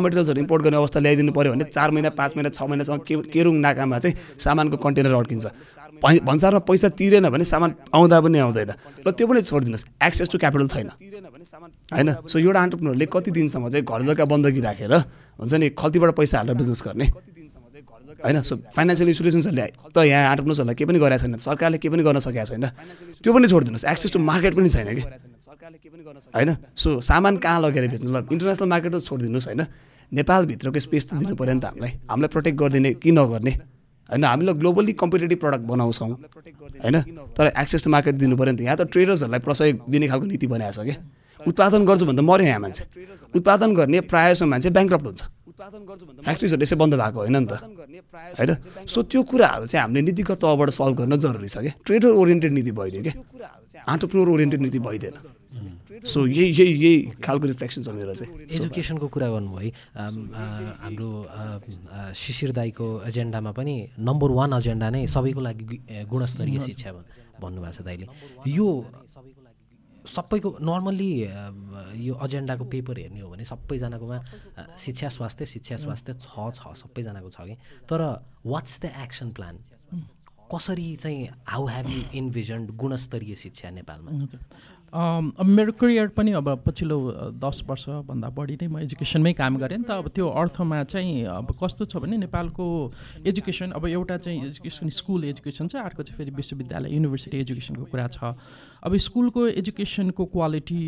मटेरियल्सहरू import गर्ने अवस्था ल्याइदिनु पऱ्यो भने चार महिना पाँच महिना छ महिनासम्म के केरुङ नाकामा चाहिँ सामानको कन्टेनर अड्किन्छ। भन्सारमा पैसा तिरेन भने सामान आउँदा पनि आउँदैन। र त्यो पनि छोडिदिनुहोस् एक्सेस टु क्यापिटल छैन। होइन? सो एउटा अन्टरप्रिनरले कति दिनसम्म चाहिँ घर जग्गा बन्दकी राखेर हुन्छ नि खल्तीबाट पैसा हालेर बिजनेस गर्ने? होइन फाइनेन्सियल इन्सुरेन्सहरूले त यहाँ अन्टरप्रिनर्सहरूलाई केही पनि गरेको छैन सरकारले केही पनि गर्न सकेको छैन। त्यो पनि छोडिदिनुहोस् एक्सेस टु मार्केट पनि छैन कि। होइन सो सामान कहाँ लगेर बेच्नु? ल इन्टरनेसनल मार्केट त छोडिदिनुहोस् होइन। नेपालभित्रको स्पेस त दिनु पऱ्यो नि त हामीलाई। हामीलाई प्रोटेक्ट गरिदिने कि नगर्ने? होइन हामीलाई ग्लोबली कम्पिटेटिभ प्रडक्ट बनाउँछौँ। होइन तर एक्सेस टु मार्केट दिनु पऱ्यो नि त। यहाँ त ट्रेडर्सहरूलाई प्रसय दिने खालको नीति बनाएको छ कि। उत्पादन गर्छु भन्दा मऱ्यो यहाँ मान्छे। उत्पादन गर्ने प्रायः जस्तो मान्छे ब्याङ्क्रप्ट हुन्छ। फ्याक्ट्रिजहरू यसै बन्द भएको होइन नि त। होइन? सो त्यो कुराहरू चाहिँ हामीले नीतिगत तहबाट सल्भ गर्न जरुरी छ कि? ट्रेडर ओरिएन्टेड नीति भइदियो कि? आन्टरप्रिनर ओरिएन्टेड नीति भइदिएन। सो यही यही यही खालको रिफ्लेक्सन छ मेरो चाहिँ। एजुकेसनको कुरा गर्नुभयो हाम्रो शिशिर दाईको एजेन्डामा पनि नम्बर वान एजेन्डा नै सबैको लागि गुणस्तरीय शिक्षा भन्नुभएको छ दाइले यो सबैको नर्मल्ली यो एजेन्डाको पेपर हेर्ने हो भने सबैजनाकोमा शिक्षा स्वास्थ्य शिक्षा स्वास्थ्य छ छ सबैजनाको छ कि? तर वाट्स द एक्सन प्लान कसरी चाहिँ हाउ हेभ यु इन्भिजन्ड गुणस्तरीय शिक्षा नेपालमा? अब मेरो करियर पनि अब पछिल्लो दस वर्षभन्दा बढी नै म एजुकेसनमै काम गरेँ नि त। अब त्यो अर्थमा चाहिँ अब कस्तो छ भने नेपालको एजुकेसन अब एउटा चाहिँ एजुकेसन स्कुल एजुकेसन छ। अर्को चाहिँ फेरि विश्वविद्यालय युनिभर्सिटी एजुकेसनको कुरा छ। अब स्कुलको एजुकेसनको क्वालिटी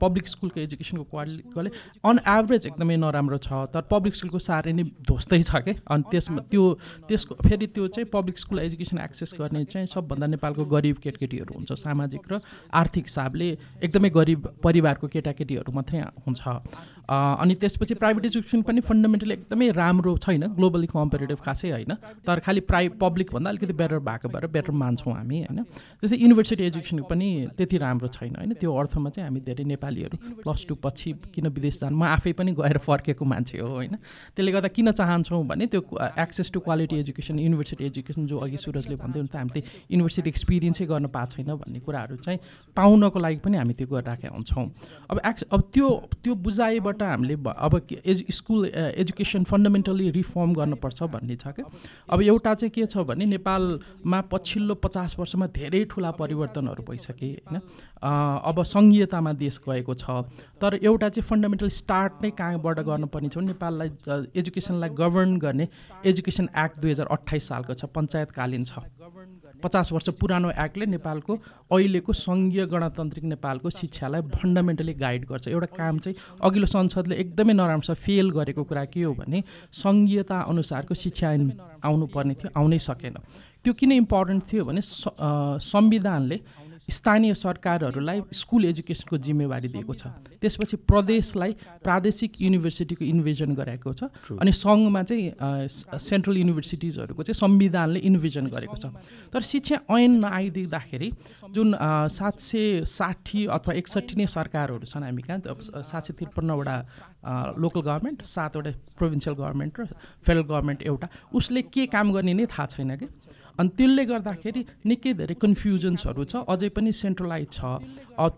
पब्लिक स्कुलको एजुकेसनको क्वालिटी अन एभरेज एकदमै नराम्रो छ। तर पब्लिक स्कुलको साह्रै नै ध्वस्तै छ क्या अनि त्यसमा त्यो त्यसको फेरि त्यो चाहिँ पब्लिक स्कुल एजुकेसन एक्सेस गर्ने चाहिँ सबभन्दा नेपालको गरिब केटाकेटीहरू हुन्छ। सामाजिक र आर्थिक हिसाबले एकदमै गरिब परिवारको केटाकेटीहरू मात्रै हुन्छ। अनि त्यसपछि प्राइभेट एजुकेसन पनि फन्डामेन्टली एकदमै राम्रो छैन। ग्लोबली कम्पेरिटिभ खासै होइन। तर खालि प्राइ पब्लिकभन्दा अलिकति बेटर भएको भएर बेटर मान्छौँ हामी होइन। जस्तै युनिभर्सिटी एजुकेसन पनि त्यति राम्रो छैन होइन? त्यो अर्थमा चाहिँ हामी धेरै नेपालीहरू प्लस टू पछि किन विदेश जानु? म आफै पनि गएर फर्केको मान्छे हो होइन? त्यसले गर्दा किन चाहन्छौँ भने त्यो access to quality education university education जो अघि सुरजले भन्दै त हामीले युनिभर्सिटी एक्सपिरियन्सै गर्न पाएको छैन भन्ने कुराहरू चाहिँ पाउनको लागि पनि हामी त्यो गरिराखेका हुन्छौँ। अब एक्स अब त्यो त्यो बुझाइबाट हामीले अब एजु स्कुल एजुकेसन फन्डामेन्टली रिफर्म गर्नुपर्छ भन्ने छ क्या। अब एउटा चाहिँ के छ भने नेपालमा पछिल्लो पचास वर्षमा धेरै ठुला परिवर्तनहरू भइसके होइन? अब सङ्घीयतामा देश गएको छ। तर एउटा चाहिँ फन्डामेन्टल स्टार्ट नै कहाँबाट गर्नुपर्ने छ नेपाललाई एजुकेसनलाई गभर्न गर्ने एजुकेसन एक्ट दुई हजार अठाइस सालको छ पञ्चायतकालीन छ। पचास वर्ष पुरानो एक्टले नेपालको अहिलेको सङ्घीय गणतान्त्रिक नेपालको शिक्षालाई फन्डामेन्टली गाइड गर्छ। एउटा काम चाहिँ अघिल्लो संसदले एकदमै नराम्रो छ फेल गरेको कुरा के हो भने सङ्घीयता अनुसारको शिक्षा आउनुपर्ने थियो आउनै सकेन। त्यो किन इम्पोर्टेन्ट थियो भने संविधानले स्थानीय सरकारहरूलाई स्कुल एजुकेसनको जिम्मेवारी दिएको छ। त्यसपछि प्रदेशलाई प्रादेशिक युनिभर्सिटीको इन्भिजन गराएको छ अनि सङ्घमा चाहिँ सेन्ट्रल युनिभर्सिटिजहरूको चाहिँ संविधानले इन्भिजन गरेको छ। तर शिक्षा ऐन नआइदिँदाखेरि जुन सात सय साठी अथवा एकसट्ठी नै सरकारहरू छन् हामी कहाँ सात सय त्रिपन्नवटा लोकल गभर्मेन्ट सातवटा प्रोभिन्सियल गभर्मेन्ट र फेडरल गभर्मेन्ट एउटा उसले के काम गर्ने नै थाहा छैन कि? अनि त्यसले गर्दाखेरि निकै धेरै कन्फ्युजन्सहरू छ अझै पनि सेन्ट्रलाइज छ।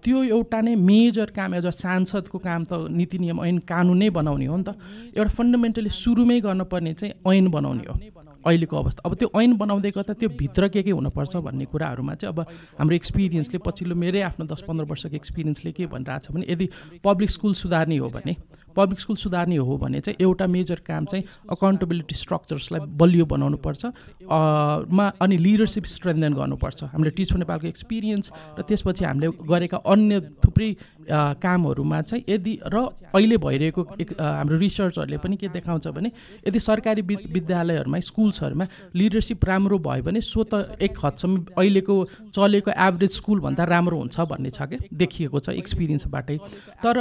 त्यो एउटा नै मेजर काम एज अ सांसदको काम त नीति नियम ऐन कानुनै बनाउने हो नि त। एउटा फन्डामेन्टली सुरुमै गर्नुपर्ने चाहिँ ऐन बनाउने हो अहिलेको अवस्था। अब त्यो ऐन बनाउँदै गर्दा त्यो भित्र के के हुनुपर्छ भन्ने कुराहरूमा चाहिँ अब हाम्रो एक्सपिरियन्सले पछिल्लो मेरै आफ्नो दस पन्ध्र वर्षको एक्सपिरियन्सले के भनिरहेको छ भने यदि पब्लिक स्कुल सुधार्ने हो भने पब्लिक स्कुल सुधार्ने हो भने चाहिँ एउटा मेजर काम चाहिँ अकाउन्टेबिलिटी स्ट्रक्चर्सलाई बलियो बनाउनु पर्छ मा अनि लिडरसिप स्ट्रेन्थन गर्नुपर्छ। हामीले टिच फर नेपालको एक्सपिरियन्स र त्यसपछि हामीले गरेका अन्य थुप्रै कामहरूमा चाहिँ यदि र अहिले भइरहेको हाम्रो रिसर्चहरूले पनि के देखाउँछ भने यदि सरकारी विद्यालयहरूमा स्कुल्सहरूमा लिडरसिप राम्रो भयो भने सो त एक हदसम्म अहिलेको चलेको एभरेज स्कुलभन्दा राम्रो हुन्छ भन्ने छ क्या देखिएको छ एक्सपिरियन्सबाटै। तर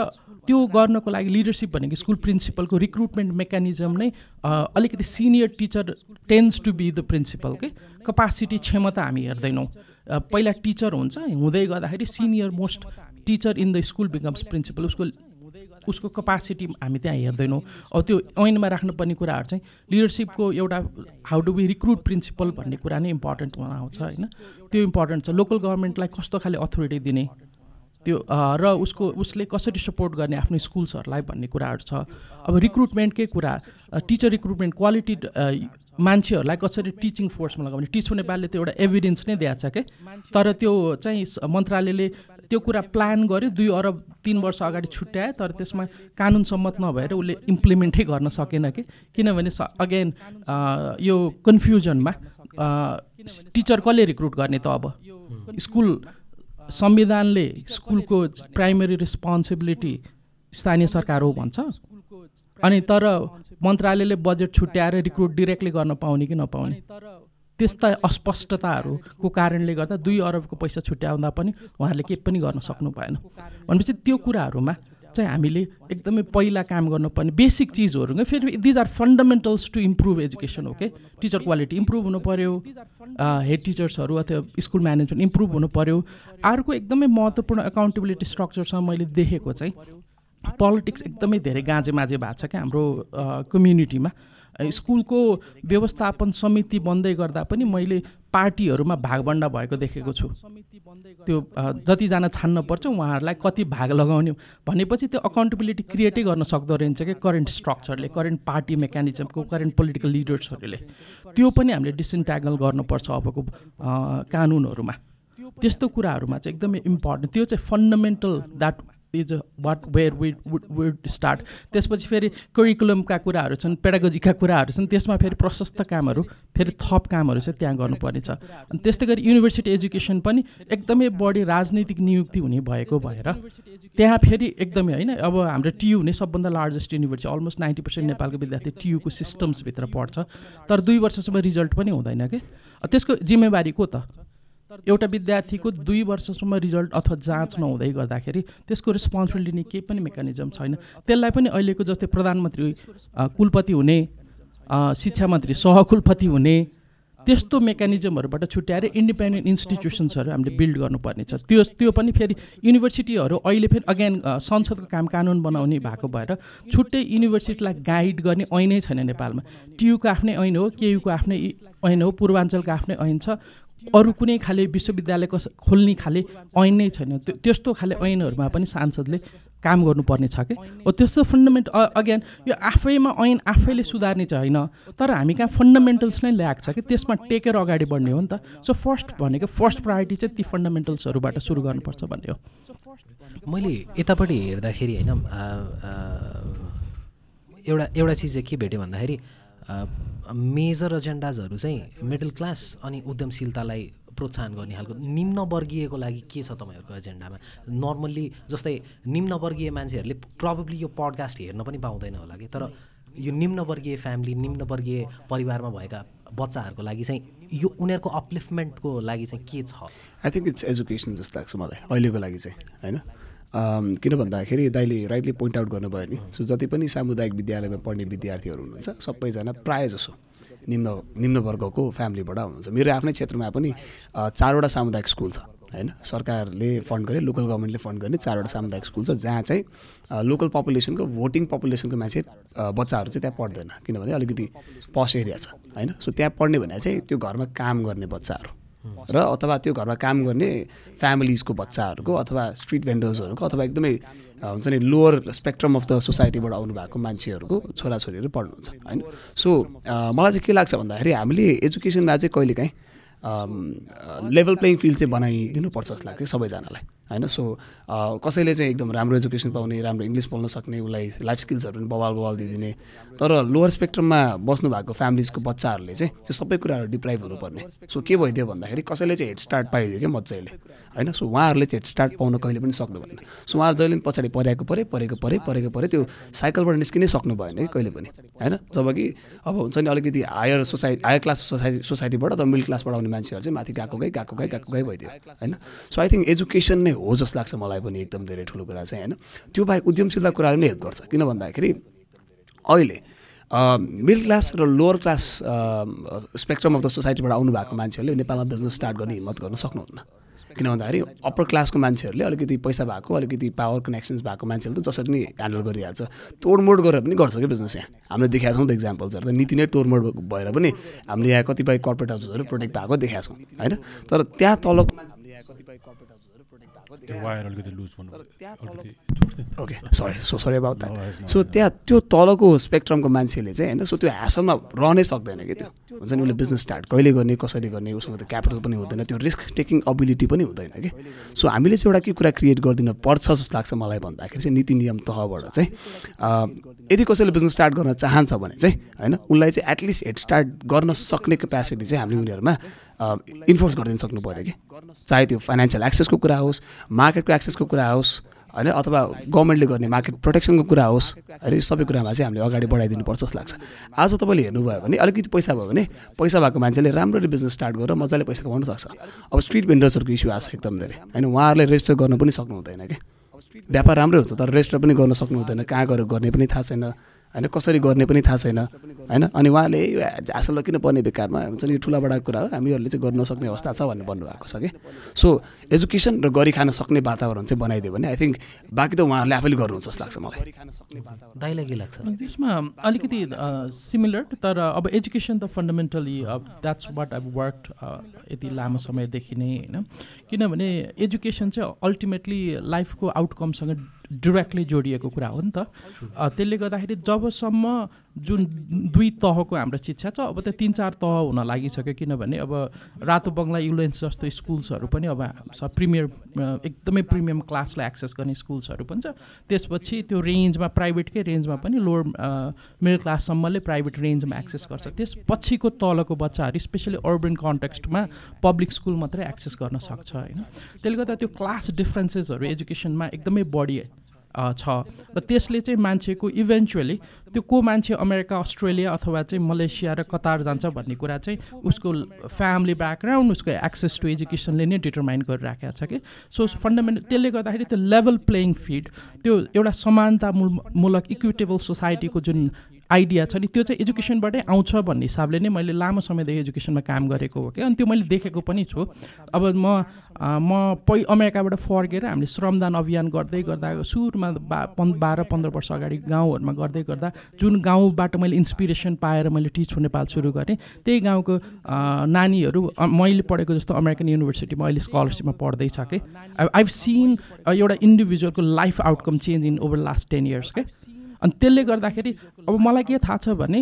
त्यो गर्नको लागि लिडरसिप भनेको स्कुल प्रिन्सिपलको रिक्रुटमेन्ट मेकानिजम नै अलिकति senior teacher tends to be the principal के? कपासिटी क्षमता हामी हेर्दैनौँ। पहिला टिचर हुन्छ हुँदै गर्दाखेरि senior most teacher in the school becomes principal उसको उसको कपासिटी हामी त्यहाँ हेर्दैनौँ। अब त्यो ऐनमा राख्नुपर्ने कुराहरू चाहिँ लिडरसिपको एउटा how do we recruit principal भन्ने कुरा नै इम्पोर्टेन्ट आउँछ होइन? त्यो इम्पोर्टेन्ट छ। लोकल गभर्मेन्टलाई कस्तो खाले अथोरिटी दिने? त्यो र उसको उसले कसरी सपोर्ट गर्ने आफ्नो स्कुल्सहरूलाई भन्ने कुराहरू छ। अब रिक्रुटमेन्टकै कुरा टिचर रिक्रुटमेन्ट क्वालिटी मान्छेहरूलाई कसरी टिचिङ फोर्समा लगाउने? टिच नेपालले त्यो एउटा एभिडेन्स नै दिएको छ क्या तर त्यो चाहिँ मन्त्रालयले त्यो कुरा प्लान गर्यो दुई अरब तिन वर्ष अगाडि छुट्यायो तर त्यसमा कानुन सम्मत नभएर उसले इम्प्लिमेन्टै गर्न सकेन कि। किनभने अगेन यो कन्फ्युजनमा टिचर कसले रिक्रुट गर्ने त अब? स्कुल संविधानले स्कुलको प्राइमेरी रेस्पोन्सिबिलिटी स्थानीय सरकार हो भन्छ? अनि तर मन्त्रालयले बजेट छुट्याएर रिक्रुट डिरेक्टली गर्न पाउने कि नपाउने? त्यस्ता अस्पष्टताहरूको कारणले गर्दा दुई अरबको पैसा छुट्याउँदा पनि उहाँहरूले केही पनि गर्न सक्नु भएन। भनेपछि त्यो कुराहरूमा चाहिँ हामीले एकदमै पहिला काम गर्नुपर्ने बेसिक चिजहरू फेरि these are fundamentals to improve education हो कि टिचर क्वालिटी इम्प्रुभ हुनु पऱ्यो हेड टिचर्सहरू अथवा स्कुल म्यानेजमेन्ट इम्प्रुभ हुनु पऱ्यो अर्को एकदमै महत्त्वपूर्ण एकाउन्टेबिलिटी स्ट्रक्चरसँग मैले देखेको चाहिँ पोलिटिक्स एकदमै धेरै गाँजे माझे भएको छ क्या हाम्रो कम्युनिटीमा स्कुलको व्यवस्थापन समिति बन्दै गर्दा पनि मैले पार्टीहरूमा भागभन्डा भएको देखेको छु। त्यो जतिजना छान्न पर्छ उहाँहरूलाई कति भाग लगाउने भनेपछि त्यो अकाउन्टेबिलिटी क्रिएटै गर्न सक्दो रहेछ कि करेन्ट स्ट्रक्चरले करेन्ट पार्टी मेकानिजमको करेन्ट पोलिटिकल लिडर्सहरूले त्यो पनि हामीले डिसइन्ट्यागल गर्नुपर्छ अबको कानुनहरूमा। त्यस्तो कुराहरूमा चाहिँ एकदमै इम्पोर्टेन्ट त्यो चाहिँ fundamental that is what where we'd would start त्यसपछि फेरि करिकुलमका कुराहरू छन् पेडागोजीका कुराहरू छन् त्यसमा फेरि प्रशस्त कामहरू फेरि थप कामहरू चाहिँ त्यहाँ गर्नुपर्ने छ अनि त्यस्तै गरी युनिभर्सिटी एजुकेसन पनि एकदमै बढी राजनैतिक नियुक्ति हुने भएको भएर त्यहाँ फेरि एकदमै होइन अब हाम्रो टियु हुने सबभन्दा largest university almost ninety percent नेपालको विद्यार्थी टियुको सिस्टम्सभित्र पढ्छ। तर दुई वर्षसम्म रिजल्ट पनि हुँदैन कि? त्यसको जिम्मेवारी को त? एउटा विद्यार्थीको दुई वर्षसम्म रिजल्ट अथवा जाँच नहुँदै गर्दाखेरि त्यसको रेस्पोन्सिबिलिटी लिने केही पनि मेकानिजम छैन। त्यसलाई पनि अहिलेको जस्तै प्रधानमन्त्री कुलपति हुने शिक्षा मन्त्री सहकुलपति हुने त्यस्तो मेकानिजमहरूबाट छुट्याएर इन्डिपेन्डेन्ट इन्स्टिट्युसन्सहरू हामीले बिल्ड गर्नुपर्ने छ। त्यो त्यो पनि फेरि युनिभर्सिटीहरू अहिले फेरि अगेन संसदको काम कानुन बनाउने भएको भएर छुट्टै युनिभर्सिटीलाई गाइड गर्ने ऐनै छैन नेपालमा। टियुको आफ्नै ऐन हो केयुको आफ्नै ऐन हो पूर्वाञ्चलको आफ्नै ऐन छ। अरू कुनै खाले विश्वविद्यालयको खोल्ने खाले ऐन नै छैन। त्यो त्यस्तो खाले ऐनहरूमा पनि सांसदले काम गर्नुपर्ने छ कि? हो त्यस्तो फन्डामेन्ट अगेन यो आफैमा ऐन आफैले सुधार्ने चाहिँ होइन तर हामी कहाँ फन्डामेन्टल्स नै ल्याएको छ कि? त्यसमा टेकेर अगाडि बढ्ने हो नि त। सो फर्स्ट भनेको फर्स्ट प्रायोरिटी चाहिँ ती फन्डामेन्टल्सहरूबाट सुरु गर्नुपर्छ भन्ने हो। मैले यतापट्टि हेर्दाखेरि होइन एउटा एउटा चिज के भेट्यो भन्दाखेरि मेजर एजेन्डाजहरू चाहिँ मिडल क्लास अनि उद्यमशीलतालाई प्रोत्साहन गर्ने खालको निम्नवर्गीयको लागि के छ तपाईँहरूको एजेन्डामा? नर्मल्ली जस्तै निम्नवर्गीय मान्छेहरूले प्रब्लली यो पडकास्ट हेर्न पनि पाउँदैन होला कि? तर यो निम्नवर्गीय फ्यामिली निम्नवर्गीय परिवारमा भएका बच्चाहरूको लागि चाहिँ यो उनीहरूको अपलिफ्टमेन्टको लागि चाहिँ के छ? आई थिङ्क इट्स एजुकेसन जस्तो लाग्छ मलाई अहिलेको लागि चाहिँ होइन? किन भन्दाखेरि दाइले राइटली पोइन्ट आउट गर्नुभयो नि सो जति पनि सामुदायिक विद्यालयमा पढ्ने विद्यार्थीहरू हुनुहुन्छ सबैजना प्रायः जसो निम्न निम्न वर्गको फ्यामिलीबाट हुनुहुन्छ। मेरो आफ्नै क्षेत्रमा पनि चारवटा सामुदायिक स्कुल छ होइन? सरकारले फन्ड गरे लोकल गभर्मेन्टले फन्ड गर्ने चारवटा सामुदायिक स्कुल छ जहाँ चाहिँ लोकल पपुलेसनको भोटिङ पपुलेसनको मान्छे बच्चाहरू चाहिँ त्यहाँ पढ्दैन किनभने अलिकति पस एरिया छ होइन? सो त्यहाँ पढ्ने भने चाहिँ त्यो घरमा काम गर्ने बच्चाहरू। र अथवा त्यो घरमा काम गर्ने फ्यामिलिजको बच्चाहरूको अथवा स्ट्रिट भेन्डर्सहरूको अथवा एकदमै हुन्छ नि लोवर स्पेक्ट्रम अफ द सोसाइटीबाट आउनु भएको मान्छेहरूको छोराछोरीहरू पढ्नुहुन्छ होइन? सो मलाई चाहिँ के लाग्छ भन्दाखेरि हामीले एजुकेसनमा चाहिँ कहिलेकाहीँ लेभल प्लेइङ फिल्ड चाहिँ बनाइदिनुपर्छ जस्तो लाग्छ सबैजनालाई। होइन? सो कसैले चाहिँ एकदम राम्रो एजुकेसन पाउने राम्रो इङ्ग्लिस बोल्न सक्ने उसलाई लाइफ स्किल्सहरू पनि बवाल बवाल दिइदिने तर लोवर स्पेक्ट्रममा बस्नु भएको फ्यामिलीजको बच्चाहरूले चाहिँ त्यो सबै कुराहरू डिप्राइभ हुनुपर्ने। सो के भइदियो भन्दाखेरि कसैले चाहिँ हेड स्टार्ट पाइदियो क्या मजाले होइन? सो उहाँहरूले चाहिँ हेड स्टार्ट पाउन कहिले पनि सक्नु भएन। सो उहाँ जहिले पनि पछाडि परेको परे परेको परे परेको परे त्यो साइकलबाट निस्किनै सक्नु भएन कि कहिले पनि होइन? जब कि अब हुन्छ नि अलिकति higher society higher class society सोसाइटीबाट अथवा मिडल क्लासबाट आउने मान्छेहरू चाहिँ माथि गएको गए गएको गए गएको गए भइदियो होइन? सो आई थिङ्क एजुकेसन नै हो। जस्तो लाग्छ मलाई पनि एकदम धेरै ठुलो कुरा चाहिँ होइन? त्यो बाहेक उद्यमशीलता कुराले नै हेल्प गर्छ। किन भन्दाखेरि अहिले मिडल क्लास र lower class spectrum of the सोसाइटीबाट आउनु भएको मान्छेहरूले नेपालमा बिजनेस स्टार्ट गर्ने हिम्मत गर्न सक्नुहुन्न। किन भन्दाखेरि अप्पर क्लासको मान्छेहरूले अलिकति पैसा भएको अलिकति पावर कनेक्सन्स भएको मान्छेहरूले त जसरी नै ह्यान्डल गरिहाल्छ। तोडमोड गरेर पनि गर्छ क्या बिजनेस यहाँ। हामीले देखाएको छौँ त इक्जाम्पल्सहरू त नीति नै तोडमोड भएर पनि हामीले यहाँ कतिपय कर्पोरेट हाउसेसहरू प्रोटेक्ट भएको देखाएको छौँ होइन? तर त्यहाँ तलको मान्छेहरूले यहाँ कतिपय corporate sorry so sorry about that so त्यहाँ त्यो तलको स्पेक्ट्रमको मान्छेले चाहिँ होइन सो त्यो ह्यासलमा रहनै सक्दैन कि त्यो? हुन्छ नि उसले बिजनेस स्टार्ट कहिले गर्ने कसरी गर्ने उसँग त्यो क्यापिटल पनि हुँदैन त्यो रिस्क टेकिङ अबिलिटी पनि हुँदैन कि? सो हामीले चाहिँ एउटा के कुरा क्रिएट गरिदिन पर्छ जस्तो लाग्छ मलाई भन्दाखेरि चाहिँ नीति नियम तहबाट चाहिँ यदि कसैले बिजनेस स्टार्ट गर्न चाहन्छ भने चाहिँ होइन उसलाई चाहिँ एटलिस्ट हेड स्टार्ट गर्न सक्ने क्यापेसिटी चाहिँ हामीले उनीहरूमा इन्फोर्स गरिदिन सक्नु पऱ्यो कि? चाहे त्यो फाइनेन्सियल एक्सेसको कुरा होस् मार्केटको एक्सेसको कुरा होस् होइन अथवा गभर्मेन्टले गर्ने मार्केट प्रोटेक्सनको कुरा होस् होइन यो सबै कुरामा चाहिँ हामीले अगाडि बढाइदिनुपर्छ जस्तो लाग्छ। आज तपाईँले हेर्नुभयो भने अलिकति पैसा भयो भने पैसा भएको मान्छेले राम्ररी बिजनेस स्टार्ट गरेर मजाले पैसा कमाउनु सक्छ। अब स्ट्रिट भेन्डर्सहरूको इस्यु आएको छ एकदम धेरै होइन उहाँहरूले रेजिस्टर गर्न पनि सक्नु हुँदैन कि? व्यापार राम्रै हुन्छ तर रेजिस्टर पनि गर्न सक्नु हुँदैन कहाँ गएर गर्ने पनि थाहा छैन। होइन कसरी गर्ने पनि थाहा छैन होइन? अनि उहाँले यो हासल किन पर्ने बेकारमा? हुन्छ नि यो ठुला कुरा हो। हामीहरूले चाहिँ गर्न सक्ने अवस्था छ भनेर भन्नुभएको छ कि? सो एजुकेसन र गरी खान सक्ने वातावरण चाहिँ बनाइदियो भने आई थिङ्क बाँकी त उहाँहरूले आफैले गर्नुहुन्छ जस्तो लाग्छ मलाई। दाइलाई के लाग्छ? त्यसमा अलिकति सिमिलर तर अब एजुकेसन त fundamentally that's what I work यति लामो समयदेखि नै होइन? किनभने एजुकेसन चाहिँ अल्टिमेटली लाइफको आउटकमसँग डिरेक्टली जोडिएको कुरा हो नि त। त्यसले गर्दाखेरि जबसम्म जुन दुई तहको हाम्रो शिक्षा छ अब त तिन चार तह हुन लागिसक्यो किनभने अब रातो बङ्गला युलेन्स जस्तो स्कुल्सहरू पनि अब प्रिमियर एकदमै प्रिमियम क्लासलाई एक्सेस गर्ने स्कुल्सहरू पनि छ। त्यसपछि त्यो रेन्जमा प्राइभेटकै रेन्जमा पनि लोवर मिडल क्लाससम्मले प्राइभेट रेन्जमा एक्सेस गर्छ। त्यसपछिको तलको बच्चाहरू स्पेसली अर्बन कन्टेक्स्टमा पब्लिक स्कुल मात्रै एक्सेस गर्न सक्छ होइन। त्यसले गर्दा त्यो क्लास डिफ्रेन्सेसहरू एजुकेसनमा एकदमै बढी छ। र त्यसले चाहिँ मान्छेको इभेन्चुअली त्यो को मान्छे अमेरिका अस्ट्रेलिया अथवा चाहिँ मलेसिया र कतार जान्छ भन्ने कुरा चाहिँ उसको फ्यामिली ब्याकग्राउन्ड उसको एक्सेस टु एजुकेसनले नै डिटरमाइन गरिराखेको छ कि। सो फन्डामेन्टल त्यसले गर्दाखेरि त्यो लेभल प्लेइङ फिड त्यो एउटा समानतामूलक इक्विटेबल सोसाइटीको जुन आइडिया छ नि त्यो चाहिँ एजुकेसनबाटै आउँछ भन्ने हिसाबले नै मैले लामो समयदेखि एजुकेसनमा काम गरेको हो कि। अनि त्यो मैले देखेको पनि छु। अब म म पै अमेरिकाबाट फर्केर हामीले श्रमदान अभियान गर्दै गर्दा सुरुमा बा पन् बाह्र पन्ध्र वर्ष अगाडि गाउँहरूमा गर्दै गर्दा जुन गाउँबाट मैले इन्सपिरेसन पाएर मैले टिच नेपाल सुरु गरेँ त्यही गाउँको नानीहरू मैले पढेको जस्तो अमेरिकन युनिभर्सिटीमा अहिले स्कलरसिपमा पढ्दैछ कि। आइभ सिन एउटा इन्डिभिजुअलको life outcome change in over last ten years के। अनि त्यसले गर्दाखेरि अब मलाई के थाहा छ भने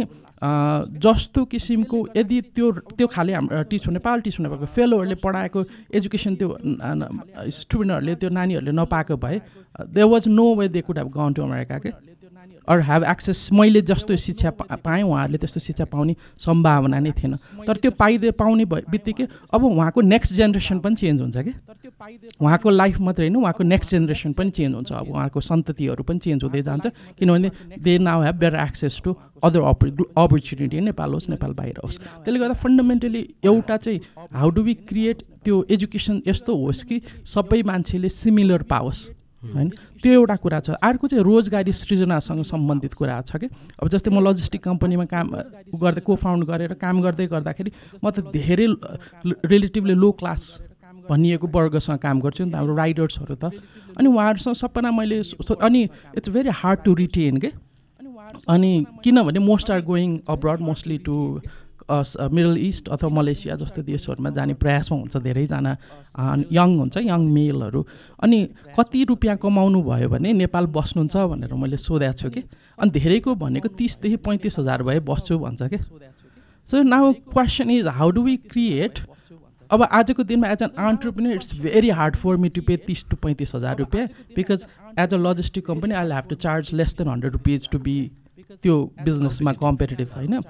जस्तो किसिमको यदि त्यो त्यो खाले हाम्रो टिच नेपाल टिच नेपालको फेलोहरूले पढाएको एजुकेसन त्यो स्टुडेन्टहरूले त्यो नानीहरूले नपाएको भए they was no way they could have gone to America के अरू हेभ एक्सेस मैले जस्तो शिक्षा पाएँ उहाँहरूले त्यस्तो शिक्षा पाउने सम्भावना नै थिएन। तर त्यो पाइदिए पाउने भए बित्तिकै अब उहाँको नेक्स्ट जेनेरेसन पनि चेन्ज हुन्छ कि? उहाँको लाइफ मात्रै होइन उहाँको नेक्स्ट जेनेरेसन पनि चेन्ज हुन्छ। अब उहाँको सन्ततिहरू पनि चेन्ज हुँदै जान्छ। किनभने they now have better access to other up opportunity Nepal होस् नेपाल बाहिर होस्। त्यसले गर्दा फन्डामेन्टली एउटा चाहिँ हाउ डु वी क्रिएट त्यो एजुकेसन यस्तो होस् कि सबै मान्छेले सिमिलर पाओस्? होइन? त्यो एउटा कुरा छ। अर्को चाहिँ रोजगारी सृजनासँग सम्बन्धित कुरा छ कि? अब जस्तै म लजिस्टिक कम्पनीमा काम गर्दै को फाउन्ड गरेर काम गर्दै गर्दाखेरि म त धेरै रिलेटिभली लो क्लास भनिएको वर्गसँग काम गर्छु नि त हाम्रो राइडर्सहरू त। अनि उहाँहरूसँग सबैजना मैले अनि it's very hard to retain के? अनि किनभने most are going abroad mostly to Middle East अथवा मलेसिया जस्तो देशहरूमा जाने प्रयासमा हुन्छ धेरैजना यङ हुन्छ यङ मेलहरू। अनि कति रुपियाँ कमाउनु भयो भने नेपाल बस्नुहुन्छ भनेर मैले सोधेको छु कि? अनि धेरैको भनेको तिसदेखि पैँतिस हजार भए बस्छु भन्छ कि? So now question is how do we create अब आजको दिनमा as an entrepreneur it's very hard for me to pay तिस टु पैँतिस हजार रुपियाँ because as a logistic company I have to charge less than hundred rupees to be त्यो बिजनेसमा competitive होइन?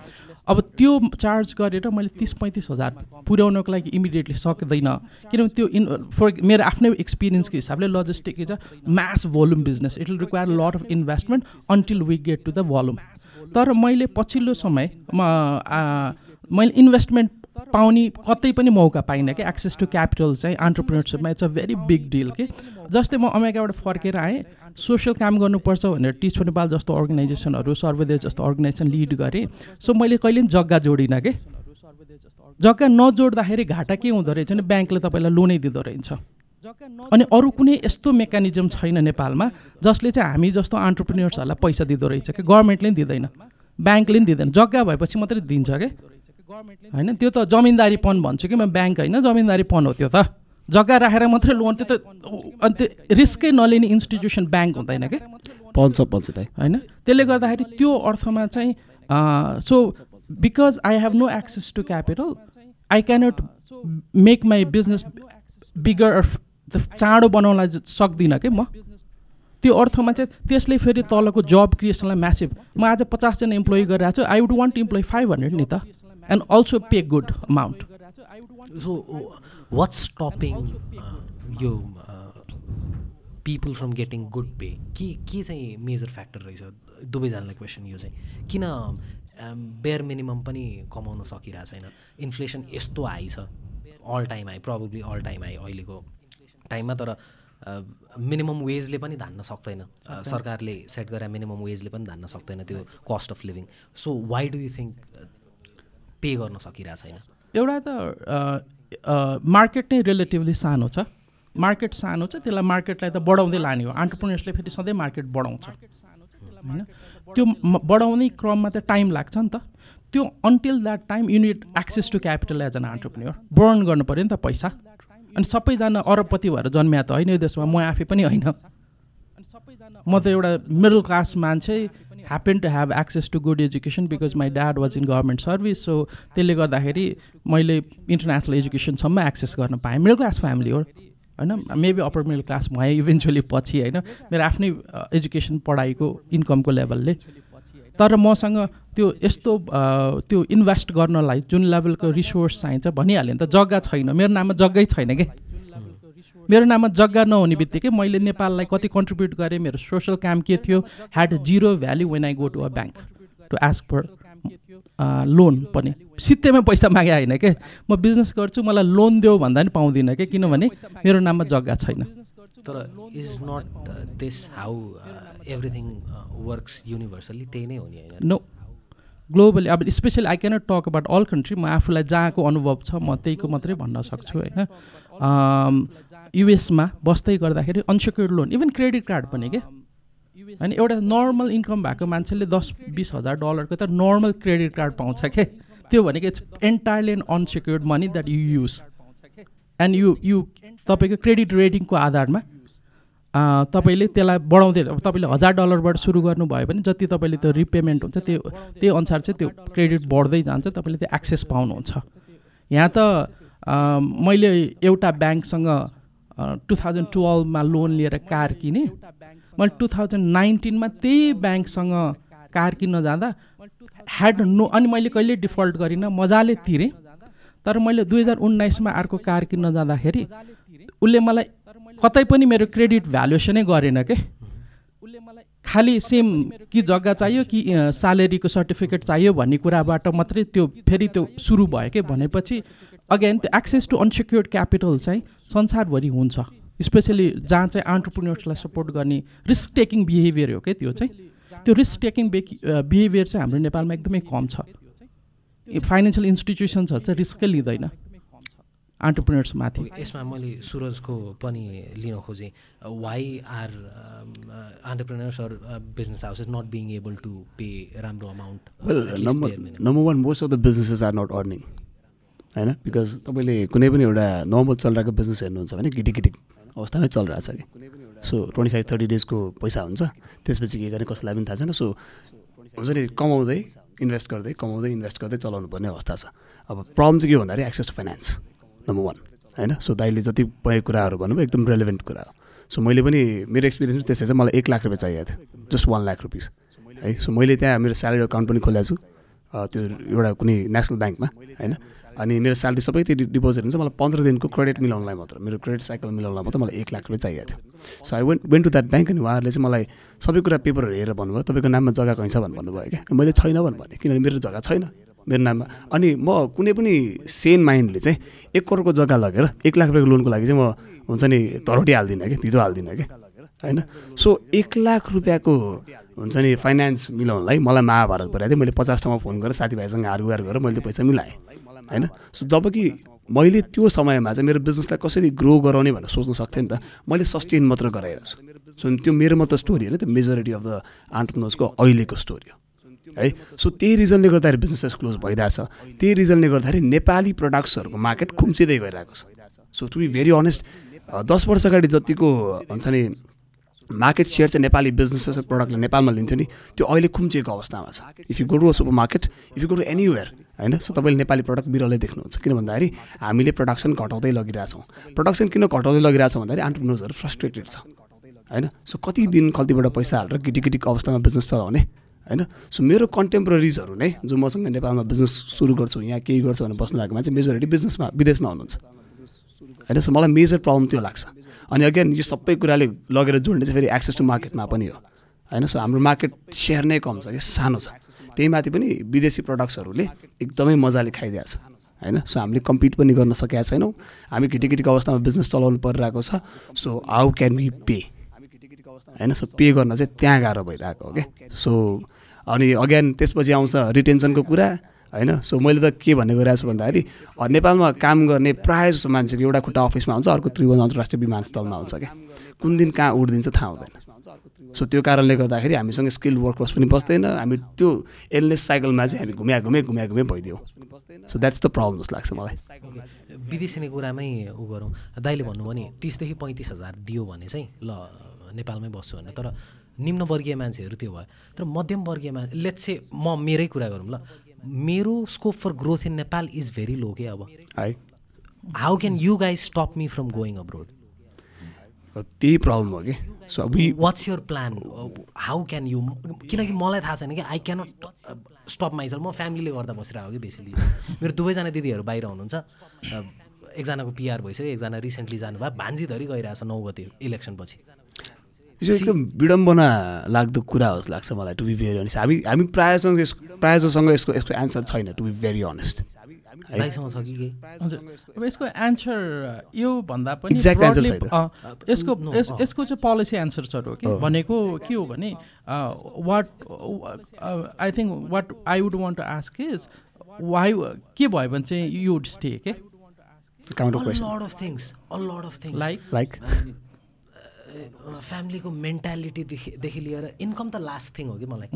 अब त्यो चार्ज गरेर मैले तिस पैँतिस हजार पुर्याउनको लागि इमिडिएटली सक्दैन। किनभने त्यो इन फर मेरो आफ्नै एक्सपिरियन्सको हिसाबले logistic is a mass volume business it will require lot of investment until we get to the volume तर मैले पछिल्लो समय मैले इन्भेस्टमेन्ट पाउने कतै पनि मौका पाइनँ कि एक्सेस टु क्यापिटल चाहिँ अन्टरप्रिनरसिपमा it's a very big deal कि। जस्तै म अमेरिकाबाट फर्केर आएँ सोसियल काम गर्नुपर्छ भनेर टिच नेपाल जस्तो अर्गनाइजेसनहरू सर्वदेश जस्तो अर्गनाइजेसन लिड गरेँ। सो मैले कहिले पनि जग्गा जोडिनँ कि। जग्गा नजोड्दाखेरि घाटा के हुँदो रहेछ भने ब्याङ्कले तपाईँलाई लोनै दिँदो रहेछ। अनि अरू कुनै यस्तो मेकानिजम छैन नेपालमा जसले चाहिँ हामी जस्तो अन्टरप्रिन्यर्सहरूलाई पैसा दिँदो रहेछ कि। गभर्मेन्टले पनि दिँदैन। ब्याङ्कले पनि दिँदैन। जग्गा भएपछि मात्रै दिन्छ क्या होइन त्यो त जमिनदारीपन भन्छु कि म ब्याङ्क होइन जमिनदारीपन हो त्यो त। जग्गा राखेर मात्रै लोन त्यो त अनि त्यो रिस्कै नलिने इन्स्टिट्युसन ब्याङ्क हुँदैन क्या पञ्च पञ्च दाइ होइन त्यसले गर्दाखेरि त्यो अर्थमा चाहिँ so because I have no access to capital I cannot make my business bigger चाँडो बनाउनलाई ज- सक्दिनँ कि म? त्यो अर्थमा चाहिँ त्यसले फेरि तलको जब क्रिएसनलाई म्यासिभ म आज पचासजना इम्प्लोइ गरिरहेको छु I would want to employ five hundred नि त। And also pay good amount so what's stopping यो people from getting good pay के के चाहिँ मेजर फ्याक्टर रहेछ दुवैजनालाई क्वेसन यो चाहिँ किन बेयर मिनिमम पनि कमाउन सकिरहेको छैन इन्फ्लेसन यस्तो हाई छ all time high probably all time high अहिलेको टाइममा तर मिनिमम वेजले पनि धान्न सक्दैन सरकारले सेट गरे मिनिमम वेजले पनि धान्न सक्दैन त्यो cost of living so why do you think pay गर्न सकिरहेको छैन। एउटा त मार्केट नै रिलेटिभली सानो छ। मार्केट सानो छ त्यसलाई मार्केटलाई त बढाउँदै लाने हो। अन्टरप्रिनेर्सले फेरि सधैँ मार्केट बढाउँछ। होइन? त्यो बढाउने क्रममा त टाइम लाग्छ नि त। त्यो until that time you need access to capital as an entrepreneur burn गर्नु पऱ्यो नि त पैसा। अनि सबैजना अरबपति भएर जन्मिया त होइन यो देशमा। म आफै पनि होइन। म त एउटा मिडल क्लास मान्छे। Happen to have access to good education because my dad was in government service so त्यसले गर्दाखेरि मैले इन्टरनेसनल एजुकेसनसम्म एक्सेस गर्न पाएँ। मिडल क्लास फ्यामिली हो होइन? मेबी अप्पर मिडल क्लास भएँ इभेन्चुली पछि होइन? मेरो आफ्नै एजुकेसन पढाइको इन्कमको लेभलले तर मसँग त्यो यस्तो त्यो इन्भेस्ट गर्नलाई जुन लेभलको रिसोर्स चाहिन्छ भनिहाल्यो नि त जग्गा छैन। मेरो नाममा जग्गै छैन क्या मेरो नाममा जग्गा नहुने बित्तिकै मैले नेपाललाई कति कन्ट्रिब्युट गरेँ मेरो सोसल काम के थियो? Had zero value when I go to a bank to ask for loan पनि। सित्तैमा पैसा मागे होइन के? म बिजनेस गर्छु मलाई लोन देऊ भन्दा पनि पाउँदिनँ कि? किनभने मेरो नाममा जग्गा छैन। तर is not this how everything works universally त्यही नै हो नि होइन। नो ग्लोबली अब specially I cannot talk about all country म आफूलाई जहाँको अनुभव छ म त्यहीको मात्रै भन्न सक्छु होइन। युएसमा बस्दै गर्दाखेरि unsecured loan even credit card पनि के? होइन एउटा नर्मल इन्कम भएको मान्छेले दस बिस हजार डलरको त नर्मल क्रेडिट कार्ड पाउँछ के? त्यो भनेको it's entirely and unsecured money that you use and you you तपाईँको क्रेडिट रेटिङको आधारमा तपाईँले त्यसलाई बढाउँदै अब तपाईँले हजार डलरबाट सुरु गर्नुभयो भने जति तपाईँले त्यो रिपेमेन्ट हुन्छ त्यो त्यही अनुसार चाहिँ त्यो क्रेडिट बढ्दै जान्छ तपाईँले त्यो एक्सेस पाउनुहुन्छ। यहाँ त मैले एउटा ब्याङ्कसँग टु थाउजन्ड टुवेल्भमा लोन लिएर कार किनेँ। मैले टु थाउजन्ड नाइन्टिनमा त्यही ब्याङ्कसँग कार किन्न जाँदा ह्याड नो अनि मैले कहिले डिफल्ट गरिनँ मजाले तिरेँ। तर मैले दुई हजार उन्नाइसमा अर्को कार किन्न जाँदाखेरि उसले मलाई कतै पनि मेरो क्रेडिट भ्यालुएसनै गरेन के। खालि सेम कि जग्गा चाहियो कि अ, सालेरीको सर्टिफिकेट चाहियो भन्ने कुराबाट मात्रै त्यो फेरि त्यो सुरु भयो के भनेपछि अगेन त्यो एक्सेस टु अनसेक्योर्ड क्यापिटल चाहिँ संसारभरि हुन्छ स्पेसली जहाँ चाहिँ अन्टरप्रिन्यर्सलाई सपोर्ट गर्ने रिस्क टेकिङ बिहेभियर हो क्या त्यो चाहिँ त्यो रिस्क टेकिङ बिहेभियर चाहिँ हाम्रो नेपालमा एकदमै कम छ फाइनेन्सियल इन्स्टिट्युसन्सहरू चाहिँ रिस्कै लिँदैन अन्टरप्रिन्यर्समाथि यसमा मैले सुरजको पनि लिन खोजेँ why are entrepreneurs or business houses not being able to pay राम्रो amount number one most of the businesses are not earning होइन? बिकज तपाईँले कुनै पनि एउटा नर्मल चलिरहेको बिजनेस हेर्नुहुन्छ भने गिटिक गिटिक अवस्थामै चलिरहेको छ कि? सो ट्वेन्टी फाइभ थर्टी डेजको पैसा हुन्छ। त्यसपछि के गर्ने कसैलाई पनि थाहा छैन। सो हुन्छ नि कमाउँदै इन्भेस्ट गर्दै कमाउँदै इन्भेस्ट गर्दै चलाउनु पर्ने अवस्था छ। अब प्रब्लम चाहिँ के भन्दाखेरि access to finance number one होइन? सो दाइले जति भयो कुराहरू भन्नुभयो एकदम रेलेभेन्ट कुरा हो। सो मैले पनि मेरो एक्सपिरियन्स त्यसै चाहिँ मलाई एक लाख रुपियाँ चाहिएको थियो। जस्ट वान लाख रुपिस है? सो मैले त्यहाँ मेरो स्यालेरी अकाउन्ट पनि खोलेको छु। त्यो एउटा कुनै नेसनल ब्याङ्कमा होइन? अनि मेरो स्यालेरी सबै त्यो डिपोजिट हुन्छ। मलाई पन्ध्र दिनको क्रेडिट मिलाउनलाई मात्र मेरो क्रेडिट साइकल मिलाउनलाई मात्र मलाई एक लाख रुपियाँ चाहिएको थियो। So I went went to that bank अनि उहाँहरूले चाहिँ मलाई सबै कुरा पेपरहरू हेरेर भन्नुभयो। तपाईँको नाममा जग्गा कहीँ छ भन्नु भन्नुभयो क्या। मैले छैन भन्नु भने किनभने मेरो जग्गा छैन मेरो नाममा। अनि म कुनै पनि सेन माइन्डले चाहिँ एक करोडको जग्गा लगेर एक लाख रुपियाँको लोनको लागि चाहिँ म हुन्छ नि तरोटी हाल्दिनँ कि धितो हाल्दिनँ कि होइन? सो एक लाख रुपियाँको हुन्छ नि फाइनेन्स मिलाउनलाई मलाई महाभारत परेको थियो। मैले पचास ठाउँमा फोन गरेर साथीभाइसँग हारगुहार गरेर मैले त्यो पैसा मिलाएँ होइन? सो जब कि मैले त्यो समयमा चाहिँ मेरो बिजनेसलाई कसरी ग्रो गराउने भनेर सोच्न सक्थेँ नि त मैले सस्टेन मात्र गराएर छु। सो त्यो मेरो मात्र स्टोरी होइन त्यो मेजोरिटी अफ द आन्टरप्रिनर्सको अहिलेको स्टोरी हो। है? सो त्यही रिजनले गर्दाखेरि बिजनेसेस क्लोज भइरहेछ। त्यही रिजनले गर्दाखेरि नेपाली प्रडक्ट्सहरूको मार्केट खुम्चिँदै गइरहेको छ। So to be very honest दस वर्ष अगाडि जतिको भन्छ नि मार्केट सेयर चाहिँ नेपाली बिजनेसेस प्रडक्टले नेपालमा लिन्थ्यो नि त्यो अहिले खुम्चिएको अवस्थामा छ। If you go to supermarket if you go to anywhere होइन सो तपाईँले नेपाली प्रडक्ट बिरलै देख्नुहुन्छ। किन भन्दाखेरि हामीले प्रडक्सन घटाउँदै लगिरहेछौँ। प्रडक्सन किन घटाउँदै लगिरहेछौँ भन्दाखेरि अन्टरप्रिनर्सहरू फ्रस्ट्रेटेड छ। होइन सो कति दिन कतिबाट पैसा हालेर गिटी गिटीको अवस्थामा बिजनेस चलाउने होइन सो मेरो कन्टेम्पोरेरिजहरू नै जो मसँग नेपालमा बिजनेस सुरु गर्छु यहाँ केही गर्छु भनेर बस्नु भएको मान्छे मेजोरिटी बिजनेसमा विदेशमा हुनुहुन्छ। होइन सो मलाई मेजर प्रब्लम त्यो लाग्छ। अनि अगेन यो सबै कुराले लगेर जोड्ने चाहिँ फेरि एक्सेस टु मार्केटमा पनि हो। होइन सो हाम्रो मार्केट सेयर नै कम छ कि सानो छ। त्यही माथि पनि विदेशी प्रडक्ट्सहरूले एकदमै मजाले खाइदिएको छ। होइन? सो हामीले कम्पिट पनि गर्न सकेका छैनौँ। हामी केटी केटीको अवस्थामा बिजनेस चलाउनु परिरहेको छ। So how can we pay होइन सो पे गर्न चाहिँ त्यहाँ गाह्रो भइरहेको हो क्या। सो अनि अगेन त्यसपछि आउँछ रिटेन्सनको कुरा। होइन? सो मैले त के भन्ने गरिरहेको छु भन्दाखेरि नेपालमा काम गर्ने प्रायः जस्तो मान्छेको एउटा खुट्टा अफिसमा हुन्छ अर्को त्रिभुवन अन्तर्राष्ट्रिय विमानस्थलमा हुन्छ क्या। कुन दिन कहाँ उड्दिन्छ थाहा हुँदैन। सो त्यो कारणले गर्दाखेरि हामीसँग स्किल वर्कफोर्स पनि बस्दैन हामी त्यो एलनेस साइकलमा चाहिँ हामी घुम्या घुमे घुम्या घुमे भइदियौँ। सो द्याट्स द प्रब्लम जस्तो लाग्छ मलाई। विदेशी कुरामै उ गरौँ। दाइले भन्नुभयो नि तिसदेखि पैँतिस हजार दियो भने चाहिँ ल नेपालमै बस्छु भने। तर निम्नवर्गीय मान्छेहरू त्यो भयो। तर मध्यमवर्गीय मान्छे लेट्स म मेरै कुरा गरौँ ल। मेरो scope for growth in Nepal is very low के अब। है how can you guys stop me from going abroad त्यही प्रब्लम हो कि? So we what's your plan how can you किनकि मलाई थाहा छैन कि आई क्यानट स्टप माइसेल्फ म फ्यामिलीले गर्दा बसिरहेको कि बेसिकली मेरो दुवैजना दिदीहरू बाहिर हुनुहुन्छ। Uh, एकजनाको पिआर भइसक्यो एकजना रिसेन्टली जानुभयो। भान्जीधरि गइरहेछ नौ गते इलेक्सन पछि। यो एकदम विडम्बना लाग्दो कुरा जस्तो लाग्छ मलाई टु बी भेरी अनेस्ट हामी हामी प्रायःसँग यस प्रायःसँग यसको यसको एन्सर छैन टु बी भेरी अनेस्ट अब यसको एन्सर यो भन्दा पनि यसको। यसको चाहिँ पोलिसी एन्सर्सहरू हो कि भनेको के हो भने what I think what I would want to ask is why के भयो भने चाहिँ यु वुड स्टे के. लाइक लाइक फ्यामिलीको मेन्टालिटीदेखि लिएर इन्कम त लास्ट थिङ हो कि मलाई।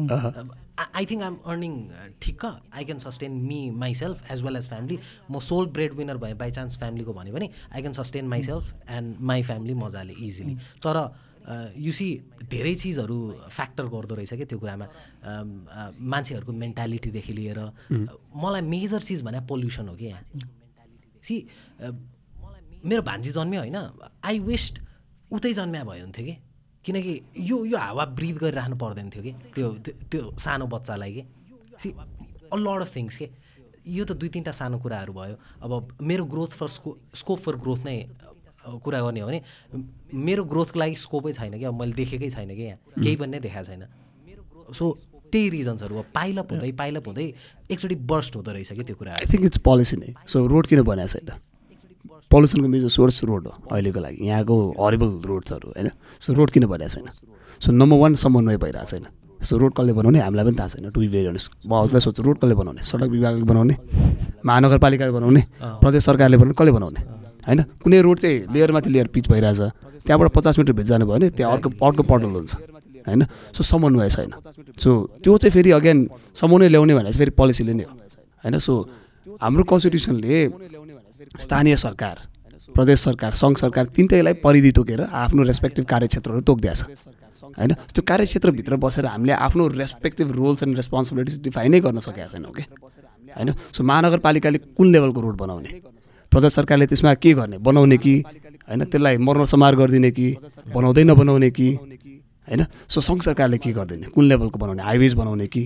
आई थिङ्क आइम अर्निङ ठिक्क। I can sustain me myself as well as family म सोल ब्रेड विनर भएँ बाई चान्स फ्यामिलीको भन्यो भने I can sustain myself and my family मजाले इजिली तर युसी धेरै चिजहरू फ्याक्टर गर्दो रहेछ क्या त्यो कुरामा। मान्छेहरूको मेन्टालिटीदेखि लिएर। मलाई मेजर चिज भने पोल्युसन हो कि यहाँ। सी मेरो भान्जी जन्म्यो होइन। आई विस्ट उतै जन्म्या भयो हुन्थ्यो कि? किनकि यो यो हावा ब्रिथ गरिराख्नु पर्दैन थियो कि? त्यो त्यो- सानो बच्चालाई कि? See a lot of things के? यो त दुई तिनवटा सानो कुराहरू भयो। अब मेरो growth for स्को scope for growth नै कुरा गर्ने हो भने मेरो ग्रोथको लागि स्कोपै छैन कि? अब मैले देखेकै छैन कि यहाँ। केही पनि नै देखाएको छैन। सो त्यही रिजन्सहरू अब पाइलअप हुँदै पाइलअप हुँदै एकचोटि बर्स्ट हुँदो रहेछ कि त्यो कुरा आई थिङ्क इट्स पोलिसी नै। सो रोड किन बनाएको छैन? पल्युसनको मेजर सोर्स रोड हो अहिलेको लागि। यहाँको हरिबल रोड्सहरू होइन? सो रोड किन बनाएको छैन? सो नम्बर वान समन्वय भइरहेको छैन। सो रोड कसले बनाउने? हामीलाई पनि थाहा छैन। टु बी भेरी अनेस्ट म हजुरलाई सोध्छु रोड कसले बनाउने? सडक विभागले बनाउने? महानगरपालिकाले बनाउने? प्रदेश सरकारले बनाउने? कसले बनाउने? होइन? कुनै रोड चाहिँ लेयरमाथि लेयर पिच भइरहेछ। त्यहाँबाट पचास मिटर भित्र जानुभयो भने त्यहाँ अर्को अर्को पटल हुन्छ। होइन? सो समन्वय छैन। सो त्यो चाहिँ फेरि अगेन समन्वय ल्याउने भने चाहिँ फेरि पोलिसीले नै हो। होइन? सो हाम्रो कन्स्टिट्युसनले स्थानीय सरकार प्रदेश सरकार सङ्घ सरकार तिनटैलाई परिधि तोकेर आफ्नो रेस्पेक्टिभ कार्यक्षेत्रहरू तोकिदिएको छ होइन? त्यो कार्यक्षेत्रभित्र बसेर हामीले आफ्नो रेस्पेक्टिभ रोल्स एन्ड रेस्पोन्सिबिलिटिज डिफाइनै गर्न सकेका छैनौँ कि? होइन? सो महानगरपालिकाले कुन लेभलको रोड बनाउने? प्रदेश सरकारले त्यसमा के गर्ने? बनाउने कि? होइन? त्यसलाई मर्मसमार गरिदिने कि? बनाउँदै नबनाउने कि? होइन? सो सङ्घ सरकारले के गरिदिने? कुन लेभलको बनाउने? हाइवेज बनाउने कि?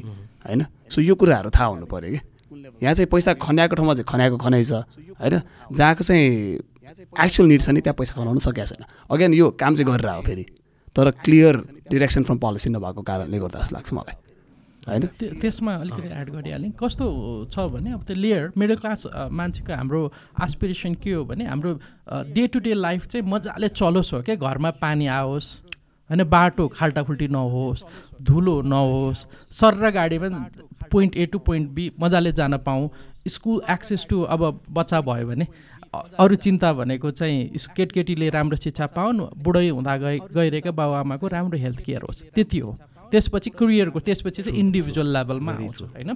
होइन? सो यो कुराहरू थाहा हुनु पऱ्यो कि? यहाँ चाहिँ पैसा खन्याएको ठाउँमा चाहिँ खन्याएको खनाइ छ। होइन? जहाँको चाहिँ एक्चुअल निड छ नि त्यहाँ पैसा खनाउन सकेको छैन। अगेन यो काम चाहिँ गरेर हो फेरि। तर क्लियर डिरेक्सन फ्रम पोलिसी नभएको कारणले गर्दा जस्तो लाग्छ मलाई। होइन? त्य- त्यसमा अलिकति एड गरिहालेँ। कस्तो छ भने अब त्यो लेयर मिडल क्लास मान्छेको हाम्रो आस्पिरेसन के हो भने हाम्रो डे टु डे लाइफ चाहिँ मजाले चलोस् हो क्या? घरमा पानी आओस् होइन बाटो खाल्टाखुल्टी नहोस् धुलो नहोस् सर्र गाडीमा point A to point B मजाले जान पाऊँ। स्कुल एक्सेस टु अब बच्चा भयो भने अरू चिन्ता भनेको चाहिँ केटकेटीले राम्रो शिक्षा पाउन् बुढै हुँदा गइ गइरहेका बाबुआमाको राम्रो हेल्थ केयर होस्। त्यति हो। त्यसपछि करियरको त्यसपछि चाहिँ इन्डिभिजुअल लेभलमा आउँछ होइन?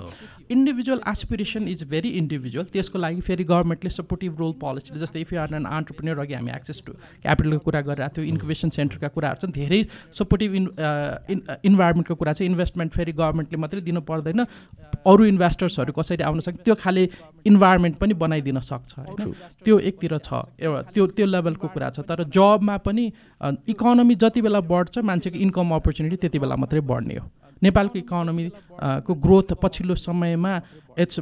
Individual aspiration is very individual त्यसको लागि फेरि गभर्मेन्टले सपोर्टिभ रोल पोलिसीले जस्तै if you are an entrepreneur अघि हामी एक्सेस टु क्यापिटलको कुरा गरिरहेको थियौँ इन्क्युबेसन सेन्टरका कुराहरू छन् धेरै सपोर्टिभ इन इन्भाइरोमेन्टको कुरा चाहिँ इन्भेस्टमेन्ट फेरि गभर्मेन्टले मात्रै दिनु पर्दैन। अरू इन्भेस्टर्सहरू कसरी आउन सक्छ त्यो खाले इन्भाइरोमेन्ट पनि बनाइदिन सक्छ होइन? त्यो एकतिर छ एउटा त्यो त्यो लेभलको कुरा छ। तर जबमा पनि इकोनोमी जति बेला बढ्छ मान्छेको इन्कम अपर्च्युनिटी त्यति बेला मात्रै बढ्ने हो। नेपालको इकोनोमी को ग्रोथ पछिल्लो समयमा इट्स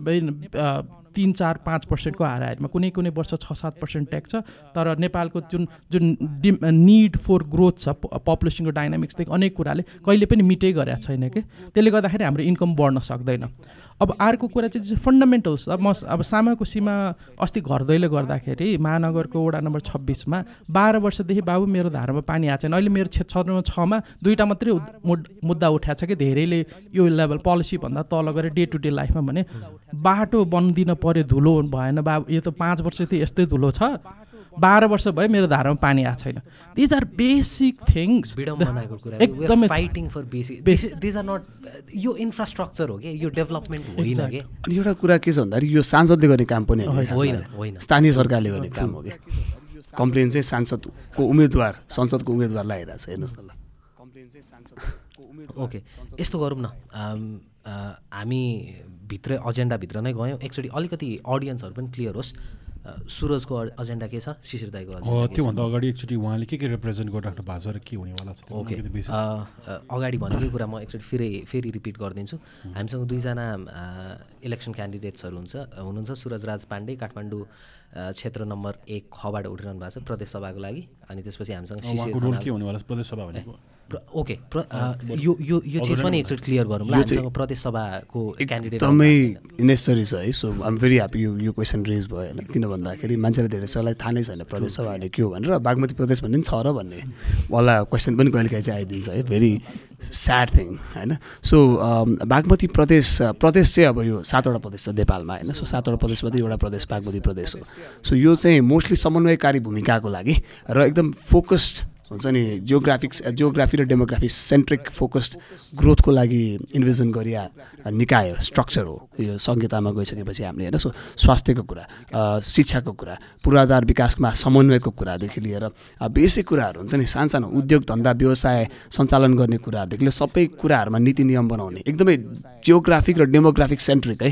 तिन चार पाँच पर्सेन्टको हाराहारीमा कुनै कुनै वर्ष छ सात पर्सेन्ट छ तर नेपालको जुन जुन डि निड फर ग्रोथ छ पपुलेसनको डाइनामिक्सदेखि अनेक कुराले कहिले पनि मिटै गरेको छैन कि। त्यसले गर्दाखेरि हाम्रो इन्कम बढ्न सक्दैन। अब अर्को कुरा चाहिँ फन्डामेन्टल्स अब म अब सामाको सीमा अस्ति घर दैलो गर्दाखेरि महानगरको वडा नम्बर छब्बिसमा बाह्र वर्षदेखि बाबु मेरो धारामा पानी आएको छैन। अहिले मेरो क्षेत्र छमा दुईवटा मात्रै मुद्दा उठाएको छ कि धेरैले यो लेभल पोलिसीभन्दा तल गएर डे टु डे लाइफमा भने बाटो बनिदिन पऱ्यो धुलो भएन बाबु। यो त पाँच वर्ष यस्तै धुलो छ। बाह्र वर्ष भयो मेरो धारामा पानी आएको छैन। दिज आर बेसिक थिङ्स एकदमै fighting for basic these are not यो इन्फ्रास्ट्रक्चर हो कि? यो डेभलपमेन्ट होइन कि? एउटा कुरा के छ भन्दाखेरि यो सांसदले गर्ने काम पनि होइन। होइन। स्थानीय सरकारले गर्ने काम हो कि? कम्प्लेन चाहिँ सांसदको उम्मेदवार संसदको उम्मेदवारलाई हेरेको छ हेर्नुहोस् न ल। ओके यस्तो गरौँ न। हामी भित्र एजेन्डाभित्र नै गयौँ। एकचोटि अलिकति अडियन्सहरू पनि क्लियर होस्। सुरजको एजेन्डा के छ? शिशिर दाईको त्योभन्दा अगाडि एकचोटि उहाँले के के रिप्रेजेन्ट गरिराख्नु भएको छ र के हुनेवाला छ ओके अगाडि भनेकै कुरा म एकचोटि फेरि फेरि रिपिट गरिदिन्छु। हामीसँग दुईजना इलेक्सन क्यान्डिडेट्सहरू हुन्छ। हुनुहुन्छ सुरज राज पाण्डे काठमाडौँ क्षेत्र नम्बर एक खबाट उठिरहनु भएको छ प्रदेश सभाको लागि। अनि त्यसपछि हामीसँग शिशिर प्रदेश सभा भनेको ओके यो यो यो चिज पनि एकचोटि क्लियर गरौँ हामीसँग प्रदेश सभाको क्यान्डिडेट एकदमै नेसेसरी छ है। सो आइम भेरी ह्याप्पी यो यो क्वेसन रेज भयो होइन। किन भन्दाखेरि मान्छेले धेरै जसलाई थाहा नै छैन। प्रदेश सभा भने के हो भनेर बागमती प्रदेश भन्ने पनि छ र भन्ने। वाला क्वेसन पनि कहिलेकाहीँ चाहिँ आइदिन्छ है। भेरी स्याड थिङ होइन? सो बागमती प्रदेश प्रदेश चाहिँ अब यो सातवटा प्रदेश छ नेपालमा होइन? सो सातवटा प्रदेशमध्ये एउटा प्रदेश बागमती प्रदेश हो। सो यो चाहिँ मोस्टली समन्वयकारी भूमिकाको लागि र एकदम फोकस्ड हुन्छ नि जियोग्राफिक्स जियोग्राफी र डेमोग्राफी सेन्ट्रिक फोकस्ड ग्रोथको लागि इन्भेजन गरिया निकाय स्ट्रक्चर हो। यो संहितामा गइसकेपछि हामीले होइन सो स्वास्थ्यको कुरा शिक्षाको कुरा पूर्वाधार विकासमा समन्वयको कुरादेखि लिएर बेसिक कुराहरू हुन्छ नि सानसानो उद्योग धन्दा व्यवसाय सञ्चालन गर्ने कुराहरूदेखि लिएर सबै कुराहरूमा नीति नियम बनाउने एकदमै जियोग्राफिक र डेमोग्राफिक सेन्ट्रिक है।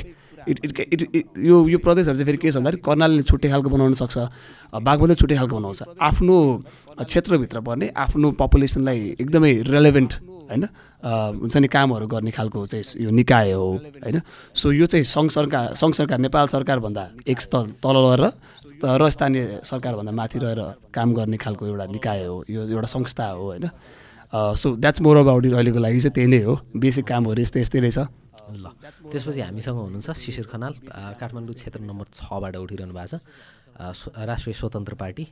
इट इट इट यो यो प्रदेशहरू चाहिँ फेरि के छ भन्दाखेरि कर्णालीले छुट्टै खालको बनाउन सक्छ बागमतीले छुट्टै खालको बनाउँछ आफ्नो क्षेत्रभित्र पर्ने आफ्नो पपुलेसनलाई एकदमै रेलेभेन्ट होइन हुन्छ नि कामहरू गर्ने खालको चाहिँ यो निकाय हो होइन। सो यो चाहिँ सङ्घ सरकार सङ्घ सरकार नेपाल सरकारभन्दा एक स्थल तल रहेर र स्थानीय सरकारभन्दा माथि रहेर काम गर्ने खालको एउटा निकाय हो यो एउटा संस्था हो होइन। So that's more about it अहिलेको लागि चाहिँ त्यही नै हो। बेसिक कामहरू यस्तै यस्तै रहेछ ल। त्यसपछि हामीसँग हुनुहुन्छ शिशिर खनाल काठमाडौँ क्षेत्र नम्बर छबाट उठिरहनु भएको छ। राष्ट्रिय स्वतन्त्र पार्टी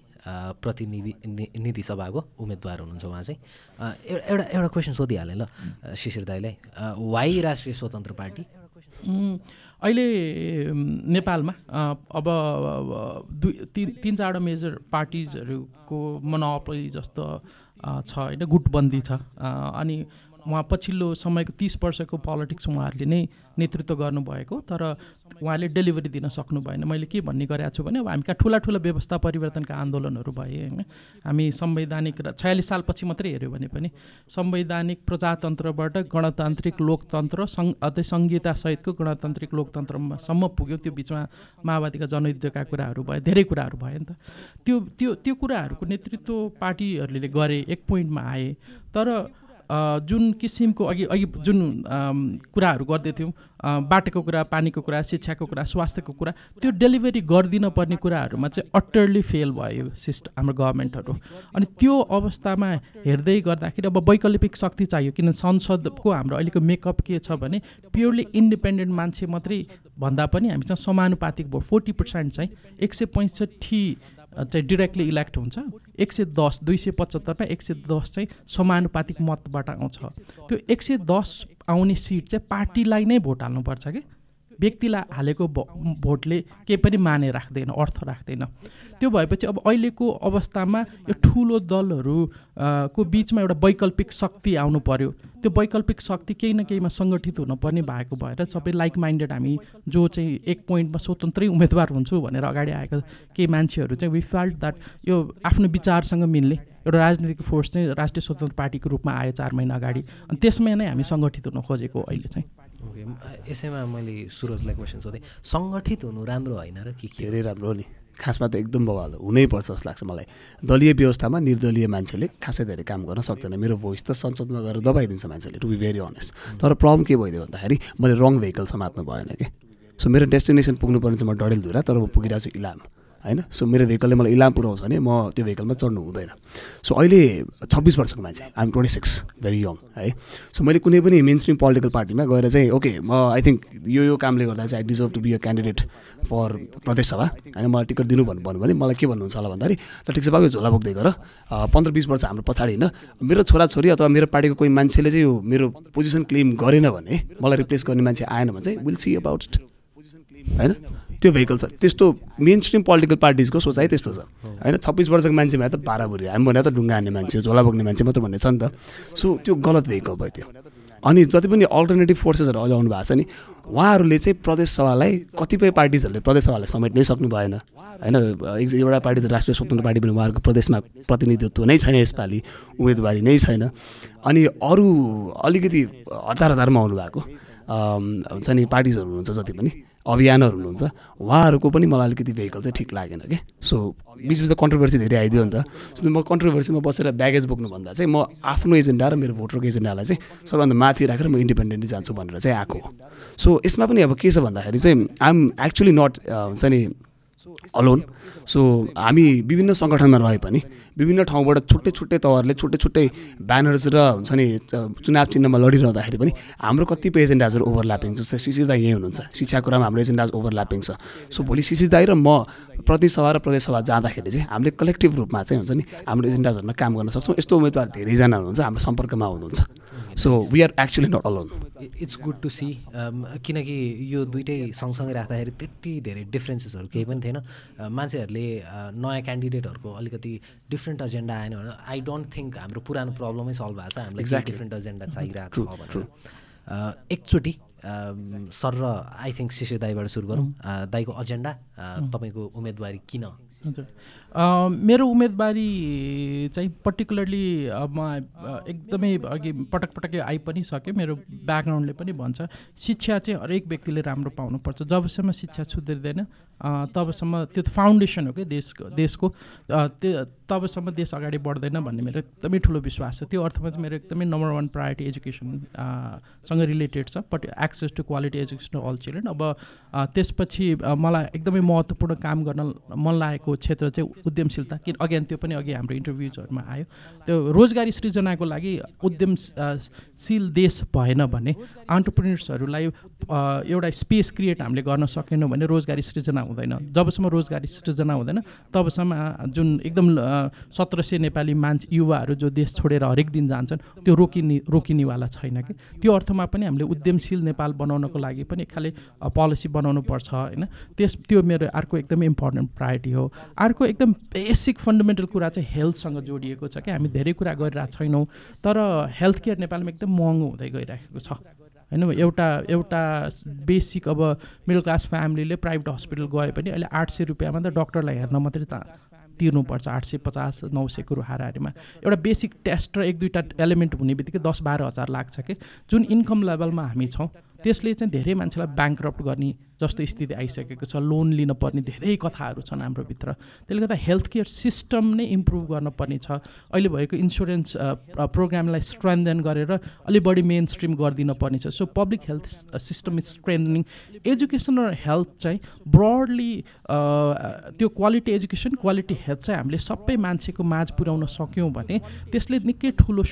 प्रतिनिधि निधि सभाको उम्मेदवार हुनुहुन्छ उहाँ चाहिँ। एउटा एउटा क्वेसन सोधिहालेँ ल शिशिर दाईलाई। वाइ राष्ट्रिय स्वतन्त्र पार्टी? अहिले नेपालमा अब दुई तिन तिन चारवटा मेजर पार्टिजहरूको मनोपली जस्तो छ होइन गुटबन्दी छ। अनि उहाँ पछिल्लो समयको तिस वर्षको पोलिटिक्स उहाँहरूले नै नेतृत्व गर्नुभएको तर उहाँले डेलिभरी दिन सक्नु भएन। मैले के भन्ने गरेको छु भने अब हामी कहाँ ठुला ठुला व्यवस्था परिवर्तनका आन्दोलनहरू भए होइन? हामी संवैधानिक र छयालिस सालपछि मात्रै हेऱ्यो भने पनि संवैधानिक प्रजातन्त्रबाट गणतान्त्रिक लोकतन्त्र सङ् अझै सङ्घीयतासहितको गणतान्त्रिक लोकतन्त्रसम्म पुग्यो। त्यो बिचमा माओवादीका जनयुद्धका कुराहरू भए धेरै कुराहरू भए नि त। त्यो त्यो त्यो कुराहरूको नेतृत्व पार्टीहरूले गरे एक पोइन्टमा आए। तर जुन किसिमको अघि अघि जुन कुराहरू गर्दैथ्यौँ बाटोको कुरा पानीको कुरा शिक्षाको कुरा स्वास्थ्यको कुरा त्यो डेलिभरी गरिदिन पर्ने कुराहरूमा चाहिँ अटरली फेल भयो सिस्ट हाम्रो गभर्मेन्टहरू। अनि त्यो अवस्थामा हेर्दै गर्दाखेरि अब वैकल्पिक शक्ति चाहियो किन संसदको हाम्रो अहिलेको मेकअप के छ भने प्योरली इन्डिपेन्डेन्ट मान्छे मात्रै भन्दा पनि हामीसँग समानुपातिक भोट फोर्टी पर्सेन्ट चाहिँ एक सय पैँसठी चाहिँ डिरेक्टली इलेक्ट हुन्छ। एक सय दस दुई सय पचहत्तरमा एक सय दस चाहिँ समानुपातिक मतबाट आउँछ। त्यो एक सय दस आउने सिट चाहिँ पार्टीलाई नै भोट हाल्नुपर्छ कि? व्यक्तिलाई हालेको भोटले केही पनि माने राख्दैन अर्थ राख्दैन। त्यो भएपछि अब अहिलेको अवस्थामा यो ठुलो दलहरू को बिचमा एउटा वैकल्पिक शक्ति आउनु पर्यो। त्यो वैकल्पिक शक्ति केही न केहीमा सङ्गठित हुनुपर्ने भएको भएर सबै लाइक माइन्डेड हामी जो चाहिँ एक पोइन्टमा स्वतन्त्रै उम्मेदवार हुन्छु भनेर अगाडि आएका केही मान्छेहरू चाहिँ वी फाल्ट द्याट यो आफ्नो विचारसँग मिल्ने एउटा राजनीतिक फोर्स चाहिँ राष्ट्रिय स्वतन्त्र पार्टीको रूपमा आयो चार महिना अगाडि। अनि त्यसमा नै हामी सङ्गठित हुन खोजेको अहिले चाहिँ। ओके यसैमा मैले सुरजलाई क्वेसन सोधेँ। सङ्गठित हुनु राम्रो होइन र के धेरै राम्रो हो नि। खासमा त एकदम बवाल हुनैपर्छ जस्तो लाग्छ मलाई। दलीय व्यवस्थामा निर्दलीय मान्छेले खासै धेरै काम गर्न सक्दैन। मेरो भोइस त संसदमा गएर दबाइदिन्छ मान्छेले टु बी भेरी अनेस्ट तर प्रब्लम के भइदियो भन्दाखेरि मैले रङ भेहिकल समात्नु भएन कि। सो मेरो डेस्टिनेसन पुग्नुपर्ने चाहिँ म डडेलधुरा तर म पुगिरहेको छु इलाम। होइन? सो मेरो भेहिकलले मलाई इलाम पुऱ्याउँछ भने म त्यो भेहिकलमा चढ्नु हुँदैन। सो अहिले छब्बिस वर्षको मान्छे I'm twenty six very young है? सो मैले कुनै पनि मेन स्ट्रिम पोलिटिकल पार्टीमा गएर चाहिँ ओके म आई थिङ्क यो यो कामले गर्दा चाहिँ I deserve to be a candidate for प्रदेश सभा होइन? मलाई टिकट दिनु भन्नु भन्नु भने मलाई के भन्नुहुन्छ होला भन्दाखेरि ल ठिक छ बाबु झोला बोक्दै गर। पन्ध्र बिस वर्ष हाम्रो पछाडि होइन। मेरो छोराछोरी अथवा मेरो पार्टीको कोही मान्छेले चाहिँ यो मेरो पोजिसन क्लेम गरेन भने मलाई रिप्लेस गर्ने मान्छे आएन भने चाहिँ विल सी अबाउट इट होइन? त्यो भेहिकल छ। त्यस्तो मेन स्ट्रिम पोलिटिकल पार्टिजको सोचाइ त्यस्तो छ। होइन छब्बिस वर्षको मान्छेमा त बाह्रभुरी हामी भने त ढुङ्गा हान्ने मान्छे झोला बोक्ने मान्छे मात्र भन्ने छ नि त। सो त्यो गलत भेहिकल भयो त्यो। अनि जति पनि अल्टरनेटिभ फोर्सेसहरू अझ आउनु भएको छ नि उहाँहरूले चाहिँ प्रदेश सभालाई कतिपय पार्टिजहरूले प्रदेश सभालाई समेट्नै सक्नु भएन। होइन एउटा पार्टी त राष्ट्रिय स्वतन्त्र पार्टी पनि उहाँहरूको प्रदेशमा प्रतिनिधित्व नै छैन यसपालि उम्मेदवारी नै छैन। अनि अरू अलिकति हतार हतारमा आउनुभएको हुन्छ नि पार्टिजहरू हुनुहुन्छ जति पनि। अभियानहरू हुनुहुन्छ। उहाँहरूको पनि मलाई अलिकति भेहिकल चाहिँ ठिक लागेन कि। सो बिच बिचमा कन्ट्रोभर्सी धेरै आइदियो नि त। सो म कन्ट्रोभर्सीमा बसेर ब्यागेज बोक्नुभन्दा चाहिँ म आफ्नो एजेन्डा र मेरो भोटरको एजेन्डालाई चाहिँ सबैभन्दा माथि राखेर म इन्डिपेन्डेन्टली जान्छु भनेर चाहिँ आएको सो यसमा पनि अब के छ भन्दाखेरि चाहिँ आइएम एक्चुली नट हुन्छ नि अलोन सो हामी विभिन्न सङ्गठनमा रहे पनि विभिन्न ठाउँबाट छुट्टै छुट्टै तवरले छुट्टै छुट्टै ब्यानर्स र हुन्छ नि चुनाव चिन्हमा लडिरहँदाखेरि पनि हाम्रो कतिपय एजेन्डाजहरू ओभरल्यापिङ छ। शिशिर दाई यहीँ हुनुहुन्छ। शिक्षा कुरामा हाम्रो एजेन्डाज ओभरल्यापिङ छ। सो भोलि शिशिर दाई र म प्रदेश सभा र प्रदेश सभा जाँदाखेरि चाहिँ हामीले कलेक्टिभ रूपमा चाहिँ हुन्छ नि हाम्रो एजेन्डाजहरूमा काम गर्न सक्छौँ। यस्तो उम्मेदवार धेरैजना हुनुहुन्छ हाम्रो सम्पर्कमा हुनुहुन्छ। So we are actually not alone it's good to see किनकि यो दुइटै सँगसँगै राख्दाखेरि त्यति धेरै डिफ्रेन्सेसहरू केही पनि थिएन मान्छेहरूले नयाँ क्यान्डिडेटहरूको अलिकति डिफ्रेन्ट एजेन्डा आएन भने आई डोन्ट थिङ्क हाम्रो पुरानो प्रब्लमै सल्भ भएको छ हामीलाई. डिफ्रेन्ट एजेन्डा चाहिरहेको छ भनेर एकचोटि सर र आई थिङ्क शिशिर दाईबाट सुरु गरौँ दाईको एजेन्डा तपाईँको उम्मेदवारी किन मेरो उम्मेदवारी चाहिँ पर्टिकुलरली म एकदमै अघि पटक पटकै आइ पनि सक्यो मेरो ब्याकग्राउन्डले पनि भन्छ। शिक्षा चाहिँ हरेक व्यक्तिले राम्रो पाउनुपर्छ। जबसम्म शिक्षा सुध्रिँदैन तबसम्म त्यो त फाउन्डेसन हो कि देशको देशको। त्यो तबसम्म देश अगाडि बढ्दैन भन्ने मेरो एकदमै ठुलो विश्वास छ। त्यो अर्थमा चाहिँ मेरो एकदमै नम्बर वान प्रायोरिटी एजुकेसन सँग रिलेटेड छ। But access to quality education all children अब त्यसपछि मलाई एकदमै महत्त्वपूर्ण काम गर्न मन लागेको क्षेत्र चाहिँ उद्यमशीलता। कि अघि त्यो पनि अघि हाम्रो इन्टरभ्युजहरूमा आयो। त्यो रोजगारी सृजनाको लागि उद्यमशील देश भएन भने अन्टरप्रिनर्सहरूलाई एउटा स्पेस क्रिएट हामीले गर्न सकेनौँ भने रोजगारी सृजना हुँदैन। जबसम्म रोजगारी सृजना हुँदैन तबसम्म जुन एकदम सत्र सय नेपाली मान्छे युवाहरू जो देश छोडेर हरेक दिन जान्छन् त्यो रोकिने रोकिनेवाला छैन कि? त्यो अर्थमा पनि हामीले उद्यमशील नेपाल बनाउनको लागि पनि खाले पोलिसी बनाउनु पर्छ होइन? त्यस त्यो मेरो अर्को एकदमै इम्पोर्टेन्ट प्रायोरिटी हो। अर्को एकदम बेसिक फन्डामेन्टल कुरा चाहिँ हेल्थसँग जोडिएको छ कि? हामी धेरै कुरा गरिरहेको छैनौँ तर हेल्थ केयर नेपालमा एकदम महँगो हुँदै गइरहेको छ। होइन एउटा एउटा बेसिक अब मिडल क्लास फ्यामिलीले प्राइभेट हस्पिटल गए पनि अहिले आठ सय रुपियाँमा त डक्टरलाई हेर्न मात्रै ता तिर्नुपर्छ आठ सय पचास नौ सयको हाराहारीमा। एउटा बेसिक टेस्ट र एक दुईवटा एलिमेन्ट हुने बित्तिकै दस बाह्र हजार लाग्छ कि? जुन इन्कम लेभलमा हामी छौँ त्यसले चाहिँ धेरै मान्छेलाई ब्याङ्क्रप्ट गर्ने जस्तो स्थिति आइसकेको छ लोन लिन पर्ने धेरै कथाहरू छन् हाम्रो भित्र त्यसले गर्दा हेल्थ केयर सिस्टम नै इम्प्रुभ गर्न पर्ने छ। अहिले भएको इन्सुरेन्स प्रोग्रामलाई स्ट्रेन्थन गरेर अलि बढी मेन स्ट्रिम गरिदिन पर्ने छ so public health system is strengthening education र हेल्थ चाहिँ ब्रडली त्यो क्वालिटी एजुकेसन क्वालिटी हेल्थ चाहिँ हामीले सबै मान्छेको माझ पुर्याउन सक्यौँ भने त्यसले निकै ठुलो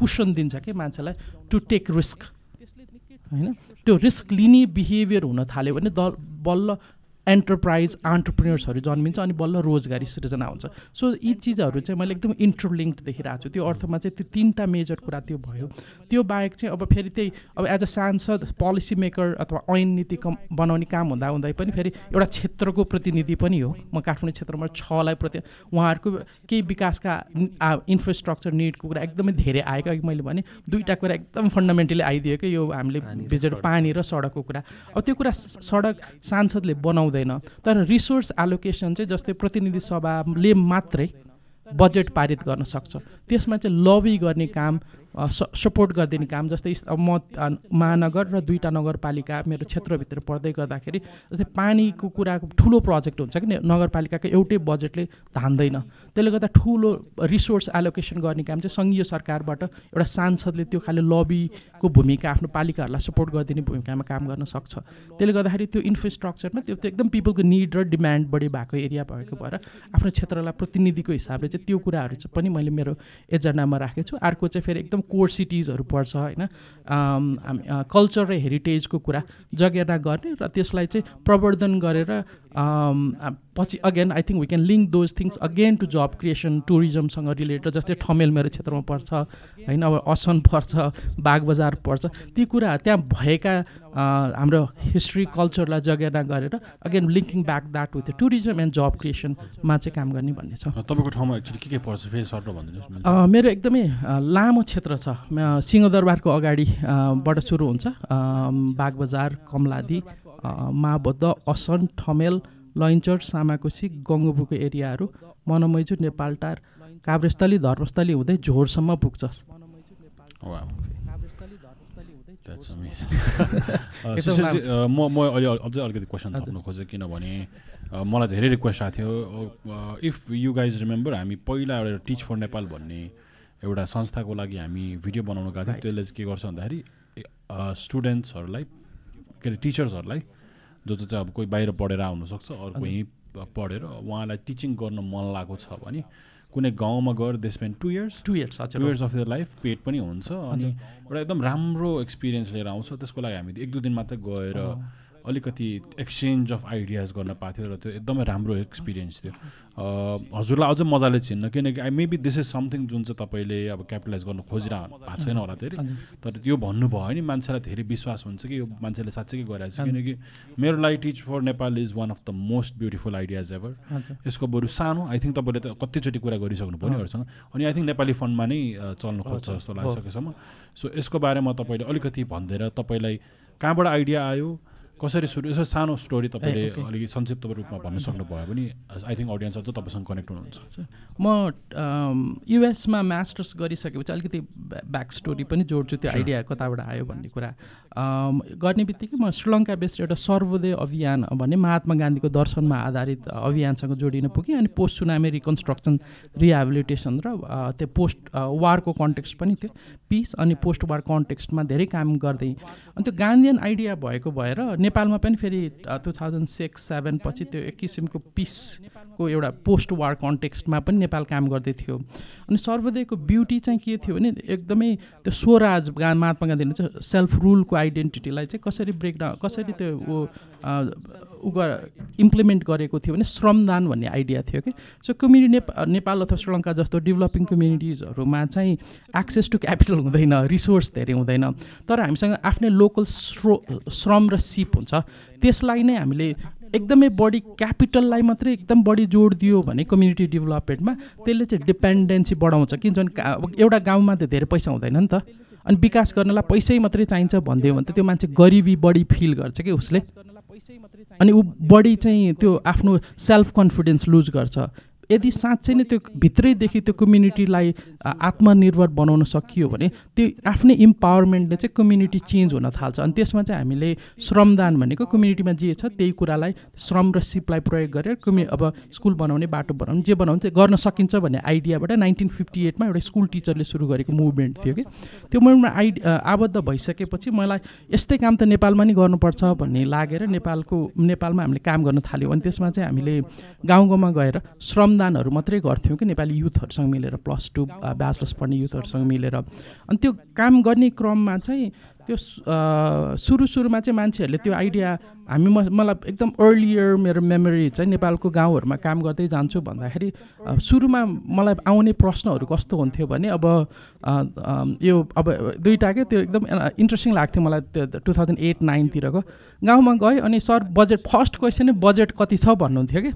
कुसन दिन्छ कि मान्छेलाई? टु टेक रिस्क होइन? त्यो रिस्क लिने बिहेभियर हुन थाल्यो भने द बल्ल एन्टरप्राइज अन्टरप्रिनर्सहरू जन्मिन्छ अनि बल्ल रोजगारी सृजना हुन्छ। सो यी चिजहरू चाहिँ मैले एकदम इन्टरलिङ्क्ड देखिरहेको छु। त्यो अर्थमा चाहिँ त्यो तिनवटा मेजर कुरा त्यो भयो। त्यो बाहेक चाहिँ अब फेरि त्यही अब as a sansad policy maker अथवा ऐन नीति कम बनाउने काम हुँदा हुँदै पनि फेरि एउटा क्षेत्रको प्रतिनिधि पनि हो। म काठमाडौँ क्षेत्रमा छलाई प्रति उहाँहरूको केही विकासका इन्फ्रास्ट्रक्चर निडको कुरा एकदमै धेरै आएको। अघि मैले भने दुईवटा कुरा एकदम फन्डामेन्टली आइदियो कि यो हामीले भिजेर पानी र सडकको कुरा। अब त्यो कुरा सडक सांसदले बनाउँदैन तर रिसोर्स एलोकेसन चाहिँ जस्तै प्रतिनिधि सभाले मात्रै बजेट पारित गर्न सक्छ। त्यसमा चाहिँ लबी गर्ने काम सपोर्ट गरिदिने काम जस्तै म महानगर र दुईवटा नगरपालिका मेरो क्षेत्रभित्र पर्दै गर्दाखेरि जस्तै पानीको कुराको ठुलो प्रोजेक्ट हुन्छ कि नगरपालिकाको एउटै बजेटले धान्दैन। त्यसले गर्दा ठुलो रिसोर्स एलोकेसन गर्ने काम चाहिँ सङ्घीय सरकारबाट एउटा सांसदले त्यो खालि लबीको भूमिका आफ्नो पालिकाहरूलाई सपोर्ट गरिदिने भूमिकामा काम गर्न सक्छ। त्यसले गर्दाखेरि त्यो इन्फ्रास्ट्रक्चरमा त्यो एकदम पिपलको निड र डिमान्ड बढी भएको एरिया भएको भएर आफ्नो क्षेत्रलाई प्रतिनिधिको हिसाबले चाहिँ त्यो कुराहरू चाहिँ पनि मैले मेरो एजेन्डामा राखेको छु। अर्को चाहिँ फेरि एकदम कोर सिटिजहरू पर्छ होइन? कल्चर र हेरिटेजको कुरा जगेर्ना गर्ने र त्यसलाई चाहिँ प्रवर्धन गरेर पछि again I think we can link those things again to job creation टुरिज्मसँग related जस्तै ठमेल मेरो क्षेत्रमा पर्छ होइन अब असन पर्छ बागबजार पर्छ। ती कुरा त्यहाँ भएका हाम्रो हिस्ट्री कल्चरलाई जगेर्ना गरेर again linking back that with tourism and job क्रिएसनमा चाहिँ काम गर्ने भन्ने छ। तपाईँको ठाउँमा एक्चुली के के पर्छ? फेरि सर्ट भनिदिनुहोस् मेरो एकदमै लामो क्षेत्र छ। सिंहदरबारको अगाडिबाट सुरु हुन्छ। बागबजार कमलादी माबद्ध असन ठमेल लैन्चर सामाकोसी गङ्गोबुको एरियाहरू मनमैजु नेपालटार काभ्रेस्थली धर्मस्थली हुँदै झोरसम्म पुग्छ म म अहिले अझै अलिकति क्वेसन थप्नु खोजेँ किनभने मलाई धेरै रिक्वेस्ट आएको थियो। इफ यु गाइज रिमेम्बर हामी पहिला एउटा टिच फर नेपाल भन्ने एउटा संस्थाको लागि हामी भिडियो बनाउनु गएको थियौँ। त्यसले चाहिँ के गर्छ भन्दाखेरि स्टुडेन्ट्सहरूलाई के अरे टिचर्सहरूलाई जो चाहिँ अब कोही बाहिर पढेर आउनुसक्छ अरू कोही पढेर उहाँलाई टिचिङ गर्न मन लागेको छ भने कुनै गाउँमा गएर they spend two years two years two years of the life paid पनि हुन्छ। अनि एउटा एकदम राम्रो एक्सपिरियन्स लिएर आउँछ। त्यसको लागि हामी एक दुई दिन मात्रै गएर अलिकति एक्सचेन्ज अफ आइडियाज गर्न पाएको थियो र त्यो एकदमै राम्रो एक्सपिरियन्स थियो। हजुरलाई अझै मजाले चिन्न किनकि I maybe this is something जुन चाहिँ तपाईँले अब क्यापिटलाइज गर्न खोजिरह भएको छैन होला धेरै तर त्यो भन्नुभयो भने मान्छेलाई धेरै विश्वास हुन्छ कि यो मान्छेले साँच्चै गरिरहेको छ किनकि मेरो लागि teach for Nepal is one of the most beautiful ideas ever यसको बरु सानो आई थिङ्क तपाईँले त कतिचोटि कुरा गरिसक्नु पर्यो अरूसँग। अनि आई थिङ्क नेपाली फन्डमा नै चल्नु खोज्छ जस्तो लागिसकेसम्म। सो यसको बारेमा तपाईँले अलिकति भनिदिएर तपाईँलाई कहाँबाट आइडिया आयो? कसरी सुरु यसो सानो स्टोरी तपाईँले अलिकति संक्षिप्त रूपमा भन्न सक्नुभयो भने आई थिङ्क अडियन्स अझ तपाईँसँग कनेक्ट हुनुहुन्छ। म युएसमा मास्टर्स गरिसकेपछि अलिकति ब्याक स्टोरी पनि जोड्छु त्यो आइडिया कताबाट आयो भन्ने कुरा। गर्ने बित्तिकै म श्रीलङ्का बेस्ड एउटा सर्वोदय अभियान भन्ने महात्मा गान्धीको दर्शनमा आधारित अभियानसँग जोडिन पुगेँ अनि पोस्ट सुनामी रिकन्स्ट्रक्सन रिहेबिलिटेसन र त्यो पोस्ट वारको कन्टेक्स्ट पनि थियो। पिस अनि पोस्ट वार कन्टेक्स्टमा धेरै काम गर्दै। अनि त्यो गान्धीयन आइडिया भएको भएर नेपालमा पनि फेरि टु थाउजन्ड सिक्स सेभेन पछि त्यो एक किसिमको पिसको एउटा पोस्ट वार कन्टेक्स्टमा पनि नेपाल काम गर्दै थियो। अनि सर्वोदयको ब्युटी चाहिँ के थियो भने एकदमै त्यो स्वराज गा महात्मा गान्धीले चाहिँ सेल्फ रुलको आइडेन्टिटीलाई चाहिँ कसरी ब्रेकडाउन कसरी त्यो ऊ उ इम्प्लिमेन्ट गरेको थियो भने श्रमदान भन्ने आइडिया थियो कि। सो कम्युनिटी नेपा नेपाल अथवा श्रीलङ्का जस्तो डेभलपिङ कम्युनिटिजहरूमा चाहिँ एक्सेस टु क्यापिटल हुँदैन रिसोर्स धेरै हुँदैन। तर हामीसँग आफ्नै लोकल स्रो श्रम र सिप हुन्छ। त्यसलाई नै हामीले एकदमै बढी क्यापिटललाई मात्रै एकदम बढी जोड दियो भने कम्युनिटी डेभलपमेन्टमा त्यसले चाहिँ डिपेन्डेन्सी बढाउँछ। कि झन् एउटा गाउँमा त धेरै पैसा हुँदैन नि त। अनि विकास गर्नलाई पैसै मात्रै चाहिन्छ भनिदियो भने त त्यो मान्छे गरिबी बढी फिल गर्छ कि उसले। अनि ऊ बढी चाहिँ त्यो आफ्नो सेल्फ कन्फिडेन्स लुज गर्छ। यदि साँच्चै नै त्यो भित्रैदेखि त्यो कम्युनिटीलाई आत्मनिर्भर बनाउन सकियो भने त्यो आफ्नै इम्पावरमेन्टले चाहिँ कम्युनिटी चेन्ज हुन थाल्छ। अनि त्यसमा चाहिँ हामीले श्रमदान भनेको कम्युनिटीमा जे छ त्यही कुरालाई श्रम र सिपलाई प्रयोग गरेर कम्यु अब स्कुल बनाउने बाटो बनाउने जे बनाउने चाहिँ गर्न सकिन्छ भन्ने आइडियाबाट नाइन्टिन फिफ्टी एटमा एउटा स्कुल टिचरले सुरु गरेको मुभमेन्ट थियो कि। त्यो मुभमेन्टमा आइडि आबद्ध भइसकेपछि मलाई यस्तै काम त नेपालमा नि गर्नुपर्छ भन्ने लागेर नेपालको नेपालमा हामीले काम गर्न थाल्यौँ। अनि त्यसमा चाहिँ हामीले गाउँ गाउँमा गएर श्रम श्रमदानहरू मात्रै गर्थ्यौँ कि नेपाली युथहरूसँग मिलेर प्लस टू ब्याचलर्स पढ्ने युथहरूसँग मिलेर। अनि त्यो काम गर्ने क्रममा चाहिँ त्यो सुरु सुरुमा चाहिँ मान्छेहरूले त्यो आइडिया हामी म मलाई एकदम अर्लियर मेरो मेमोरी चाहिँ नेपालको गाउँहरूमा काम गर्दै जान्छु भन्दाखेरि सुरुमा मलाई आउने प्रश्नहरू कस्तो हुन्थ्यो भने अब यो अब दुइटा के त्यो एकदम इन्ट्रेस्टिङ लाग्थ्यो मलाई त्यो टु थाउजन्ड एट नाइनतिरको। गाउँमा गएँ अनि सर बजेट फर्स्ट क्वेसन नै बजेट कति छ भन्नुहुन्थ्यो कि?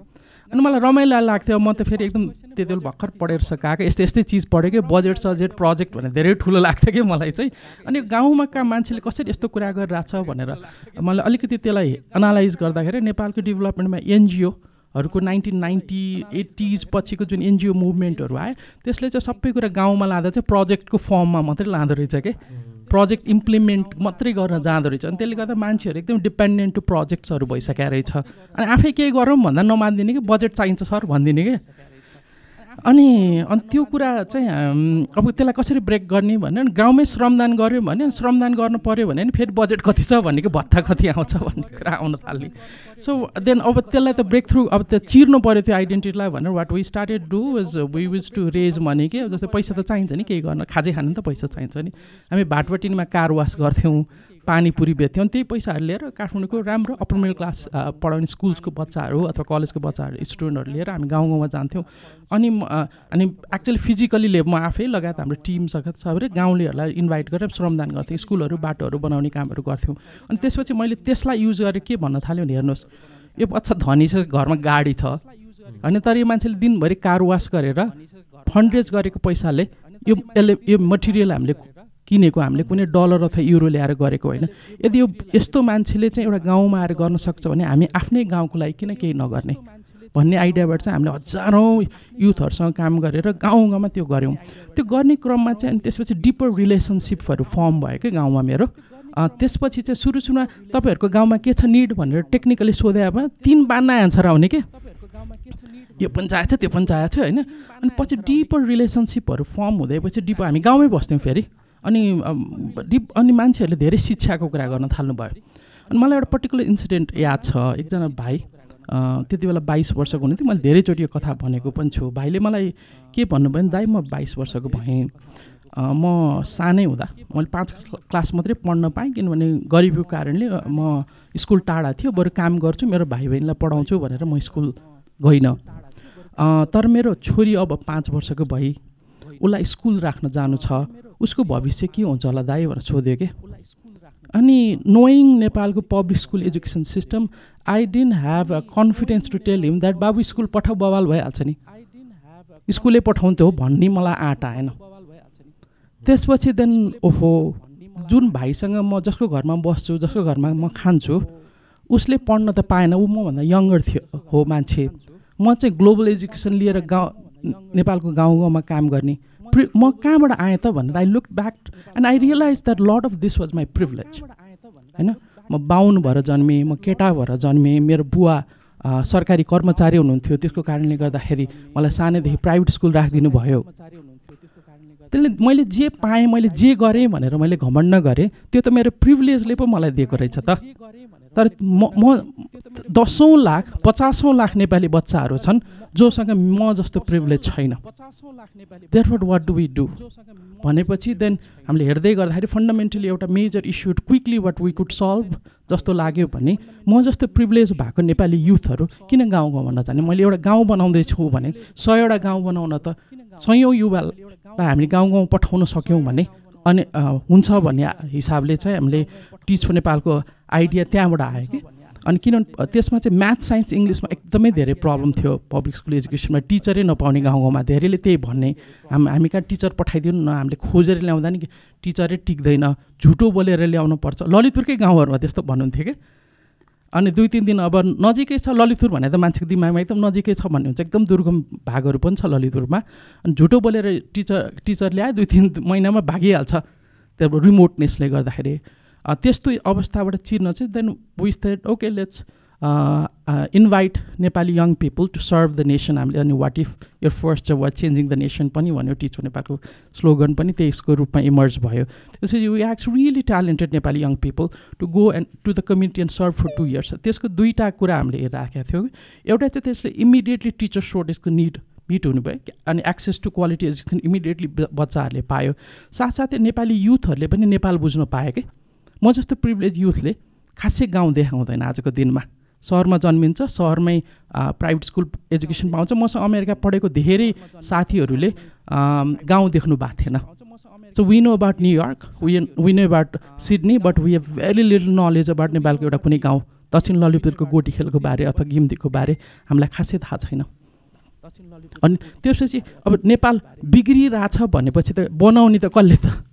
अनि मलाई रमाइलो लाग्थ्यो। म त फेरि एकदम त्यति बेला भर्खर पढेर सकाएको यस्तै यस्तै चिज पढेँ कि बजेट सजेट प्रोजेक्ट भनेर धेरै ठुलो लाग्थ्यो कि मलाई चाहिँ। अनि गाउँमा मान्छेले कसरी यस्तो कुरा गरिरहेछ भनेर मैले अलिकति त्यसलाई एनालाइज गर्दाखेरि नेपालको डेभलपमेन्टमा एनजिओहरूको नाइन्टिन नाइन्टी एट्टिज पछिको जुन एनजिओ मुभमेन्टहरू आयो त्यसले चाहिँ सबै कुरा गाउँमा लाँदा चाहिँ प्रोजेक्टको फर्ममा मात्रै लाँदो रहेछ कि। प्रोजेक्ट इम्प्लिमेन्ट मात्रै गर्न जाँदो रहेछ। अनि त्यसले गर्दा मान्छेहरू एकदम डिपेन्डेन्ट टु प्रोजेक्ट्सहरू भइसकेको रहेछ। अनि आफै केही गरौँ भन्दा नमानिदिने कि बजेट चाहिन्छ सर भनिदिने कि? अनि अनि त्यो कुरा चाहिँ अब त्यसलाई कसरी ब्रेक गर्ने भने गाउँमै श्रमदान गऱ्यो भने श्रमदान गर्नु पऱ्यो भने नि फेरि बजेट कति छ भनेको भत्ता कति आउँछ भन्ने कुरा आउन थाल्ने सो देन अब त्यसलाई त ब्रेक थ्रु अब त्यो चिर्नु पऱ्यो त्यो आइडेन्टिटीलाई भनेर what we started do is we wish to raise money के जस्तै पैसा त चाहिन्छ नि केही गर्न खाजै खानु त पैसा चाहिन्छ नि। हामी भाटबटिनमा कार वास गर्थ्यौँ। पानीपुरी बेच्थ्यौँ त्यही पैसाहरू लिएर काठमाडौँको राम्रो अप्पर मिडल क्लास पढाउने स्कुल्सको बच्चाहरू अथवा कलेजको बच्चाहरू स्टुडेन्टहरू लिएर हामी गाउँ गाउँमा जान्थ्यौँ। अनि अनि एक्चुअली फिजिकली ले म आफै लगायत हाम्रो टिम सगत सबैले गाउँलेहरूलाई इन्भाइट गरेर श्रमदान गर्थ्यौँ स्कुलहरू बाटोहरू बनाउने कामहरू गर्थ्यौँ। अनि त्यसपछि मैले त्यसलाई युज गरेर के भन्न थाल्यो भने हेर्नुहोस् यो बच्चा धनी छ घरमा गाडी छ होइन तर यो मान्छेले दिनभरि कार वास गरेर फन्ड रेज गरेको पैसाले यो यसले यो मटेरियल हामीले किनेको हामीले कुनै डलर अथवा युरो ल्याएर गरेको होइन। यदि यो यस्तो मान्छेले चाहिँ एउटा गाउँमा आएर गर्न सक्छ भने हामी आफ्नै गाउँको लागि किन केही नगर्ने? भन्ने आइडियाबाट चाहिँ हामीले हजारौँ युथहरूसँग काम गरेर गाउँ गाउँमा त्यो गऱ्यौँ। त्यो गर्ने क्रममा चाहिँ अनि त्यसपछि डिपर रिलेसनसिपहरू फर्म भयो कि गाउँमा मेरो। त्यसपछि चाहिँ सुरु सुरुमा तपाईँहरूको गाउँमा के छ निड भनेर टेक्निकली सोधेमा तिन बान्ना एन्सर आउने के? यो पनि चाहिएको छ त्यो पनि चाहिएको छ होइन? अनि पछि डिपर रिलेसनसिपहरू फर्म हुँदैपछि डिप हामी गाउँमै बस्थ्यौँ फेरि। अनि डिप अनि मान्छेहरूले धेरै शिक्षाको कुरा गर्न थाल्नुभयो। अनि मलाई एउटा पर्टिकुलर इन्सिडेन्ट याद छ। एकजना भाइ त्यति बेला बाइस वर्षको हुनुहुन्थ्यो मैले धेरैचोटि यो कथा भनेको पनि छु। भाइले मलाई के भन्नुभयो भने दाइ म बाइस वर्षको भएँ। म सानै हुँदा मैले पाँच क्लास मात्रै पढ्न पाएँ। किनभने गरिबीको कारणले म स्कुल टाढा थियो। बरु काम गर्छु मेरो भाइ बहिनीलाई पढाउँछु भनेर म स्कुल गइनँ। तर मेरो छोरी अब पाँच वर्षको भई उसलाई स्कुल राख्न जानु छ। उसको भविष्य के हुन्छ होला दाइ भनेर सोध्यो कि? अनि नोइङ नेपालको public school education system I didn't have a confidence to tell him that बाबु स्कुल पठाउ बवाल भइहाल्छ नि। स्कुलै पठाउँथ्यो भन्ने मलाई आँट आएन। त्यसपछि देन ओहो जुन भाइसँग म जसको घरमा बस्छु जसको घरमा म खान्छु उसले पढ्न त पाएन। ऊ मभन्दा यङ्गर थियो हो मान्छे। म चाहिँ ग्लोबल एजुकेसन लिएर गाउँ नेपालको गाउँ गाउँमा काम गर्ने। म कहाँबाट आएँ त भनेर I look back and I realise that lot of this was my privilege होइन म बाहुन भएर जन्मेँ म केटा भएर जन्मेँ मेरो बुवा सरकारी कर्मचारी हुनुहुन्थ्यो त्यसको कारणले गर्दाखेरि मलाई सानैदेखि प्राइभेट स्कुल राखिदिनु भयो। त्यसले मैले जे पाएँ मैले जे गरेँ भनेर मैले घमण्ड गरेँ त्यो त मेरो प्रिभिलेजले पो मलाई दिएको रहेछ त। तर म म दसौँ लाख पचासौँ लाख नेपाली बच्चाहरू छन् जोसँग म जस्तो प्रिभिलेज छैन। There what do we do भनेपछि देन हामीले हेर्दै गर्दाखेरि फन्डामेन्टली एउटा major issue quickly what we could solve जस्तो लाग्यो भने म जस्तो प्रिभिलेज भएको नेपाली युथहरू किन गाउँ गाउँमा नजाने मैले एउटा गाउँ बनाउँदैछु भने सयवटा गाउँ बनाउन त सयौँ युवालाई हामीले गाउँ गाउँ पठाउन सक्यौँ भने अनि हुन्छ भन्ने हिसाबले चाहिँ हामीले टिच नेपालको आइडिया त्यहाँबाट आयो कि? अनि किनभने त्यसमा चाहिँ म्याथ साइन्स इङ्ग्लिसमा एकदमै धेरै प्रब्लम थियो पब्लिक स्कुल एजुकेसनमा टिचरै नपाउने गाउँ गाउँमा धेरैले त्यही भन्ने। हाम हामी कहाँ टिचर पठाइदिनु न हामीले खोजेर ल्याउँदा नि टिचरै टिक्दैन। झुटो बोलेर ल्याउनु पर्छ ललितपुरकै गाउँहरूमा त्यस्तो भन्नुहुन्थ्यो कि अनि दुई तिन दिन अब नजिकै छ ललितपुर भने त मान्छेको दिमागमा एकदम नजिकै छ भन्ने हुन्छ। एकदम दुर्गम भागहरू पनि छ ललितपुरमा। अनि झुटो बोलेर टिचर टिचर ल्यायो दुई तिन महिनामा भागिहाल्छ। त्यो रिमोटनेसले गर्दाखेरि। त्यस्तो अवस्थाबाट चिर्न चाहिँ then we said okay let's invite Nepali young people to serve the nation हामीले अनि what if your first job changing the nation पनि भन्यो टिच नेपालको स्लोगन पनि त्यसको रूपमा इमर्ज भयो। त्यसपछि we x really talented Nepali young people to go and to the community and serve for two years त्यसको दुईवटा कुरा हामीले राखेका थियौँ। एउटा चाहिँ त्यसले इमिडिएटली टिचर सोर्टेजको निड मिट हुनुभयो अनि access to quality education immediately बच्चाहरूले पायो। साथसाथै नेपाली युथहरूले पनि नेपाल बुझ्न पायो कि? म जस्तो प्रिभिलेज युथले खासै गाउँ देखाउँदैन आजको दिनमा। सहरमा जन्मिन्छ सहरमै प्राइभेट स्कुल एजुकेसन पाउँछ। मसँग अमेरिका पढेको धेरै साथीहरूले गाउँ देख्नु भएको थिएन। So we know about New York we know about Sydney but we have very little knowledge about नेपालको एउटा कुनै गाउँ। दक्षिण ललितपुरको गोटी खेलको बारे अथवा गिम्तीको बारे हामीलाई खासै थाहा छैन। अनि त्यसपछि अब नेपाल बिग्रिरहेछ भनेपछि त बनाउने त कसले त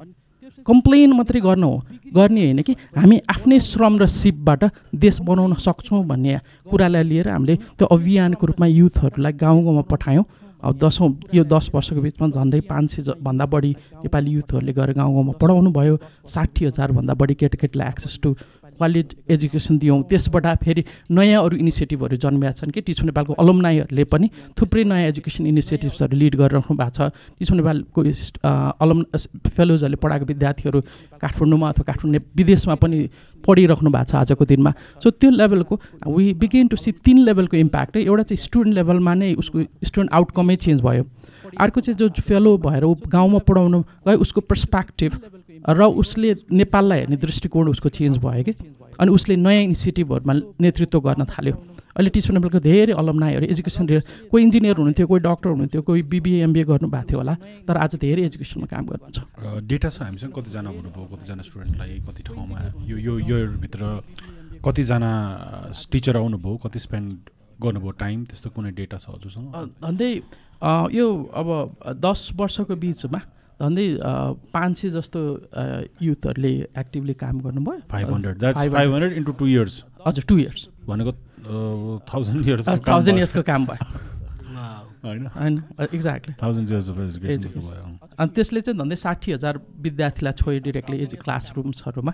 कम्प्लेन मात्रै गर्नु हो। गर्ने होइन कि? हामी आफ्नै श्रम र सिपबाट देश बनाउन सक्छौँ भन्ने कुरालाई लिएर हामीले त्यो अभियानको रूपमा युथहरूलाई गाउँ गाउँमा पठायौँ। अब दसौँ यो दस वर्षको बिचमा झन्डै पाँच सय भन्दा बढी नेपाली युथहरूले गएर गाउँ गाउँमा पढाउनु भयो। साठी हजारभन्दा बढी केटाकेटीलाई एक्सेस टु क्वालिटी एजुकेसन दियौँ। त्यसबाट फेरि नयाँ अरू इनिसिएटिभहरू जन्मिया छन् कि टिचु नेपालको अलमनाईहरूले पनि थुप्रै नयाँ एजुकेसन इनिसिएटिभ्सहरू लिड गरिराख्नु भएको छ। टिचु नेपालको अलम फेलोजहरूले पढाएको विद्यार्थीहरू काठमाडौँमा अथवा काठमाडौँ विदेशमा पनि पढिराख्नु भएको छ आजको दिनमा। सो त्यो लेभलको वी बिगेन टु सी तिन लेभलको इम्प्याक्ट एउटा चाहिँ स्टुडेन्ट लेभलमा नै उसको स्टुडेन्ट आउटकमै चेन्ज भयो। अर्को चाहिँ जो फेलो भएर ऊ गाउँमा पढाउनु गयो उसको पर्सपेक्टिभ र उसले नेपाललाई हेर्ने दृष्टिकोण उसको चेन्ज भयो कि? अनि उसले नयाँ इनिसिएटिभहरूमा नेतृत्व गर्न थाल्यो। अहिले टिचर नेपालको धेरै अलमनाइहरू एजुकेसन कोही इन्जिनियर हुनुहुन्थ्यो कोही डक्टर हुनुहुन्थ्यो कोही बिबिए एमबिए गर्नुभएको थियो होला तर आज धेरै एजुकेसनमा काम गर्नुहुन्छ। डेटा छ हामीसँग? कतिजना हुनुभयो? कतिजना स्टुडेन्टलाई कति ठाउँमा? यो यो योभित्र कतिजना टिचर आउनुभयो? कति स्पेन्ड गर्नुभयो टाइम त्यस्तो कुनै डेटा छ हजुरसँग? झन्डै यो अब दस वर्षको बिचमा झन्डै पाँच सय जस्तो युथहरूले एक्टिभली काम गर्नुभयो। Five hundred five hundred into two years हजुर टु इयर्स भनेको थाउजन्ड इयर्स थाउजन्ड इयर्सको काम भयो। होइन? होइन exactly thousand years of education भयो। अनि त्यसले चाहिँ झन्डै साठी हजार विद्यार्थीलाई छोयो डिरेक्टली एजु क्लासरुम्सहरूमा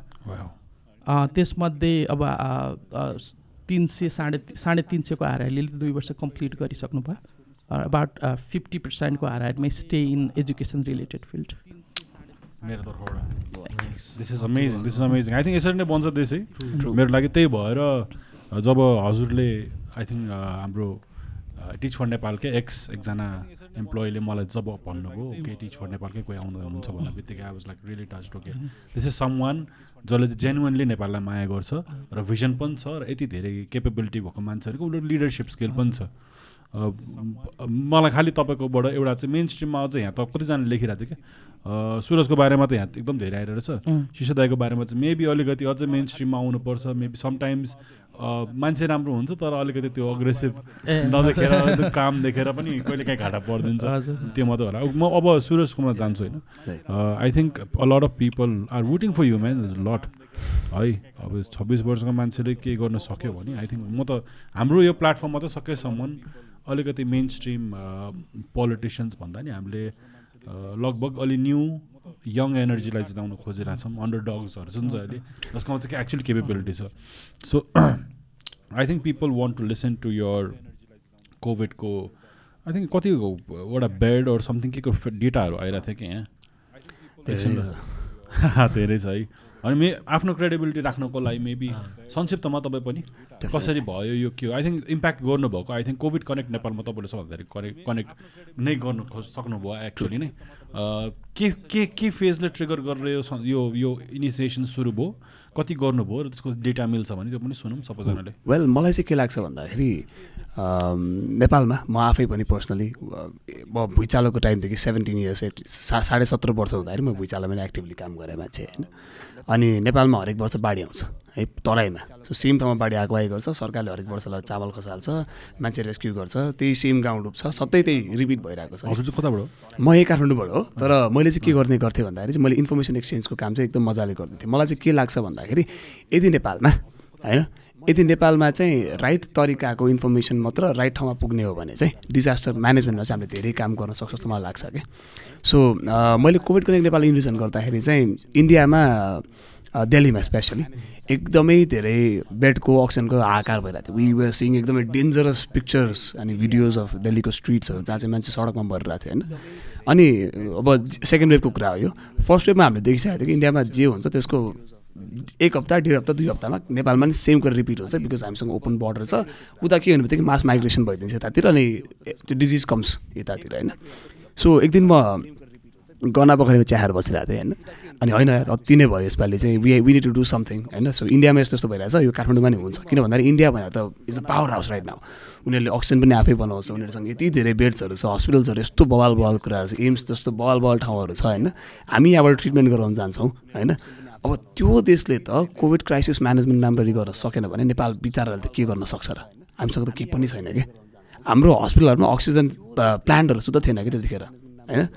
त्यसमध्ये अब तिन सय साढे साढे तिन सयको आरआईले दुई वर्ष कम्प्लिट गरिसक्नु भयो अबाउट फिफ्टी पर्सेन्टको हाराहारीमै stay in education related field मेरो तर्फबाट this is amazing this is amazing I think यसरी नै बन्छ देशै मेरो लागि त्यही भएर जब हजुरले आई थिङ्क हाम्रो टिच फर नेपालकै एक्स एकजना इम्प्लोइले मलाई जब भन्नुभयो ओके टिच फर नेपालकै कोही आउनु हुनुहुन्छ भन्ने बित्तिकै I was like really touch okay this is some one जसले चाहिँ जेन्युनली नेपाललाई माया गर्छ र भिजन पनि छ र यति धेरै केपेबिलिटी भएको मान्छेहरूको उसले लिडरसिप स्किल पनि छ। मलाई खालि तपाईँकोबाट एउटा चाहिँ मेन स्ट्रिममा अझ यहाँ त कतिजनाले लेखिरहेको थियो कि? सुरजको बारेमा त यहाँ एकदम धेरै आइरहेको रहेछ शिशोदाईको बारेमा चाहिँ मेबी अलिकति अझै मेन स्ट्रिममा आउनुपर्छ। मेबी समटाइम्स मान्छे राम्रो हुन्छ तर अलिकति त्यो अग्रेसिभ नदेखेर काम देखेर पनि कहिले काहीँ घाटा परिदिन्छ। त्यो मात्रै होला। म अब सुरजकोमा जान्छु होइन। I think a lot of people are voting for you man is lot है अब छब्बिस वर्षको मान्छेले के गर्न सक्यो भने आई थिङ्क म त हाम्रो यो प्लेटफर्ममा त सकेसम्म अलिकति मेन स्ट्रिम पोलिटिसियन्स भन्दा नि हामीले लगभग अलि न्यू यङ एनर्जीलाई जिताउन खोजिरहेछौँ अन्डर डग्सहरू जुन चाहिँ अहिले जसकोमा चाहिँ एक्चुअली केपेबिलिटी छ। So I think people want to listen to your कोभिडको आई थिङ्क कतिवटा बेड अरू समथिङ के को डेटाहरू आइरहेको थियो कि यहाँ? धेरै छ है। अनि मे आफ्नो क्रेडिबिलिटी राख्नको लागि मेबी संक्षिप्तमा तपाईँ पनि कसरी भयो यो के हो? आई थिङ्क इम्प्याक्ट गर्नुभएको। आई थिङ्क कोभिड कनेक्ट नेपालमा तपाईँले सबभन्दा कनेक्ट कनेक्ट नै गर्नु खोज सक्नुभयो एक्चुली नै। के के के फेजले ट्रिगर गरेर यो यो इनिसिएसन सुरु भयो? कति गर्नुभयो र त्यसको डेटा मिल्छ भने त्यो पनि सुनौँ सबैजनाले। वेल मलाई चाहिँ के लाग्छ भन्दाखेरि नेपालमा म आफै पनि पर्सनली म भुइँचालोको टाइमदेखि सेभेन्टिन इयर्स एट साढे सत्र वर्ष हुँदाखेरि म भुइँचालोमा एक्टिभली काम गरेँ मान्छे होइन? अनि नेपालमा हरेक वर्ष बाढी आउँछ है तराईमा सो सेम ठाउँमा बाढी आएको आइ गर्छ सरकारले हरेक वर्षलाई चामल खसाल्छ मान्छे रेस्क्यु गर्छ त्यही सेम गाउँ डुब्छ सधैँ त्यही रिपिट भइरहेको छ। हजुर कताबाट म यही काठमाडौँबाट हो तर मैले चाहिँ के गर्ने गर्थेँ भन्दाखेरि चाहिँ मैले इन्फर्मेसन एक्सचेन्जको काम चाहिँ एकदम मजाले गर्दैथेँ मलाई चाहिँ के लाग्छ भन्दाखेरि यदि नेपालमा होइन यदि नेपालमा चाहिँ राइट तरिकाको इन्फर्मेसन मात्र राइट ठाउँमा पुग्ने हो भने चाहिँ डिजास्टर म्यानेजमेन्टमा चाहिँ हामीले धेरै काम गर्न सक्छ जस्तो मलाई लाग्छ कि सो मैले कोभिड कनेक्ट नेपाल इन्भेसन गर्दाखेरि चाहिँ इन्डियामा दिल्लीमा स्पेसली एकदमै धेरै बेडको अक्सिजनको हाहाकार भइरहेको थियो। वी वर सिङ एकदमै डेन्जरस पिक्चर्स अनि भिडियोज अफ दिल्लीको स्ट्रिट्सहरू जहाँ चाहिँ मान्छे सडकमा भरिरहेको थियो होइन। अनि अब सेकेन्ड वेभको कुरा हो यो। फर्स्ट वेभमा हामीले देखिसकेको थियो कि इन्डियामा जे हुन्छ त्यसको एक हप्ता डेढ हप्ता दुई हप्तामा नेपालमा नि सेम कुरा रिपिट हुन्छ बिकज हामीसँग ओपन बोर्डर छ। उता के हुने बित्तिकै मास माइग्रेसन भइदिन्छ यतातिर अनि त्यो डिजिज कम्स यतातिर होइन? सो एक दिन म गना पोखरीमा चियाएर बसिरहेको थिएँ होइन? अनि होइन यार अति नै भयो यसपालि चाहिँ। We we need to do something होइन? सो इन्डियामा यस्तो यस्तो भइरहेछ। यो काठमाडौँमा नि हुन्छ। किन भन्दाखेरि इन्डिया भनेर त is a powerhouse right now उनीहरूले अक्सिजन पनि आफै बनाउँछ। उनीहरूसँग यति धेरै बेड्सहरू छ हस्पिटल्सहरू यस्तो बवाल बवाल कुराहरू छ एम्स जस्तो बवाल बवाल ठाउँहरू छ होइन? हामी यहाँबाट ट्रिटमेन्ट गराउन जान्छौँ होइन? अब त्यो देशले त कोभिड क्राइसिस म्यानेजमेन्ट राम्ररी गर्न सकेन भने नेपाल बिचाराले त के गर्न सक्छ र? हामीसँग त केही पनि छैन कि? हाम्रो हस्पिटलहरूमा अक्सिजन प्लान्टहरू सुद्धा थिएन कि त्यतिखेर होइन?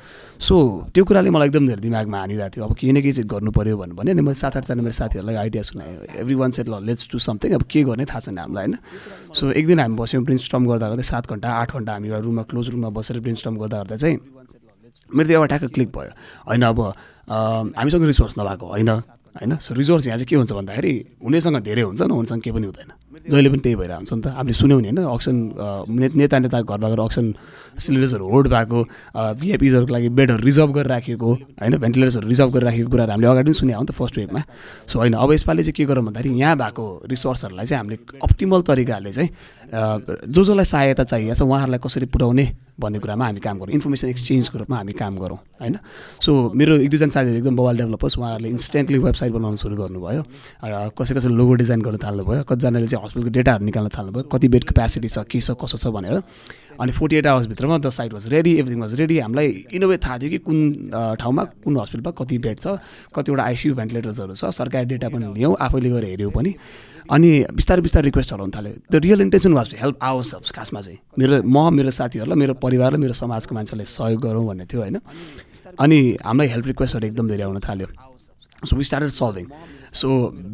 सो त्यो कुराले मलाई एकदम धेरै दिमागमा हानिरहेको थियो। अब केही न केही चाहिँ गर्नु पऱ्यो भन्नु भने मैले सात आठजना मेरो साथीहरूलाई आइडिया सुनाएँ। Everyone set let's to something अब के गर्ने थाहा छैन हामीलाई होइन? सो एक दिन हामी बस्यौँ ब्रेन स्टम गर्दा गर्दै सात घन्टा आठ घन्टा हामी एउटा रुममा क्लोज रुममा बसेर ब्रेन स्टम गर्दा गर्दा चाहिँ मेरो त्यो एउटा ठ्याक्क क्लिक भयो। होइन अब हामीसँग रिसोर्स नभएको होइन? होइन? रिसोर्स यहाँ चाहिँ के हुन्छ भन्दाखेरि हुनेसँग धेरै हुन्छ नहुनेसँग केही पनि हुँदैन। जहिले पनि त्यही भएर हुन्छ त। हामीले सुन्यौँ नि होइन? अक्सन नेता नेता घरमा गएर अक्सन सिलिन्डर्सहरू होल्ड भएको भिआइपिजहरूको लागि बेडहरू रिजर्भ गरेर राखेको होइन? भेन्टिलेटर्सहरू रिजर्भ गरेर राखेको कुराहरू हामीले अगाडि पनि सुने हो नि त फर्स्ट वेभमा सो होइन अब यसपालि चाहिँ के गरौँ भन्दाखेरि यहाँ भएको रिसोर्सहरूलाई चाहिँ हामीले अप्टिमल तरिकाले चाहिँ जो जसलाई सहायता चाहिएको छ उहाँहरूलाई कसरी पुर्याउने भन्ने कुरामा हामी काम गरौँ। इन्फर्मेसन एक्सचेन्जको रूपमा हामी काम गरौँ होइन? सो मेरो एक दुईजना साथीहरू एकदम मोबाइल डेभलपर्स उहाँहरूले इन्स्टेन्टली वेबसाइट बनाउनु सुरु गर्नुभयो र कसै कसै लोगो डिजाइन गर्न थाल्नुभयो कतिजनाले चाहिँ हस्पिटलको डेटाहरू निकाल्न थाल्नुभयो कति बेड क्यापेसिटी छ के छ कसो छ भनेर। अनि forty at आवर्सभित्रमा the site was ready everything was ready हामीलाई इनोभे थाहा थियो कि कुन ठाउँमा कुन हस्पिटलमा कति बेड छ कतिवटा आइसियु भेन्टिलेटर्सहरू छ सरकारी डेटा पनि लियौँ आफैले गएर हेऱ्यौँ पनि। अनि बिस्तारै बिस्तारै रिक्वेस्टहरू आउनु थाल्यो the real intention was to help our खासमा चाहिँ। मेरो म मेरो साथीहरूलाई मेरो परिवार र मेरो समाजको मान्छेलाई सहयोग गरौँ भन्ने थियो होइन? अनि हामीलाई हेल्प रिक्वेस्टहरू एकदम धेरै आउन थाल्यो। So we started solving so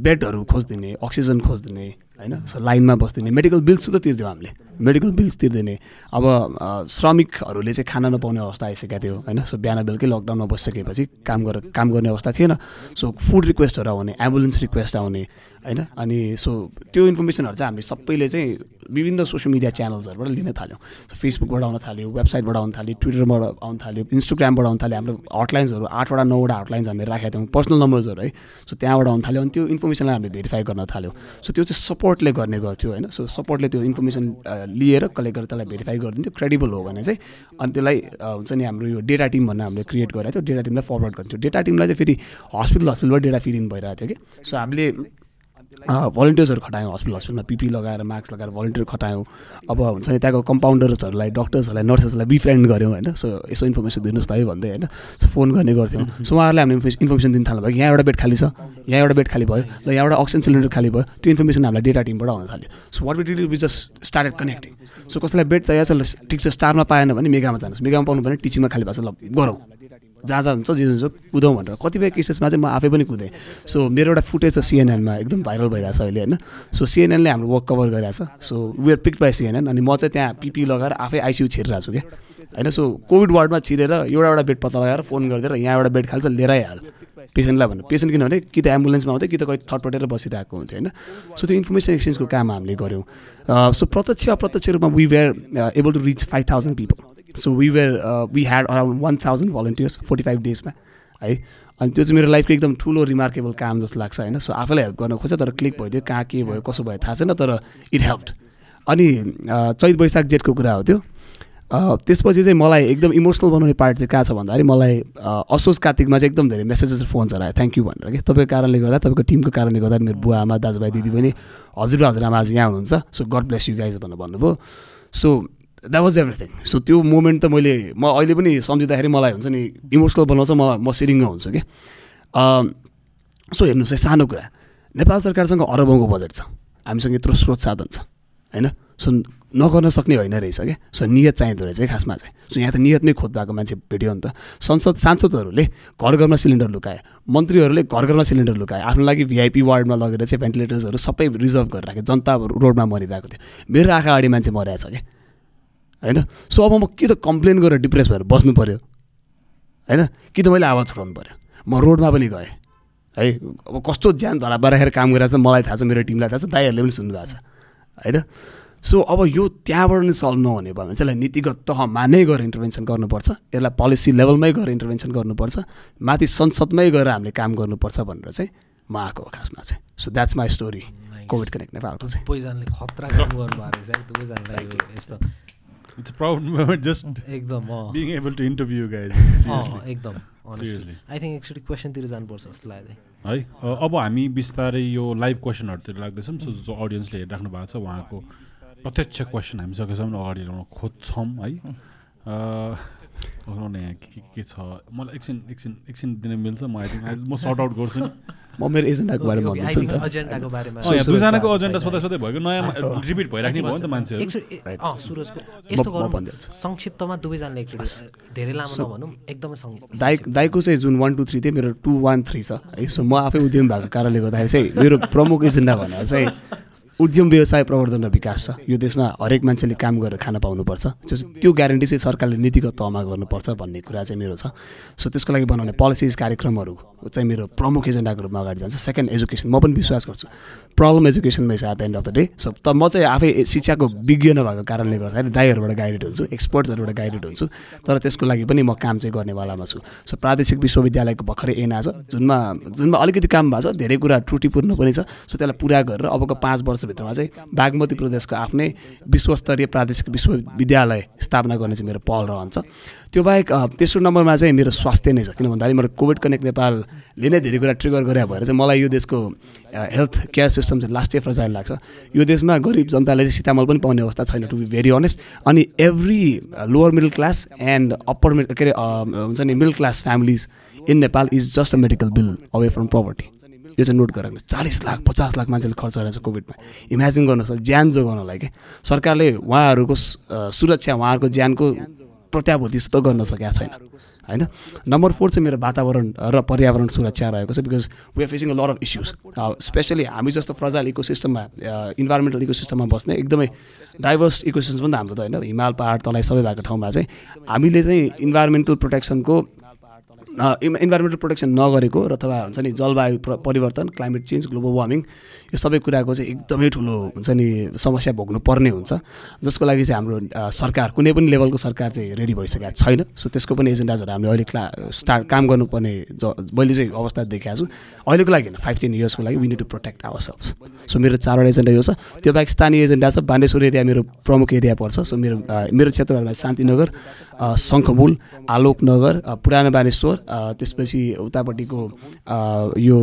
बेडहरू खोजिदिने अक्सिजन खोजिदिने होइन? लाइनमा बस्दिने। मेडिकल बिल्स सुधा तिर्दियो हामीले। मेडिकल बिल्स तिर्दिने। अब श्रमिकहरूले चाहिँ खाना नपाउने अवस्था आइसकेको थियो होइन? सो बिहान बेलुकै लकडाउनमा बसिसकेपछि काम गरेर काम गर्ने अवस्था थिएन। सो फुड रिक्वेस्टहरू आउने एम्बुलेन्स रिक्वेस्ट आउने होइन? अनि सो त्यो इन्फर्मेसनहरू चाहिँ हामी सबैले चाहिँ विभिन्न सोसियल मिडिया च्यानल्सहरूबाट लिन थाल्यौँ। सो फेसबुकबाट आउन थाल्यो वेबसाइटबाट आउन थाल्यो ट्विटरबाट आउन थाल्यो इन्स्टाग्रामबाट आउन थाल्यो। हाम्रो हटलाइन्सहरू आठवटा नौवटा हटलाइन्स हामीले राखेका थियौँ। पर्सनल नम्बर्सहरू है? सो त्यहाँबाट आउन थाल्यो। अनि त्यो इन्फर्मेसनलाई हामीले भेरिफाई गर्न थाल्यौँ। सो त्यो चाहिँ सपोर्टले गर्ने गर्थ्यो होइन। सो सपोर्टले त्यो इन्फर्मेसन लिएर कलेक्ट गरेर त्यसलाई भेरिफाई गरिदिन्थ्यो। क्रेडिबल हो भने चाहिँ अनि त्यसलाई हुन्छ नि हाम्रो यो डेटा टिम भन्ने हामीले क्रिएट गरेको थियो। डेटा टिमलाई फरवर्ड गर्थ्यो डेटा टिमलाई चाहिँ फेरि हस्पिटल हस्पिटलबाट डेटा फिड इन भइरहेको थियो कि। सो हामीले भलिन्टियर्सहरू खटायौँ हस्पिटल हस्पिटलमा पिपी लगाएर मास्क लगाएर भलिन्टियर खटायौँ। अब हुन्छ नि त्यहाँको कम्पाउन्डर्सहरूलाई डक्टर्सहरूलाई नर्सेसहरूलाई बिफ्रेन्ड गऱ्यौँ होइन? सो यसो इन्फर्मेसन दिनुहोस् त है भन्दै होइन? सो फोन गर्ने गर्थ्यौँ। सो उहाँहरूले हामीले इन्फर्मेसन दिन थाल्नु भयो यहाँ एउटा बेड खाली छ यहाँ एउटा बेड खाली भयो ल यहाँ एउटा अक्सिजन सिलिन्डर खाली भयो। त्यो इन्फर्मेसन हामीलाई डेटा टिमबाट आउन थाल्यो। So what we we just started connecting so कसैलाई बेड चाहिएको छ ठिक छ स्टारमा पाएन भने मेगामा जानुहोस्। मेगामा पाउनु भने टिचिङमा खाली भएको छ ल गरौँ। जहाँ जहाँ हुन्छ जे हुन्छ कुदौँ भनेर। कतिपय केसेसमा चाहिँ म आफै पनि कुदेँ। सो मेरो एउटा फुटेज छ सिएनएनमा एकदम भाइरल भइरहेको छ अहिले होइन। सो सिएनएनले हाम्रो वर्क कभर गरिरहेको छ so were pick by CNN अनि म चाहिँ त्यहाँ पिपी लगाएर आफै आइसियु छिरिरहेको छु क्या। होइन सो कोभिड वार्डमा छिरेर एउटा एउटा बेड पत्ता लगाएर फोन गरिदिएर यहाँ एउटा बेड खाल्छ लिएर आइहाल पेसेन्टलाई भन्नु पेसेन्ट किनभने कि त एम्बुलेन्समा आउँथ्यो कि त कहीँ थटपटेर बसिरहेको हुन्थ्यो होइन। सो त्यो इन्फर्मेसन एक्सचेन्जको काम हामीले गऱ्यौँ। सो प्रत्यक्ष अप्रत्यक्ष रूपमा we were able to reach five thousand people so we were we had around one thousand volunteers forty five डेजमा है अनि त्यो चाहिँ मेरो लाइफको एकदम ठुलो रिमार्केबल काम जस्तो लाग्छ होइन? सो आफैलाई हेल्प गर्न खोज्छ तर क्लिक भइदियो कहाँ के भयो कसो भयो थाहा छैन तर इट हेल्प अनि चैत वैशाख जेठको कुरा हो त्यो। त्यसपछि चाहिँ मलाई एकदम इमोसनल बनाउने पार्ट चाहिँ कहाँ छ भन्दाखेरि मलाई असोज कार्तिकमा चाहिँ एकदम धेरै मेसेजेस फोन्सहरू आयो थ्याङ्क यू भनेर कि? तपाईँको कारणले गर्दा तपाईँको टिमको कारणले गर्दा मेरो बुवा आमा दाजुभाइ दिदी पनि हजुर हजुरआमा आज यहाँ हुनुहुन्छ। So God bless you guys भनेर भन्नुभयो। So that was everything so त्यो मोमेन्ट त मैले म अहिले पनि सम्झिँदाखेरि मलाई हुन्छ नि इमोसनल बनाउँछ म म सिरिङ्ग हुन्छु कि? सो हेर्नुहोस् है सानो कुरा। नेपाल सरकारसँग अरबौँको बजेट छ। हामीसँग यत्रो स्रोत साधन छ। होइन? सो नगर्न सक्ने होइन रहेछ क्या सो नियत चाहिँदो रहेछ है खासमा चाहिँ। सो यहाँ त नियतमै खोज भएको मान्छे भेट्यो नि त। संसद सांसदहरूले घर घरमा सिलिन्डर लुकाए। मन्त्रीहरूले घर घरमा सिलिन्डर लुकाए। आफ्नो लागि भिआइपी वार्डमा लगेर चाहिँ भेन्टिलेटर्सहरू सबै रिजर्भ गरेर राखे जनता रोडमा मरिरहेको थियो। मेरो आँखा अगाडि मान्छे मरिरहेछ क्या होइन? सो अब म के त कम्प्लेन गरेर डिप्रेस भएर बस्नु पऱ्यो होइन? कि त मैले आवाज छुट्याउनु पऱ्यो म रोडमा पनि गएँ। है अब कस्तो ज्यान धरा राखेर काम गरिरहेको छ मलाई थाहा छ मेरो टिमलाई थाहा छ दाइहरूले पनि सुन्नुभएको छ। होइन? सो अब यो त्यहाँबाट नै सल्भ नहुने भयो भने चाहिँ यसलाई नीतिगत तहमा नै गएर इन्टरभेन्सन गर्नुपर्छ। यसलाई पोलिसी लेभलमै गएर इन्टरभेन्सन गर्नुपर्छ। माथि संसदमै गएर हामीले काम गर्नुपर्छ भनेर चाहिँ म आएको हो खासमा चाहिँ so that's my story Covid Connect नेपालको चाहिँ। दुवैजनाले खतरा काम गर्नुभएको रहेछ यो यस्तो इट्स प्राउड मोमेन्ट जस्ट एकदम being able to interview guys एकदम. आई थिङ्क एकचोटि क्वेसनतिर जानुपर्छ जस्तो लाग्यो है अब हामी बिस्तारै यो लाइभ क्वेसनहरूतिर लाग्दैछौँ। सो जो अडियन्सले हेरिराख्नु भएको छ उहाँको प्रत्यक्ष क्वेसन हामी सकेसम्म अगाडि ल्याउन खोज्छौँ है। यहाँ के के के छ? मलाई एकछिन एकछिन एकछिन दिन मिल्छ म आई थिङ्क म सर्ट आउट गर्छु नि। म मेरो एजेन्डाको बारेमा भन्छु नि त। दुईजनाको एजेन्डा। सोध्दै सोध्दै भएको नयाँ रिपिट भइराख्ने भयो नि त सुरजको यस्तो भनिदिन्छु। संक्षिप्तमा दुवैजनाले धेरै लामो नभनौँ एकदमै सङ्गीत दाइ दाइको चाहिँ जुन वान टू थ्री थियो मेरो टू वान थ्री छ। है सो म आफै उद्यमी भएको कारणले गर्दाखेरि चाहिँ मेरो प्रमुख एजेन्डा भनेर चाहिँ उद्यम व्यवसाय प्रवर्धन र विकास छ। यो देशमा हरेक मान्छेले काम गरेर खान पाउनुपर्छ। त्यो त्यो ग्यारेन्टी चाहिँ सरकारले नीतिगत तहमा गर्नुपर्छ भन्ने कुरा चाहिँ मेरो छ। सो त्यसको लागि बनाउने पोलिसिज कार्यक्रमहरू चाहिँ मेरो प्रमुख एजेन्डाको रूपमा अगाडि जान्छ। सेकेन्ड एजुकेसन म पनि विश्वास गर्छु। प्रब्लम एजुकेसनमै छ at the end of the day so त म चाहिँ आफै शिक्षाको विज्ञ नभएको कारणले गर्दाखेरि दाइहरूबाट गाइडेड हुन्छु एक्सपर्ट्सहरूबाट गाइडेड हुन्छु। तर त्यसको लागि पनि म काम चाहिँ गर्नेवालामा छु। सो प्रादेशिक विश्वविद्यालयको भर्खरै एन छ। जुनमा जुनमा अलिकति काम भएको छ। धेरै कुरा त्रुटिपूर्ण पनि छ। सो त्यसलाई पुरा गरेर अबको पाँच वर्षभित्रमा चाहिँ बागमती प्रदेशको आफ्नै विश्वस्तरीय प्रादेशिक विश्वविद्यालय स्थापना गर्ने चाहिँ मेरो पहल रहन्छ। त्यो बाहेक तेस्रो नम्बरमा चाहिँ मेरो स्वास्थ्य नै छ किन भन्दाखेरि मेरो कोभिड कनेक्ट नेपालले नै धेरै कुरा ट्रिगर गरे भएर चाहिँ मलाई यो देशको हेल्थ केयर सिस्टम चाहिँ लास्ट फ्रजाइल लाग्छ। यो देशमा गरिब जनताले चाहिँ सीतामल पनि पाउने अवस्था छैन टु बी भेरी अनेस्ट अनि every lower middle class and upper middle के अरे हुन्छ नि middle class families in Nepal is just a medical bill away from property यो चाहिँ नोट गरेर चालिस लाख पचास लाख मान्छेले खर्च गरेको छ कोभिडमा। इमेजिन गर्नुहोस् ज्यान जोगाउनलाई क्या सरकारले उहाँहरूको सुरक्षा उहाँहरूको ज्यानको प्रत्याभूति त गर्न सकेका छैन। होइन? नम्बर फोर चाहिँ मेरो वातावरण र पर्यावरण सुरक्षा रहेको छ because we are facing a lot of issues specially हामी जस्तो फ्रजाइल इको सिस्टममा इन्भाइरोमेन्टल इको सिस्टममा बस्ने एकदमै डाइभर्स इको सिस्टम पनि त हाम्रो त होइन। हिमाल पहाड तलाई सबै भएको ठाउँमा चाहिँ हामीले चाहिँ इन्भाइरोमेन्टल प्रोटेक्सनको इन्भाइरोमेन्टल प्रोटेक्सन नगरेको अथवा हुन्छ नि जलवायु प्र- परिवर्तन क्लाइमेट चेन्ज ग्लोबल वार्मिङ यो सबै कुराको चाहिँ एकदमै ठुलो हुन्छ नि समस्या भोग्नु पर्ने हुन्छ। जसको लागि चाहिँ हाम्रो सरकार कुनै पनि लेभलको सरकार चाहिँ रेडी भइसकेको छैन। सो त्यसको पनि एजेन्डाजहरू हामीले अहिले क्ला स्टार्ट काम गर्नुपर्ने ज मैले चाहिँ अवस्था देखाएको छु। अहिलेको लागि होइन फाइभ टेन इयर्सको लागि we need to protect our selves so मेरो चारवटा एजेन्डा यो छ। त्यो बाहेक स्थानीय एजेन्डा छ बानेश्वर एरिया मेरो प्रमुख एरिया पर्छ। सो मेरो मेरो क्षेत्रहरूमा शान्तिनगर अ, शङ्खमूल आलोकनगर पुरानो बानेश्वर त्यसपछि उतापट्टिको यो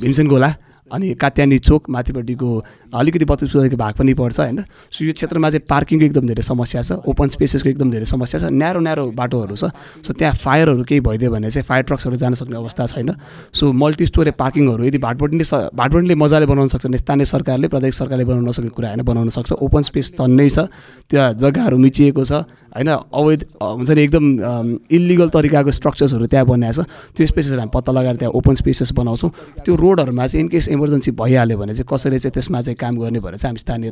भीमसेन गोला अनि कात्यानी चोक माथिपट्टिको अलिकति बत्तिस पुजाको भाग पनि पर्छ होइन? सो यो क्षेत्रमा चाहिँ पार्किङको एकदम धेरै समस्या छ ओपन स्पेसेसको एकदम धेरै समस्या छ न्यारो न्यारो बाटोहरू छ। सो त्यहाँ फायरहरू केही भइदियो भने चाहिँ फायर ट्रक्सहरू जान सक्ने अवस्था छैन। सो मल्टी स्टोरे पार्किङहरू यदि भाटबटीले स भाटबटीले मजाले बनाउन सक्छ भने स्थानीय सरकारले प्रदेश सरकारले बनाउन नसकेको कुरा होइन बनाउन सक्छ। ओपन स्पेस तन्नै छ त्यहाँ जग्गाहरू मिचिएको छ होइन? अवैध हुन्छ नि एकदम इलिगल तरिकाको स्ट्रक्चर्सहरू त्यहाँ बनाएको छ। त्यो स्पेसेस हामी पत्ता लगाएर त्यहाँ ओपन स्पेसेस बनाउँछौँ। त्यो रोडहरूमा चाहिँ इनकेस इमर्जेन्सी भइहाल्यो भने चाहिँ कसरी चाहिँ त्यसमा चाहिँ काम गर्ने भनेर चाहिँ हामी स्थानीय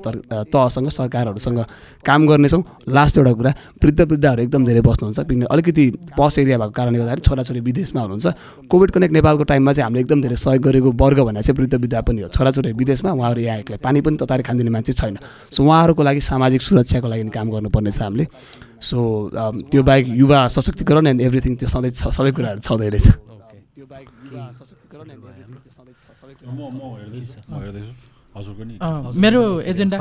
तहसँग सरकारहरूसँग काम गर्नेछौँ। लास्ट एउटा कुरा वृद्ध वृद्धहरू एकदम धेरै बस्नुहुन्छ। किन अलिकति पस एरिया भएको कारणले गर्दाखेरि छोराछोरी विदेशमा हुनुहुन्छ। कोभिड कनेक्ट नेपालको टाइममा चाहिँ हामीले एकदम धेरै सहयोग गरेको वर्ग भनेर चाहिँ वृद्ध वृद्ध पनि हो। छोराछोरी विदेशमा उहाँहरू यहाँ एक्लै। पानी पनि तताएर खानिदिने मान्छे छैन। सो उहाँहरूको लागि सामाजिक सुरक्षाको लागि काम गर्नुपर्ने छ हामीले सो त्यो बाहेक युवा सशक्तिकरण एन्ड एभ्रिथिङ त्यो सधैँ सबै कुराहरू छँदै रहेछ। म म हेर्दैछु। म हेर्दैछु। हजुरको नि अँ, मेरो हजुर, एजेन्डा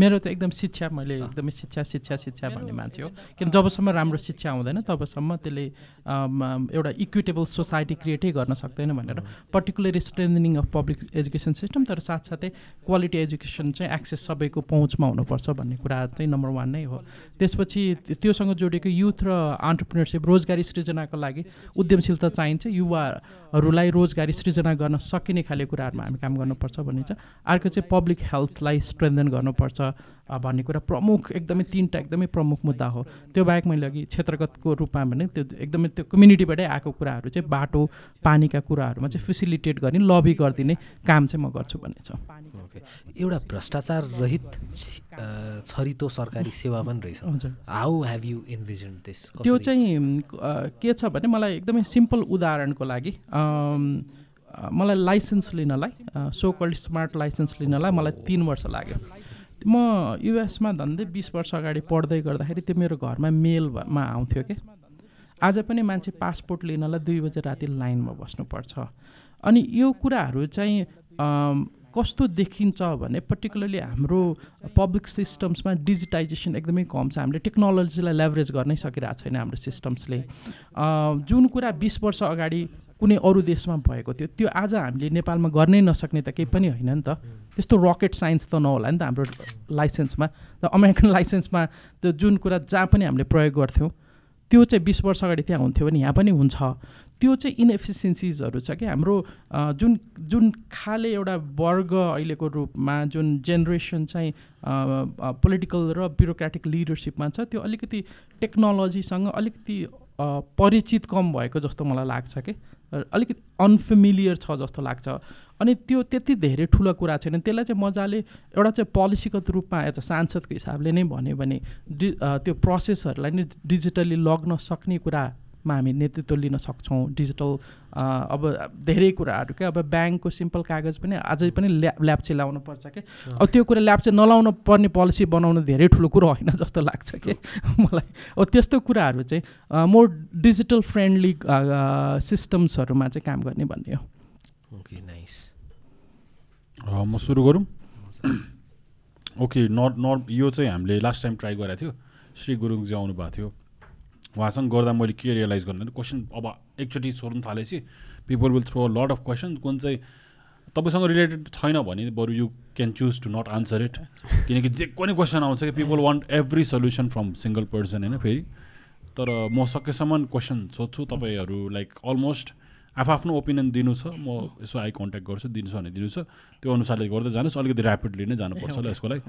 मेरो त एकदम शिक्षा मैले एकदमै शिक्षा शिक्षा शिक्षा भन्ने मान्छे हो। किन जबसम्म राम्रो शिक्षा हुँदैन तबसम्म त्यसले एउटा इक्विटेबल सोसाइटी क्रिएटै गर्न सक्दैन भनेर particular strengthening of public education system तर साथसाथै क्वालिटी एजुकेसन चाहिँ एक्सेस सबैको पहुँचमा हुनुपर्छ भन्ने कुरा चाहिँ नम्बर वान नै हो। त्यसपछि त्यो- त्योसँग जोडिएको युथ र अन्टरप्रिनरसिप रोजगारी सृजनाको लागि उद्यमशीलता चाहिन्छ। युवाहरूलाई रोजगारी सृजना गर्न सकिने खाले कुराहरूमा हामी काम गर्नुपर्छ भन्ने छ। अर्को चाहिँ पब्लिक हेल्थलाई स्ट्रेन्थन गर्नुपर्छ। भन्ने कुरा प्रमुख एकदमै तिनवटा एकदमै प्रमुख मुद्दा हो। त्यो बाहेक मैले अघि क्षेत्रगतको रूपमा भने त्यो एकदमै त्यो कम्युनिटीबाटै आएको कुराहरू चाहिँ बाटो पानीका कुराहरूमा चाहिँ फेसिलिटेट गर्ने लबी गरिदिने काम चाहिँ म गर्छु भन्ने छ। एउटा भ्रष्टाचार रहित छरितो सरकारी सेवा पनि रहेछ। How have you envision this त्यो चाहिँ के छ भने मलाई एकदमै सिम्पल उदाहरणको लागि मलाई लाइसेन्स लिनलाई सो कल्ड स्मार्ट लाइसेन्स लिनलाई मलाई तिन वर्ष लाग्यो। म युएसमा झन्डै बिस वर्ष अगाडि पढ्दै गर्दाखेरि त्यो मेरो घरमा मेलमा आउँथ्यो कि? आज पनि मान्छे पासपोर्ट लिनलाई दुई बजे राति लाइनमा बस्नुपर्छ। अनि यो कुराहरू चाहिँ कस्तो देखिन्छ भने पर्टिकुलरली हाम्रो पब्लिक सिस्टम्समा डिजिटाइजेसन एकदमै कम छ। हामीले टेक्नोलोजीलाई लेभरेज गर्नै सकिरहेको छैन हाम्रो सिस्टम्सले जुन कुरा बिस वर्ष अगाडि कुनै अरू देशमा भएको थियो। त्यो आज हामीले नेपालमा गर्नै नसक्ने त केही पनि होइन नि त। त्यस्तो रकेट साइन्स त नहोला नि त हाम्रो लाइसेन्समा र अमेरिकन लाइसेन्समा त्यो जुन कुरा जहाँ पनि हामीले प्रयोग गर्थ्यौँ त्यो चाहिँ बिस वर्ष अगाडि त्यहाँ हुन्थ्यो भने यहाँ पनि हुन्छ। त्यो चाहिँ इनएफिसियन्सिजहरू छ कि हाम्रो जुन जुन खाले एउटा वर्ग अहिलेको रूपमा जुन जेनेरेसन चाहिँ पोलिटिकल र ब्युरोक्रेटिक लिडरसिपमा छ त्यो अलिकति टेक्नोलोजीसँग अलिकति परिचित कम भएको जस्तो मलाई लाग्छ कि। अलिकति अनफेमिलियर छ जस्तो लाग्छ। अनि त्यो त्यति धेरै ठुलो कुरा छैन। त्यसलाई चाहिँ मजाले एउटा चाहिँ पोलिसीगत रूपमा एज अ सांसदको हिसाबले नै भन्यो भने डि त्यो प्रोसेसहरूलाई नै डिजिटली लग्न सक्ने कुरामा हामी नेतृत्व लिन सक्छौँ डिजिटल अब धेरै कुराहरू क्या। अब ब्याङ्कको सिम्पल कागज पनि अझै पनि ल्या ल्याप्चे लाउनु पर्छ कि अब त्यो कुरा ल्याप्चे नलाउनु पर्ने पोलिसी बनाउनु धेरै ठुलो कुरो होइन जस्तो लाग्छ कि मलाई। अब त्यस्तो कुराहरू चाहिँ मोर डिजिटल फ्रेन्डली सिस्टम्सहरूमा चाहिँ काम गर्ने भन्ने हो। ओके नाइस म सुरु गरौँ? ओके नट नट यो चाहिँ हामीले लास्ट टाइम ट्राई गरेको थियो। श्री गुरुङजी आउनु भएको थियो। उहाँसँग गर्दा मैले के रियलाइज गर्नु क्वेसन अब एकचोटि सोध्नु थालेपछि people will throw lot of question कुन चाहिँ तपाईँसँग रिलेटेड छैन भने बरु you can choose to not answer it किनकि जे कुनै क्वेसन आउँछ कि people want every solution from single person होइन? फेरि तर म सकेसम्म क्वेसन सोध्छु तपाईँहरू लाइक अलमोस्ट आफ्नो ओपिनियन दिनु छ म यसो आई कन्ट्याक्ट गर्छु दिनु छ भने दिनु छ त्यो अनुसारले गर्दै जानुहोस् अलिकति ऱ्यापिडली नै जानुपर्छ होला यसको लागि।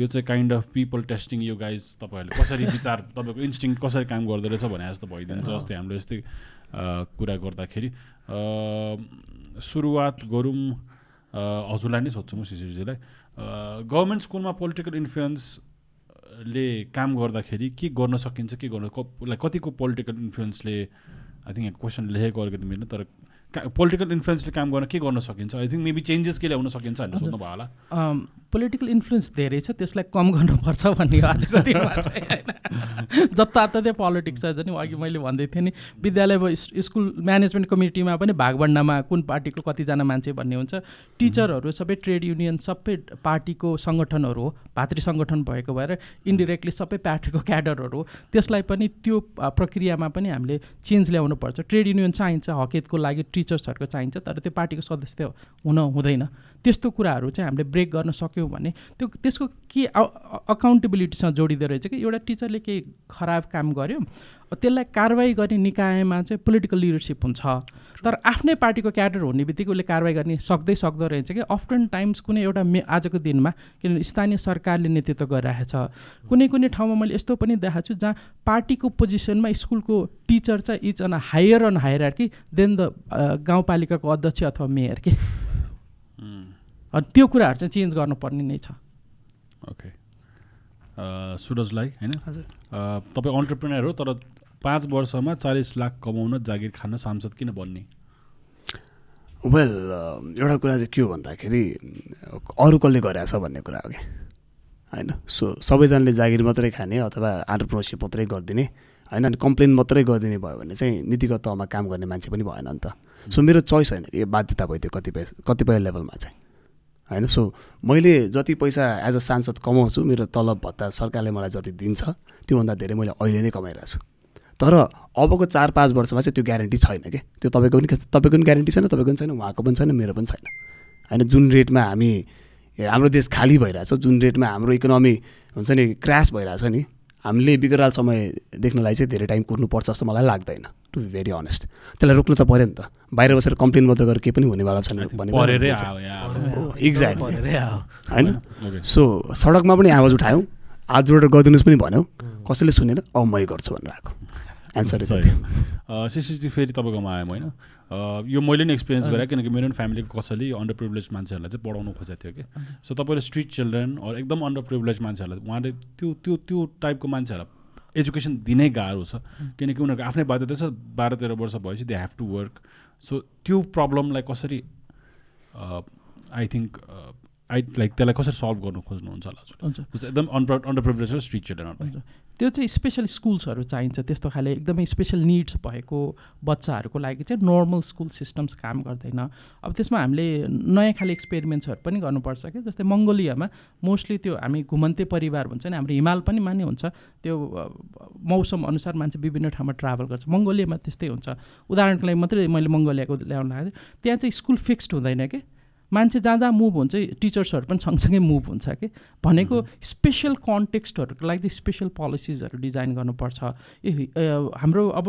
यो चाहिँ काइन्ड अफ पिपल टेस्टिङ यो गाइज तपाईँहरूले कसरी विचार तपाईँको इन्स्टिङ कसरी काम गर्दो रहेछ भने जस्तो भइदिन्छ जस्तै हाम्रो यस्तै कुरा गर्दाखेरि। सुरुवात गरौँ हजुरलाई नै सोध्छु म सिसिजीलाई गभर्मेन्ट स्कुलमा पोलिटिकल इन्फ्लुएन्सले काम गर्दाखेरि के गर्न सकिन्छ के गर्न कतिको पोलिटिकल इन्फ्लुएन्सले आई थिङ्क यहाँ क्वेसन लेखेको अलिकति मिल्नु तर पोलिटिकल इन्फ्लुएन्सले काम गर्न के गर्न सकिन्छ? आई थिङ्क मेबी चेन्जेस के ल्याउन सकिन्छ भनेर सोध्नु भयो होला। पोलिटिकल इन्फ्लुएन्स धेरै छ त्यसलाई कम गर्नुपर्छ भन्ने आजको दिनमा चाहिँ होइन। जताततै पोलिटिक्स छ झन् अघि मैले भन्दै थिएँ नि विद्यालय स्कुल म्यानेजमेन्ट कमिटीमा पनि भागभण्डामा कुन पार्टीको कतिजना मान्छे भन्ने हुन्छ टिचरहरू सबै ट्रेड युनियन सबै पार्टीको सङ्गठनहरू हो भातृ सङ्गठन भएको भएर इन्डिरेक्टली सबै पार्टीको क्याडरहरू हो त्यसलाई पनि त्यो प्रक्रियामा पनि हामीले चेन्ज ल्याउनुपर्छ। ट्रेड युनियन चाहिन्छ हकेतको लागि टिचर्सहरूको चाहिन्छ तर त्यो पार्टीको सदस्य हुन हुँदैन। त्यस्तो कुराहरू चाहिँ हामीले ब्रेक गर्न सक्यौँ भने त्यो त्यसको के अकाउन्टेबिलिटीसँग जोडिँदो रहेछ कि एउटा टिचरले केही खराब काम गर्यो त्यसलाई कारवाही गर्ने निकायमा चाहिँ पोलिटिकल लिडरसिप हुन्छ। तर आफ्नै पार्टीको क्याडर हुने बित्तिकै उसले कारवाही गर्ने सक्दै सक्दो रहेछ कि अफ्टन टाइम्स कुनै एउटा मे आजको दिनमा किनभने स्थानीय सरकारले नेतृत्व गरिरहेको छ कुनै कुनै ठाउँमा मैले यस्तो पनि देखाएको छु जहाँ पार्टीको पोजिसनमा स्कुलको टिचर चाहिँ is on higher on higher कि देन द गाउँपालिकाको अध्यक्ष अथवा मेयर कि। त्यो कुराहरू चाहिँ चेन्ज गर्नुपर्ने नै छ। ओके सुरजलाई होइन? हजुर। अ, तपाईँ अन्टरप्रिनर हो तर पाँच वर्षमा चालिस लाख कमाउन जागिर खान सांसद किन बन्ने? वेल एउटा कुरा चाहिँ के हो भन्दाखेरि अरू कसले गरेछ भन्ने कुरा हो कि? होइन? सो सबैजनाले जागिर मात्रै खाने अथवा आन्टरप्रोनरसिप मात्रै गरिदिने होइन? अनि कम्प्लेन मात्रै गरिदिने भयो भने चाहिँ नीतिगत तहमा काम गर्ने मान्छे पनि भएन नि त। सो मेरो चोइस होइन कि यो बाध्यता भयो त्यो कतिपय कतिपय लेभलमा चाहिँ। होइन? सो मैले जति पैसा एज अ सांसद कमाउँछु मेरो तलब भत्ता सरकारले मलाई जति दिन्छ त्योभन्दा धेरै मैले अहिले नै कमाइरहेको छु। तर अबको चार पाँच वर्षमा चाहिँ त्यो ग्यारेन्टी छैन कि? त्यो तपाईँको पनि तपाईँको पनि ग्यारेन्टी छैन तपाईँको पनि छैन उहाँको पनि छैन मेरो पनि छैन। होइन जुन रेटमा हामी हाम्रो देश खाली भइरहेछ जुन रेटमा हाम्रो इकोनोमी हुन्छ नि क्रास भइरहेछ नि हामीले विकराल समय देख्नलाई चाहिँ धेरै टाइम कुर्नुपर्छ जस्तो मलाई लाग्दैन टु बी भेरी अनेस्ट त्यसलाई रोक्नु त पऱ्यो नि त। बाहिर बसेर कम्प्लेन मात्रै गरेर केही पनि हुनेवाला छैन। आयो आयो। होइन? सो सडकमा पनि आवाज उठायौँ। हात जोडेर गरिदिनुहोस् पनि भन्यौँ। कसैले सुनेन अब मै गर्छु भनेर आएको। एन्सर सिसिसी फेरि तपाईँकोमा आएँ होइन? यो मैले नि एक्सपिरियन्स गरेँ किनकि मेरो पनि फ्यामिलीको कसैले अन्डर प्रिभिलेज मान्छेहरूलाई चाहिँ पढाउनु खोजेको थियो कि। सो तपाईँले स्ट्रिट चिल्ड्रेन अर एकदम अन्डर प्रिभिलेज मान्छेहरूलाई उहाँले त्यो त्यो त्यो टाइपको मान्छेहरूलाई एजुकेसन दिनै गाह्रो छ। किनकि उनीहरूको आफ्नै बाध्यता छ बाह्र तेह्र वर्ष भएपछि they have to work so त्यो प्रब्लमलाई कसरी आई थिङ्क आई लाइक त्यसलाई कसरी सल्भ गर्नु खोज्नुहुन्छ होला एकदम अन्डर अन्डर प्रिभिलेज स्ट्रिट चिल्ड्रेनहरूलाई हुन्छ। त्यो चाहिँ स्पेसल स्कुल्सहरू चाहिन्छ। त्यस्तो खाले एकदमै स्पेसल निड्स भएको बच्चाहरूको लागि चाहिँ नर्मल स्कुल सिस्टम्स काम गर्दैन। अब त्यसमा हामीले नयाँ खाले एक्सपेरिमेन्ट्सहरू पनि गर्नुपर्छ कि जस्तै मङ्गोलियामा मोस्टली त्यो हामी घुमन्ते परिवार भन्छ नि हाम्रो हिमाल पनि मान्य हुन्छ। त्यो मौसम अनुसार मान्छे विभिन्न ठाउँमा ट्राभल गर्छ। मङ्गोलियामा त्यस्तै हुन्छ। उदाहरणको लागि मात्रै मैले मङ्गोलियाको ल्याउन लागेको थिएँ त्यहाँ चाहिँ स्कुल फिक्स्ड हुँदैन कि मान्छे जहाँ जहाँ मुभ हुन्छ टिचर्सहरू पनि सँगसँगै मुभ हुन्छ कि? भनेको स्पेसल कन्टेक्स्टहरूको लागि चाहिँ स्पेसल पोलिसिजहरू डिजाइन गर्नुपर्छ। हाम्रो अब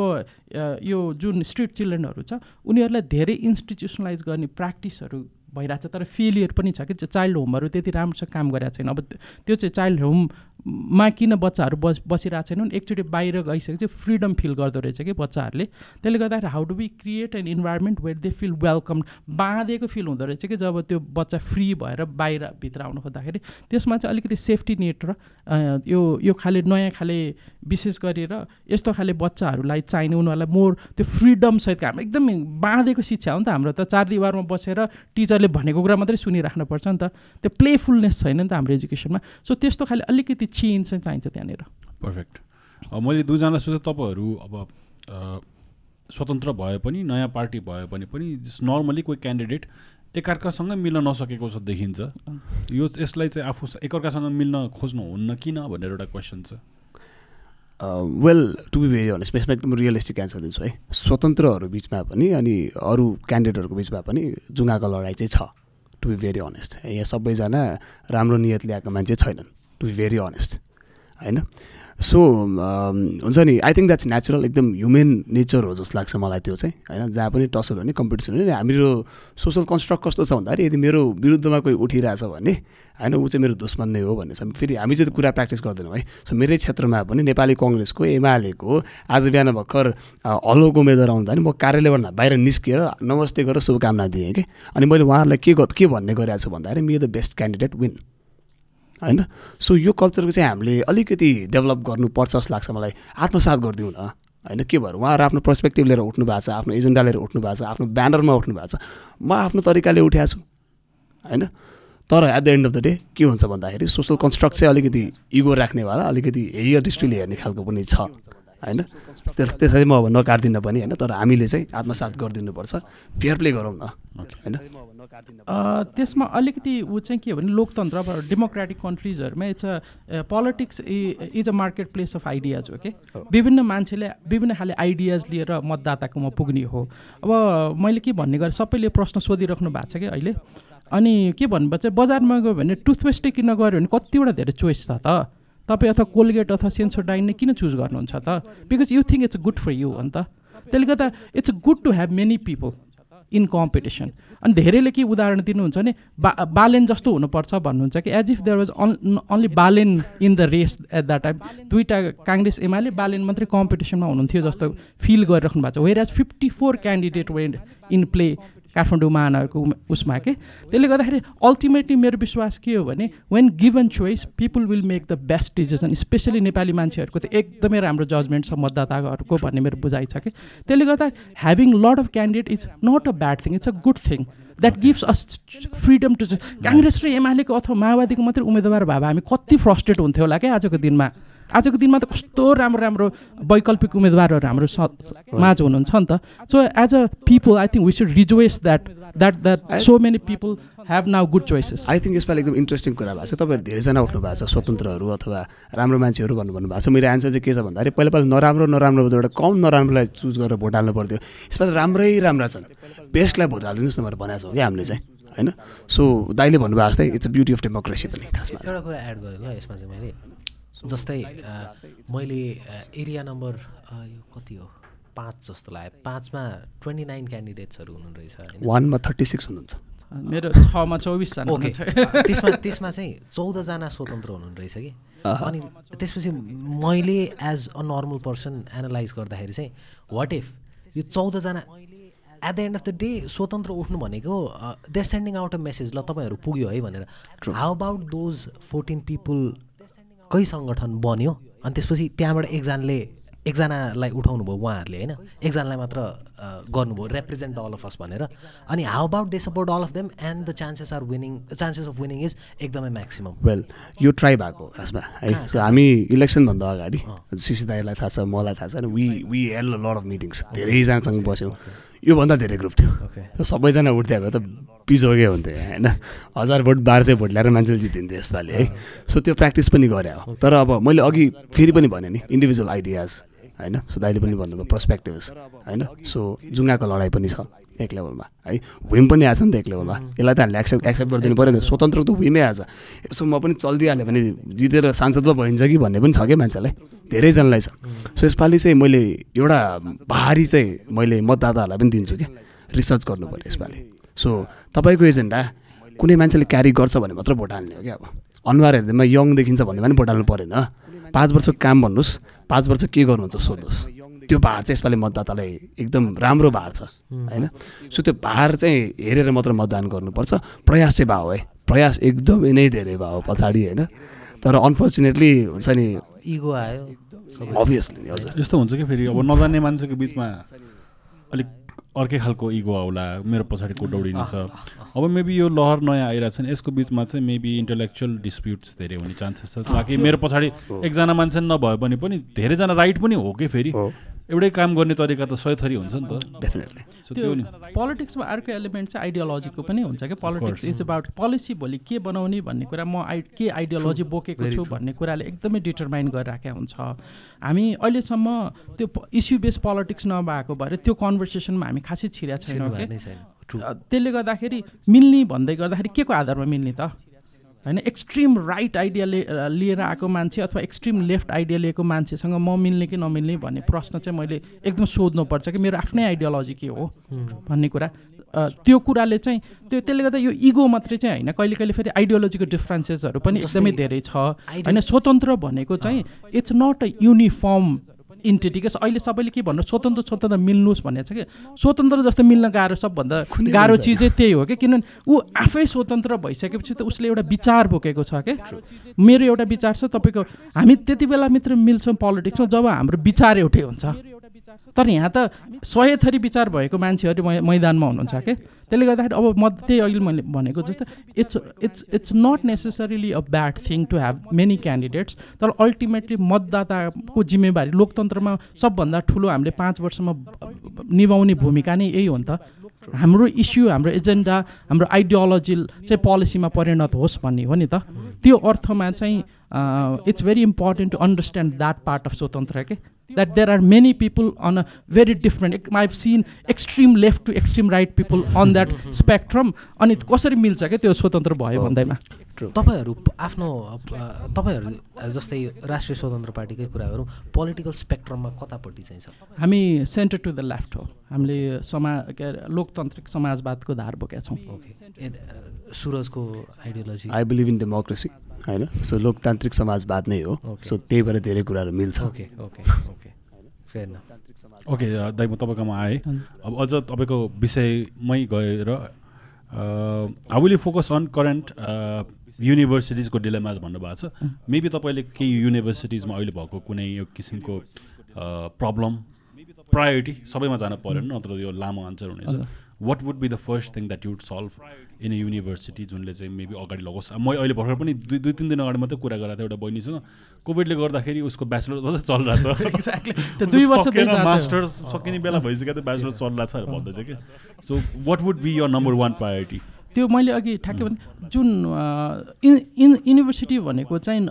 यो जुन स्ट्रिट चिल्ड्रेनहरू छ उनीहरूलाई धेरै इन्स्टिट्युसनलाइज गर्ने प्र्याक्टिसहरू भइरहेको छ तर फेलियर पनि छ कि चाइल्ड होमहरू त्यति राम्रोसँग काम गरेको छैन। अब त्यो- चाहिँ चाइल्ड होममा किन बच्चाहरू बस बसिरहेको छैनन्? एकचोटि बाहिर गइसकेपछि फ्रिडम फिल गर्दो रहेछ कि बच्चाहरूले। त्यसले गर्दाखेरि how do be create an environment where they feel welcome बाँधेको फिल हुँदो रहेछ कि जब त्यो बच्चा फ्री भएर बाहिर भित्र आउनु खोज्दाखेरि। त्यसमा चाहिँ अलिकति सेफ्टी नेट र यो यो खाले नयाँ खाले विशेष गरेर यस्तो खाले बच्चाहरूलाई चाहिने उनीहरूलाई मोर त्यो फ्रिडम सहित हाम्रो एकदमै बाँधेको शिक्षा हो नि त हाम्रो त। चार दिवारमा बसेर टिचरले भनेको कुरा मात्रै सुनिराख्नुपर्छ नि त। त्यो प्लेफुलनेस छैन नि त हाम्रो एजुकेसनमा सो त्यस्तो खाले अलिकति चेन्ज चाहिँ चाहिन्छ त्यहाँनिर। पर्फेक्ट अब मैले दुईजनालाई सोधेँ तपाईँहरू अब स्वतन्त्र भए पनि नयाँ पार्टी भए भने पनि नर्मली कोही क्यान्डिडेट एकअर्कासँग मिल्न नसकेको जस्तो देखिन्छ। यो यसलाई चाहिँ आफू एकअर्कासँग मिल्न खोज्नुहुन्न किन? भनेर एउटा क्वेसन छ। Well to be very honest यसमा एकदम रियलिस्टिक एन्सर दिन्छु है। स्वतन्त्रहरू बिचमा पनि अनि अरू क्यान्डिडेटहरूको बिचमा पनि जुङ्गाको लडाइँ चाहिँ छ टु बी भेरी अनेस्ट यहाँ सबैजना राम्रो नियत ल्याएको मान्छे छैनन् टु बी भेरी अनेस्ट होइन? सो हुन्छ नि आई थिङ्क द्याट्स नेचुरल एकदम ह्युमेन नेचर हो जस्तो लाग्छ मलाई त्यो चाहिँ होइन? जहाँ पनि टसल हुने कम्पिटिसन हुने हाम्रो सोसल कन्स्ट्रक्ट कस्तो छ भन्दाखेरि यदि मेरो विरुद्धमा कोही उठिरहेछ भने होइन? ऊ चाहिँ मेरो दुश्मन नै हो भन्ने छ। फेरि हामी चाहिँ कुरा प्र्याक्टिस गर्दैनौँ है? सो मेरै क्षेत्रमा पनि नेपाली कङ्ग्रेसको एमालेको आज बिहान भर्खर अ, हलोको उम्मेद्वार आउँदा नि म कार्यालयबाट बाहिर निस्किएर नमस्ते गरेर शुभकामना दिएँ कि? अनि मैले उहाँहरूलाई के के भन्ने गरेको छु भन्दाखेरि may the best candidate win होइन? सो यो कल्चरको चाहिँ हामीले अलिकति डेभलप गर्नुपर्छ जस्तो लाग्छ मलाई। आत्मसात गरिदिउँ न। होइन? के भएर उहाँहरू आफ्नो पर्सपेक्टिभ लिएर उठ्नु भएको छ आफ्नो एजेन्डा लिएर उठ्नु भएको छ आफ्नो ब्यानरमा उठ्नु भएको छ। म आफ्नो तरिकाले उठ्याएको छु। होइन? तर at the end of the day के हुन्छ भन्दाखेरि सोसल कन्स्ट्रक्ट चाहिँ अलिकति इगो राख्नेवाला अलिकति हेयर दृष्टिले हेर्ने खालको पनि छ। होइन? त्यस त्यसरी म अब नकाट्दिनँ पनि होइन? तर हामीले चाहिँ आत्मसात गरिदिनुपर्छ। फेयर प्ले गरौँ न। होइन? अ, त्यसमा अलिकति ऊ चाहिँ के हो भने लोकतन्त्र अब democratic कन्ट्रिजहरूमा it's a politics is a market place of ideas हो। कि विभिन्न मान्छेले विभिन्न खाले आइडियाज लिएर मतदाताकोमा पुग्ने हो। अब मैले के भन्ने गरेँ सबैले प्रश्न सोधिराख्नु भएको छ कि अहिले? अनि के भन्नुभएको चाहिँ बजारमा गयो भने टुथपेस्टै किन्न गऱ्यो भने कतिवटा धेरै चोइस छ त। तपाईँ अथवा कोलगेट अथवा सेन्सोडाइन नै किन चुज गर्नुहुन्छ त? Because you think it's good for you हो नि त। त्यसले गर्दा it's good to have many people in competition अनि धेरैले के उदाहरण दिनुहुन्छ भने बा बालेन जस्तो हुनुपर्छ भन्नुहुन्छ कि as if there was only Balen in the race at that time दुईवटा काङ्ग्रेस एमाले बालेन मात्रै कम्पिटिसनमा हुनुहुन्थ्यो जस्तो फिल गरिराख्नु भएको छ। Whereas fifty four candidate went in play Kathmandu महानगरको उसमा के? त्यसले गर्दाखेरि अल्टिमेटली मेरो विश्वास के हो भने when given choice people will make the best decision especially Nepali मान्छेहरूको त एकदमै राम्रो जजमेन्ट छ मतदाताहरूको भन्ने मेरो बुझाइ छ कि? त्यसले गर्दा having lot of candidate is not a bad thing it's a good thing that gives us freedom to Congress र एमालेको अथवा माओवादीको मात्रै उम्मेदवार भए भए हामी कति फ्रस्ट्रेट हुन्थ्यो होला क्या आजको दिनमा? आजको दिनमा त कस्तो राम्रो राम्रो वैकल्पिक उम्मेदवारहरू हाम्रो माझ हुनुहुन्छ नि त। So as a people I think we should rejoice that that that so many people have now good choices I think यसपालि एकदम इन्ट्रेस्टिङ कुरा भएको छ। तपाईँहरू धेरैजना उठ्नु भएको छ स्वतन्त्रहरू अथवा राम्रो मान्छेहरू भन्नु भन्नु भएको छ। मेरो एन्सर चाहिँ के छ भन्दाखेरि पहिला पहिला नराम्रो नराम्रो एउटा कम नराम्रोलाई चुज गरेर भोट हाल्नु पर्थ्यो। यसपालि राम्रै राम्रा छन्। बेस्टलाई भोट हालिदिनुहोस् न भनेर भनेको छौँ क्या हामीले चाहिँ होइन? सो दाइले भन्नुभएको जस्तै it's a beauty of democracy पनि खासमा। एउटा कुरा एड गरेँ ल यसमा चाहिँ मैले। जस्तै मैले एरिया नम्बर यो कति हो? पाँच जस्तो लाग्यो। पाँचमा ट्वेन्टी नाइन क्यान्डिडेट्सहरू हुनु रहेछ वानमा थर्टी सिक्स हुनुहुन्छ। मेरो छमा चौबिसजना ओके। त्यसमा त्यसमा चाहिँ चौधजना स्वतन्त्र हुनुहुन्न रहेछ कि अनि त्यसपछि मैले as a normal person analyse गर्दाखेरि चाहिँ वाट इफ यो चौधजना at the end of the day स्वतन्त्र उठ्नु भनेको they sending out a message ल तपाईँहरू पुग्यो है भनेर। How about those fourteen people कै सङ्गठन बन्यो? अनि त्यसपछि त्यहाँबाट एकजनाले एकजनालाई उठाउनु भयो उहाँहरूले होइन? एकजनालाई मात्र गर्नुभयो रिप्रेजेन्ट अल अफ अस भनेर। अनि how about they support all of them and the chances are winning chances of winning is एकदमै म्याक्सिमम् वेल यो ट्राई भएको खासमा है? सो हामी इलेक्सनभन्दा अगाडि सिसी दाईलाई थाहा छ मलाई थाहा छ we we held lot of meetings धेरैजनासँग बस्यौँ। योभन्दा धेरै ग्रुप थियो। सबैजना उठ्दै भए त पिजोगे हुन्थ्यो होइन? हजार भोट बाह्र सय भोट ल्याएर मान्छेले जितिन्थ्यो यसपालि है? सो त्यो प्र्याक्टिस पनि गरे हो। तर अब मैले अघि फेरि पनि भने नि इन्डिभिजुअल आइडियाज होइन? सो दाइले पनि भन्नुभयो पर्सपेक्टिभ्स होइन? सो जुङ्गाको लडाइँ पनि छ एक लेभलमा है? विम पनि आएको छ नि त एक लेभलमा। यसलाई त हामीले एक्सेप्ट एक्सेप्ट गरिदिनु पऱ्यो नि स्वतन्त्र त विमै आएछ यसो म पनि चलिदिइहालेँ भने जितेर सांसद पो भइन्छ कि भन्ने पनि छ क्या मान्छेलाई। धेरैजनालाई छ। सो यसपालि चाहिँ मैले एउटा भारी चाहिँ मैले मतदाताहरूलाई पनि दिन्छु क्या। रिसर्च गर्नु पऱ्यो यसपालि। सो तपाईँको एजेन्डा कुनै मान्छेले क्यारी गर्छ भने मात्र भोट हाल्ने हो क्या अब। अनुहार हेर्दैमा यङ देखिन्छ भन्दा पनि भोट हाल्नु परेन। पाँच वर्षको काम भन्नुहोस् पाँच वर्ष के गर्नुहुन्छ सोध्नुहोस्। त्यो भार चाहिँ यसपालि मतदातालाई एकदम राम्रो भार छ होइन? सो त्यो भार चाहिँ हेरेर मात्र मतदान गर्नुपर्छ। प्रयास चाहिँ भयो है प्रयास एकदमै नै धेरै भयो पछाडि होइन? तर अनफर्चुनेटली हुन्छ नि इगो आयो। अभियसली नि हजुर। यस्तो हुन्छ कि फेरि? अब नजान्ने मान्छेको बिचमा अलिक अर्कै खालको इगो आउला मेरो पछाडि को छ। अब मेबी यो लहर नयाँ आइरहेको छ नि यसको बिचमा चाहिँ मेबी इन्टेलेक्चुअल डिस्प्युट्स धेरै हुने चान्सेस छ। ताकि मेरो पछाडि एकजना मान्छे नभए पनि पनि धेरैजना राइट पनि हो कि फेरि। एउटै काम गर्ने तरिका त सय थरी हुन्छ नि त। डेफिनेटली सो त्यो पोलिटिक्समा अर्को एलिमेन्ट चाहिँ आइडियोलोजीको पनि हुन्छ क्या। पोलिटिक्स इज अबाउट पोलिसी भोलि के बनाउने भन्ने कुरा म आइ के आइडियोलोजी बोकेको छु भन्ने कुराले एकदमै डिटरमाइन गरिराखेको हुन्छ। हामी अहिलेसम्म त्यो इस्यु बेस पोलिटिक्स नभएको भएर त्यो कन्भर्सेसनमा हामी खासै छिरेका छैनौँ कि त्यसले गर्दाखेरि मिल्ने भन्दै गर्दाखेरि के को आधारमा मिल्ने त? होइन एक्सट्रिम राइट आइडिया लिएर आएको मान्छे अथवा एक्सट्रिम लेफ्ट आइडिया लिएको मान्छेसँग म मिल्ने कि नमिल्ने भन्ने प्रश्न चाहिँ मैले एकदम सोध्नुपर्छ कि मेरो आफ्नै आइडियोलोजी के हो भन्ने कुरा। त्यो कुराले चाहिँ त्यो त्यसले गर्दा यो इगो मात्रै चाहिँ होइन कहिले कहिले फेरि आइडियोलोजीको डिफ्रेन्सेसहरू पनि एकदमै धेरै छ। होइन स्वतन्त्र भनेको चाहिँ it's not a uniform entity क्या अहिले सबैले के भन्नु? स्वतन्त्र स्वतन्त्र मिल्नुहोस् भन्ने छ कि? स्वतन्त्र जस्तो मिल्न गाह्रो सबभन्दा गाह्रो चिजै त्यही हो कि? किनभने ऊ आफै स्वतन्त्र भइसकेपछि त उसले एउटा विचार बोकेको छ क्या मेरो एउटा विचार छ तपाईँको हामी त्यति बेला मात्र मिल्छौँ पोलिटिक्समा जब हाम्रो विचार एउटै हुन्छ। तर यहाँ त सय थरी विचार भएको मान्छेहरू मैदानमा हुनुहुन्छ क्या त्यसले गर्दाखेरि अब म त्यही अहिले मैले भनेको जस्तो it's it's it's not necessarily a bad thing to have many candidates तर अल्टिमेटली मतदाताको जिम्मेवारी लोकतन्त्रमा सबभन्दा ठुलो हामीले पाँच वर्षमा निभाउने भूमिका नै यही हो नि त। हाम्रो इस्यु हाम्रो एजेन्डा हाम्रो आइडियोलोजी चाहिँ पोलिसीमा परिणत होस् भन्ने हो नि त। त्यो अर्थमा चाहिँ it's very important to understand that part of स्वतन्त्र के that there are many people on a very different I seen extreme left to extreme right people on that spectrum अनि कसरी मिल्छ क्या त्यो स्वतन्त्र भयो भन्दैमा तपाईँहरू आफ्नो तपाईँहरू जस्तै राष्ट्रिय स्वतन्त्र पार्टीकै कुरा गरौँ पोलिटिकल स्पेक्ट्रममा कतापट्टि चाहिँ छ हामी सेन्टर टु द लेफ्ट हो हामीले समा के अरे लोकतान्त्रिक समाजवादको धार बोकेका छौँ okay सुरजको ideology I believe in democracy होइन? सो लोकतान्त्रिक समाजवाद नै हो. सो त्यही भएर धेरै कुराहरू मिल्छ। ओके ओके ओके ओके दाइ म तपाईँकोमा आएँ। अब अझ तपाईँको विषयमै गएर how will you focus on current युनिभर्सिटिजको dilemmas भन्नुभएको छ। मेबी तपाईँले केही युनिभर्सिटिजमा अहिले भएको कुनै यो किसिमको प्रब्लम प्रायोरिटी सबैमा जानु परेन। नत्र यो लामो आन्सर हुनेछ। What would be the first thing that you'd solve in a university जुनले चाहिँ मेबी अगाडि लगोस् म अहिले भर्खर पनि दुई दुई तिन दिन अगाडि मात्रै कुरा गरेको थिएँ एउटा बहिनीसँग। कोभिडले गर्दाखेरि उसको ब्याचलर चलिरहेको छ। मास्टर्स सकिने बेला भइसक्यो त ब्याचलर छ भन्दै थियो कि। So what would be your number one priority त्यो मैले अघि ठ्याक्कै भने जुन इन इन युनिभर्सिटी भनेको चाहिँ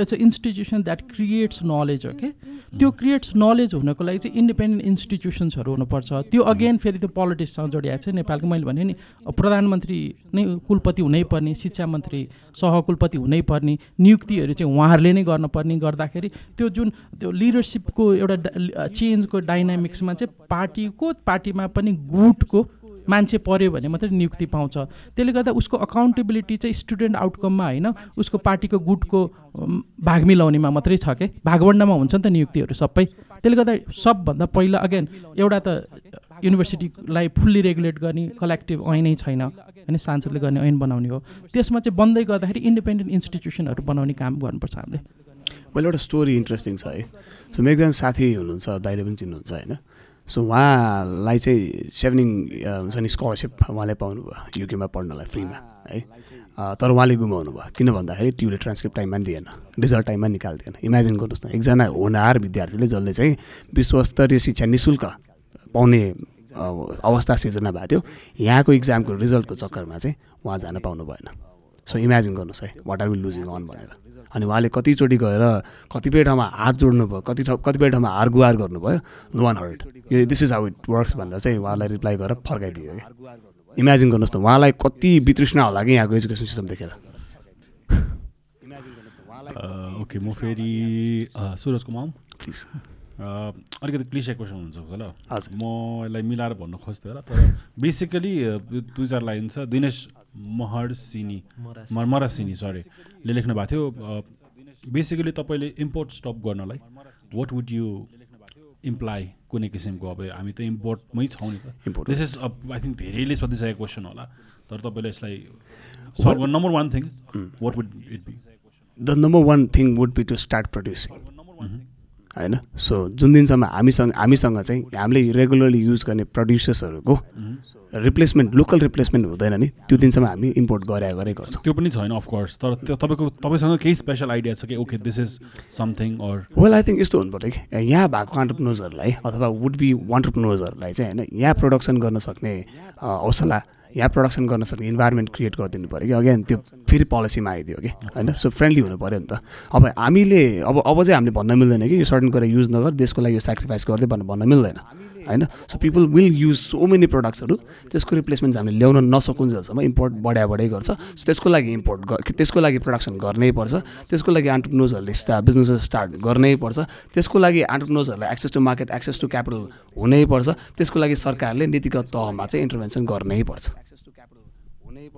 it's a institution that creates knowledge हो कि त्यो क्रिएट्स नलेज हुनको लागि चाहिँ इन्डिपेन्डेन्ट इन्स्टिट्युसन्सहरू हुनुपर्छ। त्यो अगेन फेरि त्यो पोलिटिक्ससँग जोडिएको छ। नेपालको मैले भने नि प्रधानमन्त्री नै कुलपति हुनैपर्ने शिक्षा मन्त्री सहकुलपति हुनैपर्ने नियुक्तिहरू चाहिँ उहाँहरूले नै गर्नुपर्ने गर्दाखेरि त्यो जुन त्यो लिडरसिपको एउटा चेन्जको डाइनामिक्समा चाहिँ पार्टीको पार्टीमा पनि गुटको मान्छे पऱ्यो भने मात्रै नियुक्ति पाउँछ। त्यसले गर्दा उसको अकाउन्टेबिलिटी चाहिँ स्टुडेन्ट आउटकममा होइन उसको पार्टीको गुटको भाग मिलाउनेमा मात्रै छ कि? भागवण्डमा हुन्छ नि त नियुक्तिहरू सबै। त्यसले गर्दा सबभन्दा पहिला अगेन एउटा त युनिभर्सिटीलाई फुल्ली रेगुलेट गर्ने कलेक्टिभ ऐनै छैन होइन सांसदले गर्ने ऐन बनाउने हो। त्यसमा चाहिँ बन्दै गर्दाखेरि इन्डिपेन्डेन्ट इन्स्टिट्युसनहरू बनाउने काम गर्नुपर्छ हामीले। मैले एउटा स्टोरी इन्ट्रेस्टिङ छ है। सो मेरो एकजना साथी हुनुहुन्छ दाइले पनि चिन्नुहुन्छ होइन? सो उहाँलाई चाहिँ सेभनिङ हुन्छ नि स्कलरसिप उहाँले पाउनुभयो युकेमा पढ्नलाई फ्रीमा है। तर उहाँले गुमाउनु भयो। किन भन्दाखेरि ट्युले ट्रान्सक्रिप्ट टाइममा दिएन रिजल्ट टाइममा निकाल्दिएन। इमेजिन गर्नुहोस् न एकजना होनहार विद्यार्थीले जसले चाहिँ विश्वस्तरीय शिक्षा नि शुल्क पाउने अवस्था सिर्जना भएको थियो यहाँको इक्जामको रिजल्टको चक्करमा चाहिँ उहाँ जान पाउनु भएन। सो इमेजिन गर्नुहोस् है what are will losing on भनेर। अनि उहाँले कतिचोटि गएर कतिपय ठाउँमा हात जोड्नुभयो कति ठाउँ कतिपय ठाउँमा हार गुहार गर्नुभयो नो वान हर्ड यो this is how it works भनेर चाहिँ उहाँलाई रिप्लाई गरेर फर्काइदियो कि। इमेजिन गर्नुहोस् न उहाँलाई कति वितृष्णा होला कि यहाँको एजुकेसन सिस्टम देखेर। ओके म फेरि सुरज कुमार प्लिज अलिकति क्लिसे क्वेसन हुनसक्छ ल। म यसलाई मिलाएर भन्नु खोज्थेँ होला तर बेसिकली दुई चार लाइन छ। दिनेश महर सिनी म- मरासिनी सरीले लेख्नु भएको थियो बेसिकली तपाईँले इम्पोर्ट स्टप गर्नलाई वाट वुड यु इम्प्लाइ कुनै किसिमको? अब हामी त इम्पोर्टमै छौँ नि त। Import. This is I think धेरैले सोधिसकेको क्वेसन होला। तर तपाईँले यसलाई solve number one thing what would it be the number one thing would be to start producing होइन? सो जुन दिनसम्म हामीसँग हामीसँग चाहिँ हामीले रेगुलरली युज गर्ने प्रड्युसर्सहरूको रिप्लेसमेन्ट लोकल रिप्लेसमेन्ट हुँदैन नि। त्यो दिनसम्म हामी इम्पोर्ट गरे गरे गर्छौँ। त्यो पनि छैन अफकोर्स तर त्यो तपाईँको तपाईँसँग केही स्पेसल आइडिया छ कि okay this is something or well I think यस्तो हुनु पऱ्यो कि यहाँ भएको अन्टरप्रोजहरूलाई अथवा वुड बी अन्टरप्रोजहरूलाई चाहिँ होइन यहाँ प्रडक्सन गर्न सक्ने हौसला यहाँ प्रडक्सन गर्न सक्ने इन्भाइरोमेन्ट क्रिएट गरिदिनु पऱ्यो कि? अगेन त्यो फेरि पोलिसीमा आइदियो कि? होइन? सो फ्रेन्डली हुनु पऱ्यो नि त। अब हामीले अब अब चाहिँ हामीले भन्न मिल्दैन कि यो सर्टन कुरा युज नगर देशको लागि यो सेक्रिफाइस गर्दै भनेर भन्न मिल्दैन। होइन? So people will use so many प्रडक्ट्सहरू त्यसको रिप्लेसमेन्ट हामीले ल्याउन नसकुन्जेलसम्म इम्पोर्ट बढाइ बढाइ गर्छ। सो त्यसको लागि इम्पोर्ट त्यसको लागि प्रडक्सन गर्नै पर्छ। त्यसको लागि अन्टरप्रोजहरूले स्टा बिजनेस स्टार्ट गर्नै पर्छ। त्यसको लागि अन्टरप्रोजहरूलाई access to market access to capital हुनै पर्छ। त्यसको लागि सरकारले नीतिगत तहमा चाहिँ इन्टरभेन्सन गर्नै पर्छ।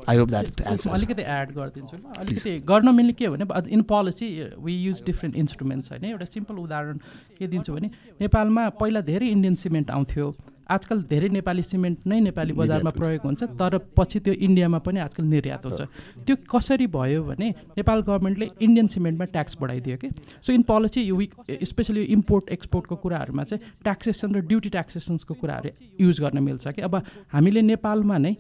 आई होप द्याट अलिकति एड गरिदिन्छु ल। अलिकति गर्न मिल्ने के हो भने in policy we use different instruments होइन? एउटा सिम्पल उदाहरण के दिन्छु भने नेपालमा पहिला धेरै इन्डियन सिमेन्ट आउँथ्यो। आजकल धेरै नेपाली सिमेन्ट नै नेपाली बजारमा प्रयोग हुन्छ तर पछि त्यो इन्डियामा पनि आजकल निर्यात हुन्छ। त्यो कसरी भयो भने नेपाल गभर्मेन्टले इन्डियन सिमेन्टमा ट्याक्स बढाइदियो कि? सो इन पोलिसी यो विक स्पेसली इम्पोर्ट एक्सपोर्टको कुराहरूमा चाहिँ ट्याक्सेसन र ड्युटी ट्याक्सेसन्सको कुराहरू युज गर्न मिल्छ कि? अब हामीले नेपालमा नै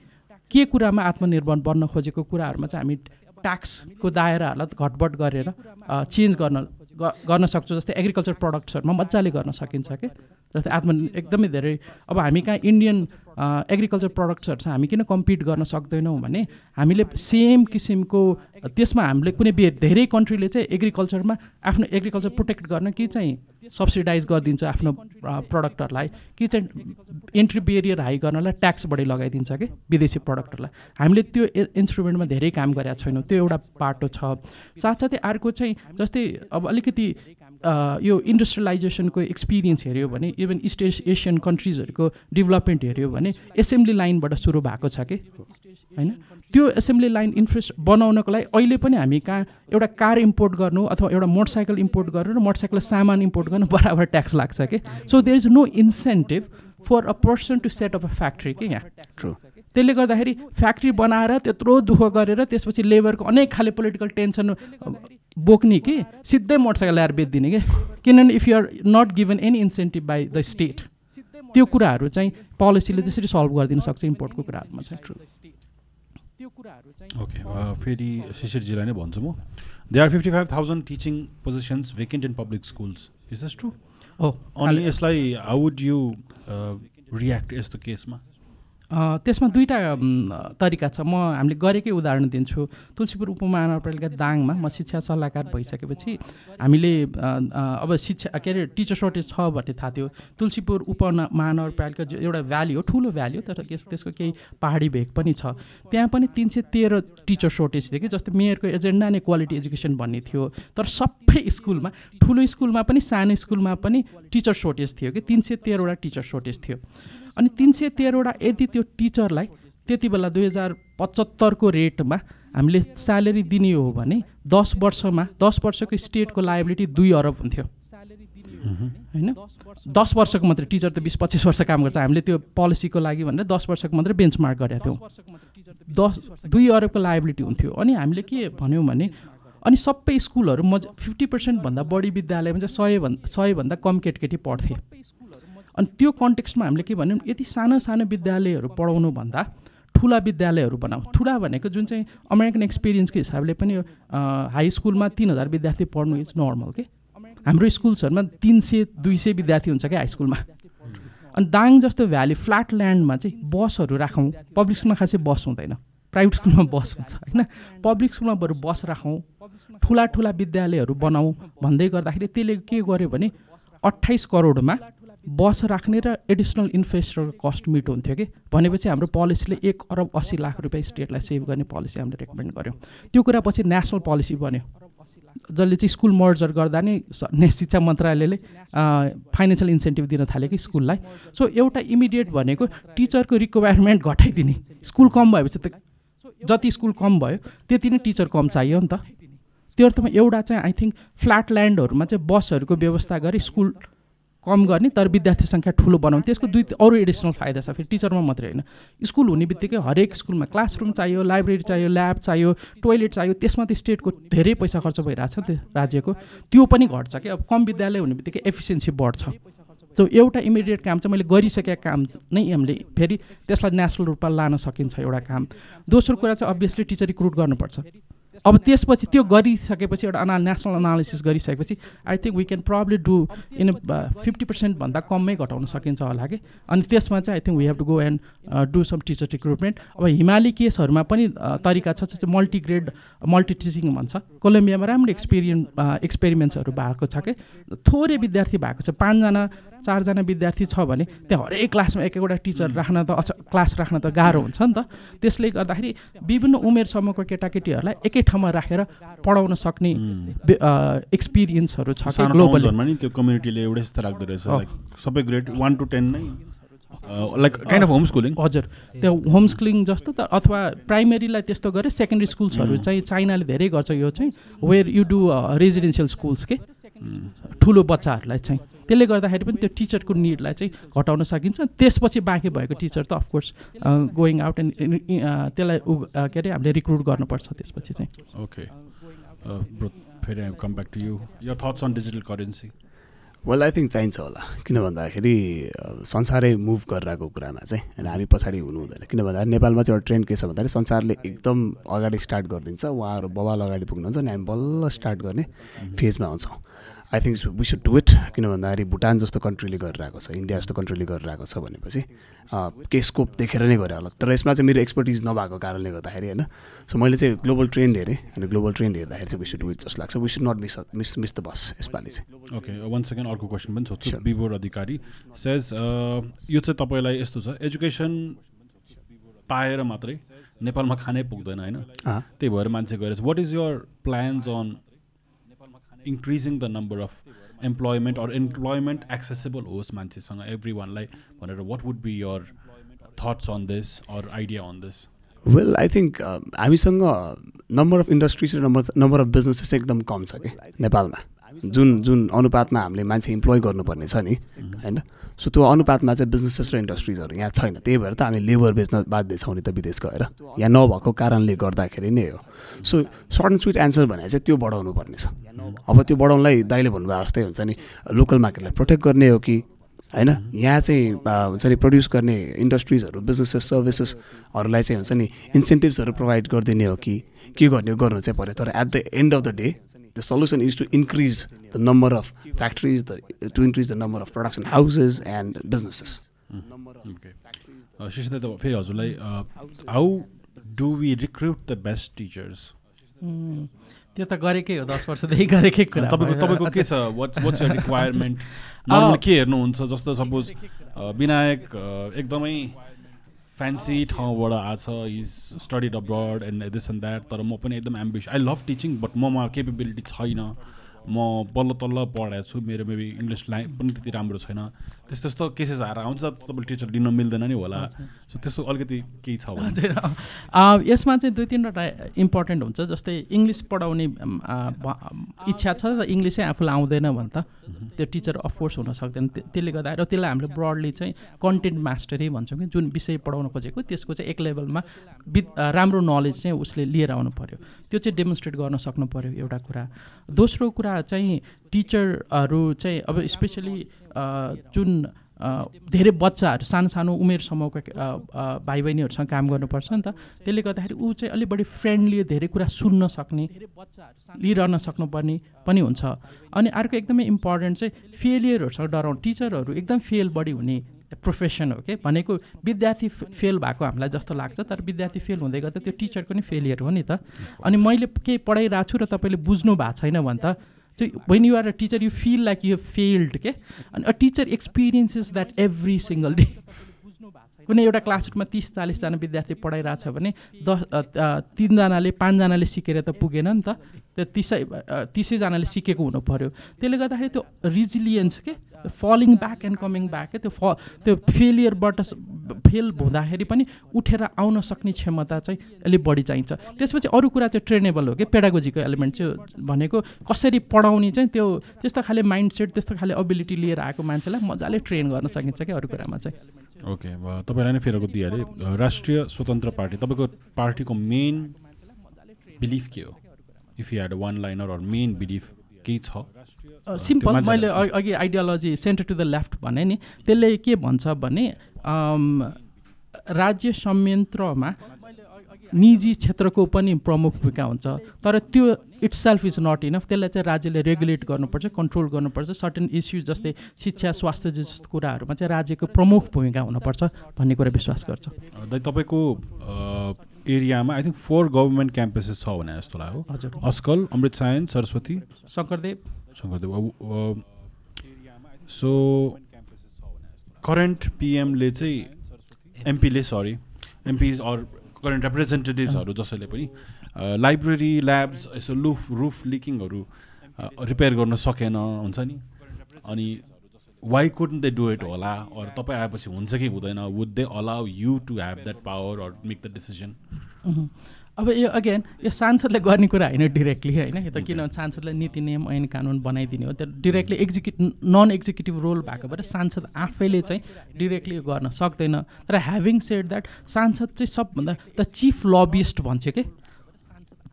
के कुरामा आत्मनिर्भर बन्न खोजेको कुराहरूमा चाहिँ हामी ट्याक्सको दायराहरूलाई घटबड गरेर चेन्ज गर्न गर्न सक्छौँ जस्तै एग्रिकल्चर प्रडक्ट्सहरूमा मजाले गर्न सकिन्छ कि? जस्तै आत्म एकदमै धेरै अब हामी कहाँ इन्डियन एग्रिकल्चर प्रडक्ट्सहरू छ हामी किन कम्पिट गर्न सक्दैनौँ भने हामीले सेम किसिमको त्यसमा हामीले कुनै बे धेरै कन्ट्रीले चाहिँ एग्रिकल्चरमा आफ्नो एग्रिकल्चर प्रोटेक्ट गर्न कि चाहिँ सब्सिडाइज गरिदिन्छ आफ्नो प्रडक्टहरूलाई कि चाहिँ इन्ट्री बेरियर हाई गर्नलाई ट्याक्स बढी लगाइदिन्छ कि विदेशी प्रडक्टहरूलाई हामीले त्यो इन्स्ट्रुमेन्टमा धेरै काम गरेका छैनौँ त्यो एउटा बाटो छ। साथसाथै अर्को चाहिँ जस्तै अब अलिकति यो इन्डस्ट्रियलाइजेसनको एक्सपिरियन्स हेऱ्यो भने इभन इस्ट एस- एसियन कन्ट्रिजहरूको डेभलपमेन्ट हेऱ्यो भने एसेम्ब्ली लाइनबाट सुरु भएको छ कि? होइन? त्यो एसेम्ब्ली लाइन इन्फ्रेस्ट बनाउनको लागि अहिले पनि हामी कहाँ एउटा कार इम्पोर्ट गर्नु अथवा एउटा मोटरसाइकल इम्पोर्ट गर्नु र मोटरसाइकल सामान इम्पोर्ट गर्नु बराबर ट्याक्स लाग्छ कि? So there is no incentive for a person to set up a factory कि यहाँ? ट्रु त्यसले गर्दाखेरि फ्याक्ट्री बनाएर त्यत्रो दुःख गरेर त्यसपछि लेबरको अनेक खाले पोलिटिकल टेन्सन बोक्ने कि? सिधै मोटरसाइकल ल्याएर बेचिदिने कि? किनभने if you're not given any incentive by the state त्यो कुराहरू चाहिँ पोलिसीले त्यसरी सल्भ गरिदिन सक्छ इम्पोर्टको कुराहरूमा चाहिँ। त्यो कुराहरू चाहिँ ओके फेरि शिशिरजीलाई नै भन्छु म। They are fifty five thousand teaching positions vacant in public schools is this true हो अनि यसलाई हाउ वुड यु रियाक्ट यस्तो केसमा? त्यसमा दुईवटा तरिका छ। म हामीले गरेकै उदाहरण दिन्छु। तुलसीपुर उपमहानगरपालिका दाङमा म शिक्षा सल्लाहकार भइसकेपछि हामीले अब शिक्षा के अरे टिचर सर्टेज छ भन्ने थाहा थियो। तुलसीपुर उपमहानगरपालिका जो एउटा भ्याली हो ठुलो भ्याली हो तर त्यस त्यसको केही पहाडी भेग पनि छ। त्यहाँ पनि तिन सय तेह्र टिचर सर्टेज थियो कि जस्तै मेयरको एजेन्डा नै क्वालिटी एजुकेसन भन्ने थियो। तर सबै स्कुलमा ठुलो स्कुलमा पनि सानो स्कुलमा पनि टिचर सर्टेज थियो कि तिन सय तेह्रवटा टिचर सर्टेज थियो। अनि तिन सय तेह्रवटा यदि त्यो टिचरलाई त्यति बेला दुई हजार पचहत्तरको रेटमा हामीले स्यालेरी दिने हो भने दस वर्षमा दस वर्षको स्टेटको लाइबिलिटी दुई अरब हुन्थ्यो। होइन? दस वर्षको मात्रै टिचर त बिस पच्चिस वर्ष काम गर्छ। हामीले त्यो पोलिसीको लागि भनेर दस वर्षको मात्रै बेन्चमार्क गरेका थियौँ। दस दुई अरबको लाइबिलिटी हुन्थ्यो। अनि हामीले के भन्यौँ भने अनि सबै स्कुलहरू म फिफ्टी पर्सेन्टभन्दा बढी विद्यालयमा चाहिँ सयभन्दा सयभन्दा कम केटकेटी पढ्थे। अनि त्यो कन्टेक्स्टमा हामीले के भन्यौँ यति सानो सानो विद्यालयहरू पढाउनुभन्दा ठुला विद्यालयहरू बनाऊ। ठुला भनेको जुन चाहिँ अमेरिकन एक्सपिरियन्सको हिसाबले पनि हाई स्कुलमा तिन हजार विद्यार्थी पढ्नु इज नर्मल के? हाम्रो स्कुल्सहरूमा तिन सय दुई सय विद्यार्थी हुन्छ क्या हाई स्कुलमा? अनि दाङ जस्तो भ्याली फ्ल्याट ल्यान्डमा चाहिँ बसहरू राखौँ। पब्लिक स्कुलमा खासै बस हुँदैन। प्राइभेट स्कुलमा बस हुन्छ होइन? पब्लिक स्कुलमा बरु बस राखौँ। ठुला ठुला विद्यालयहरू बनाऊ। भन्दै गर्दाखेरि त्यसले के गर्यो भने अठाइस करोडमा बस राख्ने र एडिसनल इन्फ्रास्ट्रक्चर कस्ट मिट हुन्थ्यो कि? भनेपछि हाम्रो पोलिसीले एक अरब अस्सी लाख रुपियाँ स्टेटलाई सेभ गर्ने पोलिसी हामीले रेकमेन्ड गऱ्यौँ त्यो कुरा पछि नेसनल पोलिसी बन्यो। जसले चाहिँ स्कुल मर्जर गर्दा नै शिक्षा मन्त्रालयले फाइनेन्सियल इन्सेन्टिभ दिन थाल्यो कि स्कुललाई। सो एउटा इमिडिएट भनेको टिचरको रिक्वायरमेन्ट घटाइदिने। स्कुल कम भएपछि त जति स्कुल कम भयो त्यति नै टिचर कम चाहियो नि त। त्यो अर्थमा एउटा चाहिँ आई थिङ्क फ्ल्याट ल्यान्डहरूमा चाहिँ बसहरूको व्यवस्था गरी स्कुल कम गर्ने तर विद्यार्थी सङ्ख्या ठुलो बनाउने। त्यसको दुई अरू एडिसनल फाइदा छ। फेरि टिचरमा मात्रै होइन। स्कुल हुने बित्तिकै हरेक स्कुलमा क्लासरुम चाहियो लाइब्रेरी चाहियो ल्याब चाहियो टोइलेट चाहियो त्यसमा त स्टेटको धेरै पैसा खर्च भइरहेको छ त्यो राज्यको। त्यो पनि घट्छ कि अब कम विद्यालय हुने बित्तिकै एफिसियन्सी बढ्छ। सो एउटा इमिडिएट काम चाहिँ मैले गरिसकेका काम नै हामीले फेरि त्यसलाई नेसनल रूपमा लान सकिन्छ एउटा काम। दोस्रो कुरा चाहिँ अभियसली टिचर रिक्रुट गर्नुपर्छ। अब त्यसपछि त्यो गरिसकेपछि एउटा अना नेसनल एनालिसिस गरिसकेपछि I think we can probably do in fifty पर्सेन्टभन्दा कमै घटाउन सकिन्छ होला कि। अनि त्यसमा चाहिँ I think we have to go and do some teacher recruitment अब हिमाली केसहरूमा पनि uh, तरिका छ जस्तै मल्टिग्रेड मल्टी टिचिङ भन्छ। कोलम्बियामा राम्रो एक्सपिरियन्स एक्सपेरिमेन्ट्सहरू भएको छ कि। थोरै विद्यार्थी भएको छ। पाँचजना चारजना विद्यार्थी छ भने त्यहाँ हरेक क्लासमा एक एकवटा टिचर राख्न त अच क्लास राख्न त गाह्रो हुन्छ नि त। त्यसले गर्दाखेरि विभिन्न उमेर समूहको केटाकेटीहरूलाई एकै ठाउँमा राखेर पढाउन सक्ने एक्सपिरियन्सहरू छ त्यो कम्युनिटीले एउटै राख्दो रहेछ। सबै ग्रेड वान टु टेन नै like kind of home schooling हजुर। त्यो होम स्कुलिङ जस्तो त अथवा प्राइमेरीलाई त्यस्तो गरे सेकेन्डरी स्कुल्सहरू चाहिँ चाइनाले धेरै गर्छ। यो चाहिँ where you do residential schools के? ठुलो बच्चाहरूलाई चाहिँ। त्यसले गर्दाखेरि पनि त्यो टिचरको निडलाई चाहिँ घटाउन सकिन्छ। त्यसपछि बाँकी भएको टिचर त अफकोर्स गोइङ आउट एन्ड त्यसलाई के अरे हामीले रिक्रुट गर्नुपर्छ त्यसपछि चाहिँ। ओके फेरि come back to you your thoughts on digital currency well I think चाहिन्छ होला। किन भन्दाखेरि संसारै मुभ गरिरहेको कुरामा चाहिँ होइन हामी पछाडि हुनु हुँदैन। किन भन्दा नेपालमा चाहिँ एउटा ट्रेन्ड के छ भन्दाखेरि संसारले एकदम अगाडि स्टार्ट गरिदिन्छ। उहाँहरू बबाल अगाडि पुग्नुहुन्छ अनि हामी बल्ल स्टार्ट गर्ने फेजमा आउँछौँ I think we should do it किन भन्दाखेरि भुटान जस्तो कन्ट्रीले गरिरहेको छ इन्डिया जस्तो कन्ट्रीले गरिरहेको छ भनेपछि के स्कोप देखेर नै गरे होला। तर यसमा चाहिँ मेरो एक्सपर्टिज नभएको कारणले गर्दाखेरि होइन सो मैले चाहिँ ग्लोबल ट्रेन्ड हेरेँ अनि ग्लोबल ट्रेन्ड हेर्दाखेरि चाहिँ वी सुड डु इट जस्तो लाग्छ। We should not miss miss miss the bus यसपालि चाहिँ। ओके वान सेकेन्ड अर्को क्वेसन पनि सोध्छु विवोर अधिकारी सेज यो चाहिँ तपाईँलाई यस्तो छ। एजुकेसन पाएर मात्रै नेपालमा खानै पुग्दैन होइन? त्यही भएर मान्छे गएर what is your plans on increasing the number of employment or employment accessible होस् मान्छेसँग एभ्री वानलाई भनेर what would be your thoughts on this or idea on this well I think हामीसँग नम्बर अफ इन्डस्ट्रिज र number number of businesses एकदम कम छ कि नेपालमा जुन जुन अनुपातमा हामीले मान्छे इम्प्लोय गर्नुपर्ने छ नि होइन? सो त्यो अनुपातमा चाहिँ बिजनेसेस र इन्डस्ट्रिजहरू यहाँ छैन। त्यही भएर त हामी लेबर बेच्न बाध्य छौँ नि त विदेश गएर। यहाँ नभएको कारणले गर्दाखेरि नै हो। So short and sweet answer भने चाहिँ त्यो बढाउनु पर्ने छ अब त्यो बढाउनलाई दाइले भन्नुभयो जस्तै हुन्छ नि लोकल मार्केटलाई प्रोटेक्ट गर्ने हो कि होइन? यहाँ चाहिँ हुन्छ नि प्रड्युस गर्ने इन्डस्ट्रिजहरू बिजनेसेस सर्भिसेसहरूलाई चाहिँ हुन्छ नि इन्सेन्टिभ्सहरू प्रोभाइड गरिदिने हो कि? के गर्ने गर्नु चाहिँ पऱ्यो? तर at the end of the day is to increase the number of factories, the, to increase the number of production houses and businesses. Shishir त फेरि हजुरलाई how do we recruit the best teachers त्यो त गरेकै हो दस वर्षदेखि गरेकै कुरा तपाईँको तपाईँको के छ? वाट्स वाट्स रिक्वायरमेन्ट के हेर्नुहुन्छ? जस्तो सपोज विनायक एकदमै फ्यान्सी ठाउँबाट आएको छ is studied abroad and this and that तर म पनि एकदम एम्बिस आई लभ टिचिङ बट ममा केपेबिलिटी छैन। म बल्ल तल्ल पढाएको छु मेरो मेबी इङ्ग्लिस लाइ पनि त्यति राम्रो छैन। त्यस्तो त्यस्तो केसेस आउँछ तपाईँले टिचर लिन मिल्दैन नि होला। सो त्यस्तो अलिकति केही छ हजुर यसमा चाहिँ दुई तिनवटा इम्पोर्टेन्ट हुन्छ जस्तै इङ्ग्लिस पढाउने इच्छा छ त इङ्ग्लिसै आफूलाई आउँदैन भने त त्यो टिचर अफकोर्स हुन सक्दैन। त्यसले गर्दा र त्यसलाई हामीले ब्रडली चाहिँ कन्टेन्ट मास्टरै भन्छौँ कि जुन विषय पढाउन खोजेको त्यसको चाहिँ एक लेभलमा वि राम्रो नलेज चाहिँ उसले लिएर आउनु पऱ्यो त्यो चाहिँ डेमोन्स्ट्रेट गर्न सक्नु पऱ्यो एउटा कुरा। दोस्रो कुरा चाहिँ टिचरहरू चाहिँ अब स्पेसली जुन धेरै बच्चाहरू सानो सानो उमेर समूहका भाइ बहिनीहरूसँग काम गर्नुपर्छ नि त त्यसले गर्दाखेरि ऊ चाहिँ अलिक बढी फ्रेन्डली धेरै कुरा सुन्न सक्ने लिइरहन सक्नुपर्ने पनि हुन्छ। अनि अर्को एकदमै इम्पोर्टेन्ट चाहिँ फेलियरहरूसँग डराउनु टिचरहरू एकदम फेल बढी हुने प्रोफेसन हो कि भनेको विद्यार्थी फेल भएको हामीलाई जस्तो लाग्छ तर विद्यार्थी फेल हुँदै गर्दा त्यो टिचरको नि फेलियर हो नि त। अनि मैले केही पढाइरहेको छु र तपाईँले बुझ्नु भएको छैन भने त So when you are a teacher, you feel like you have failed, okay? And a teacher experiences that every single day. कुनै एउटा क्लासरुममा तिस चालिसजना विद्यार्थी पढाइरहेछ भने दस तिनजनाले पाँचजनाले सिकेर त पुगेन नि त। त्यो तिसै तिसैजनाले सिकेको हुनु पऱ्यो त्यसले गर्दाखेरि त्यो रिजिलियन्स के falling back and coming back त्यो फ त्यो फेलियरबाट फेल हुँदाखेरि पनि उठेर आउन सक्ने क्षमता चाहिँ अलिक बढी चाहिन्छ। त्यसपछि अरू कुरा चाहिँ ट्रेनेबल हो कि पेडागोजीको एलिमेन्ट चाहिँ भनेको कसरी पढाउने चाहिँ त्यो त्यस्तो खाले माइन्ड सेट त्यस्तो खाले एबिलिटी लिएर आएको मान्छेलाई मजाले ट्रेन गर्न सकिन्छ कि अरू कुरामा चाहिँ। ओके अब तपाईँलाई नै फेरको दिइहालेँ राष्ट्रिय स्वतन्त्र पार्टी तपाईँको पार्टीको मेन बिलिफ के हो? If you had one liner or main belief केही छ? सिम्पल मैले अघि ideology centre to the left भने नि त्यसले के भन्छ भने राज्य संयन्त्रमा निजी क्षेत्रको पनि प्रमुख भूमिका हुन्छ। तर त्यो itself is not enough त्यसलाई चाहिँ राज्यले रेगुलेट गर्नुपर्छ कन्ट्रोल गर्नुपर्छ। सर्टेन इस्यु जस्तै शिक्षा स्वास्थ्य जस्तो कुराहरूमा चाहिँ राज्यको प्रमुख भूमिका हुनुपर्छ भन्ने कुरा विश्वास गर्छ। तपाईँको एरियामा I think four government campuses छ भने जस्तो लाग्यो। हजुर। ASCOL Amrit science Saraswati. Shankardev. Shankardev. So current पिएमले चाहिँ एमपीले सरी एमपिज अर करेन्ट रिप्रेजेन्टेटिभ्सहरू जसैले पनि लाइब्रेरी ल्याब्स यसो लुफ रुफ लिकिङहरू रिपेयर गर्न सकेन हुन्छ नि। अनि why couldn't they do it होला? अर तपाईँ आएपछि हुन्छ कि हुँदैन? Would they allow you to have that power or make the decision. अब यो अगेन यो सांसदले गर्ने कुरा होइन डिरेक्टली होइन? यो त किनभने सांसदलाई नीति नियम ऐन कानुन बनाइदिने हो? त्यो directly execute non executive role भएको भएर सांसद आफैले चाहिँ डिरेक्टली यो गर्न सक्दैन। तर ह्याभिङ सेड द्याट सांसद चाहिँ सबभन्दा द चिफ लबिस्ट भन्छ कि?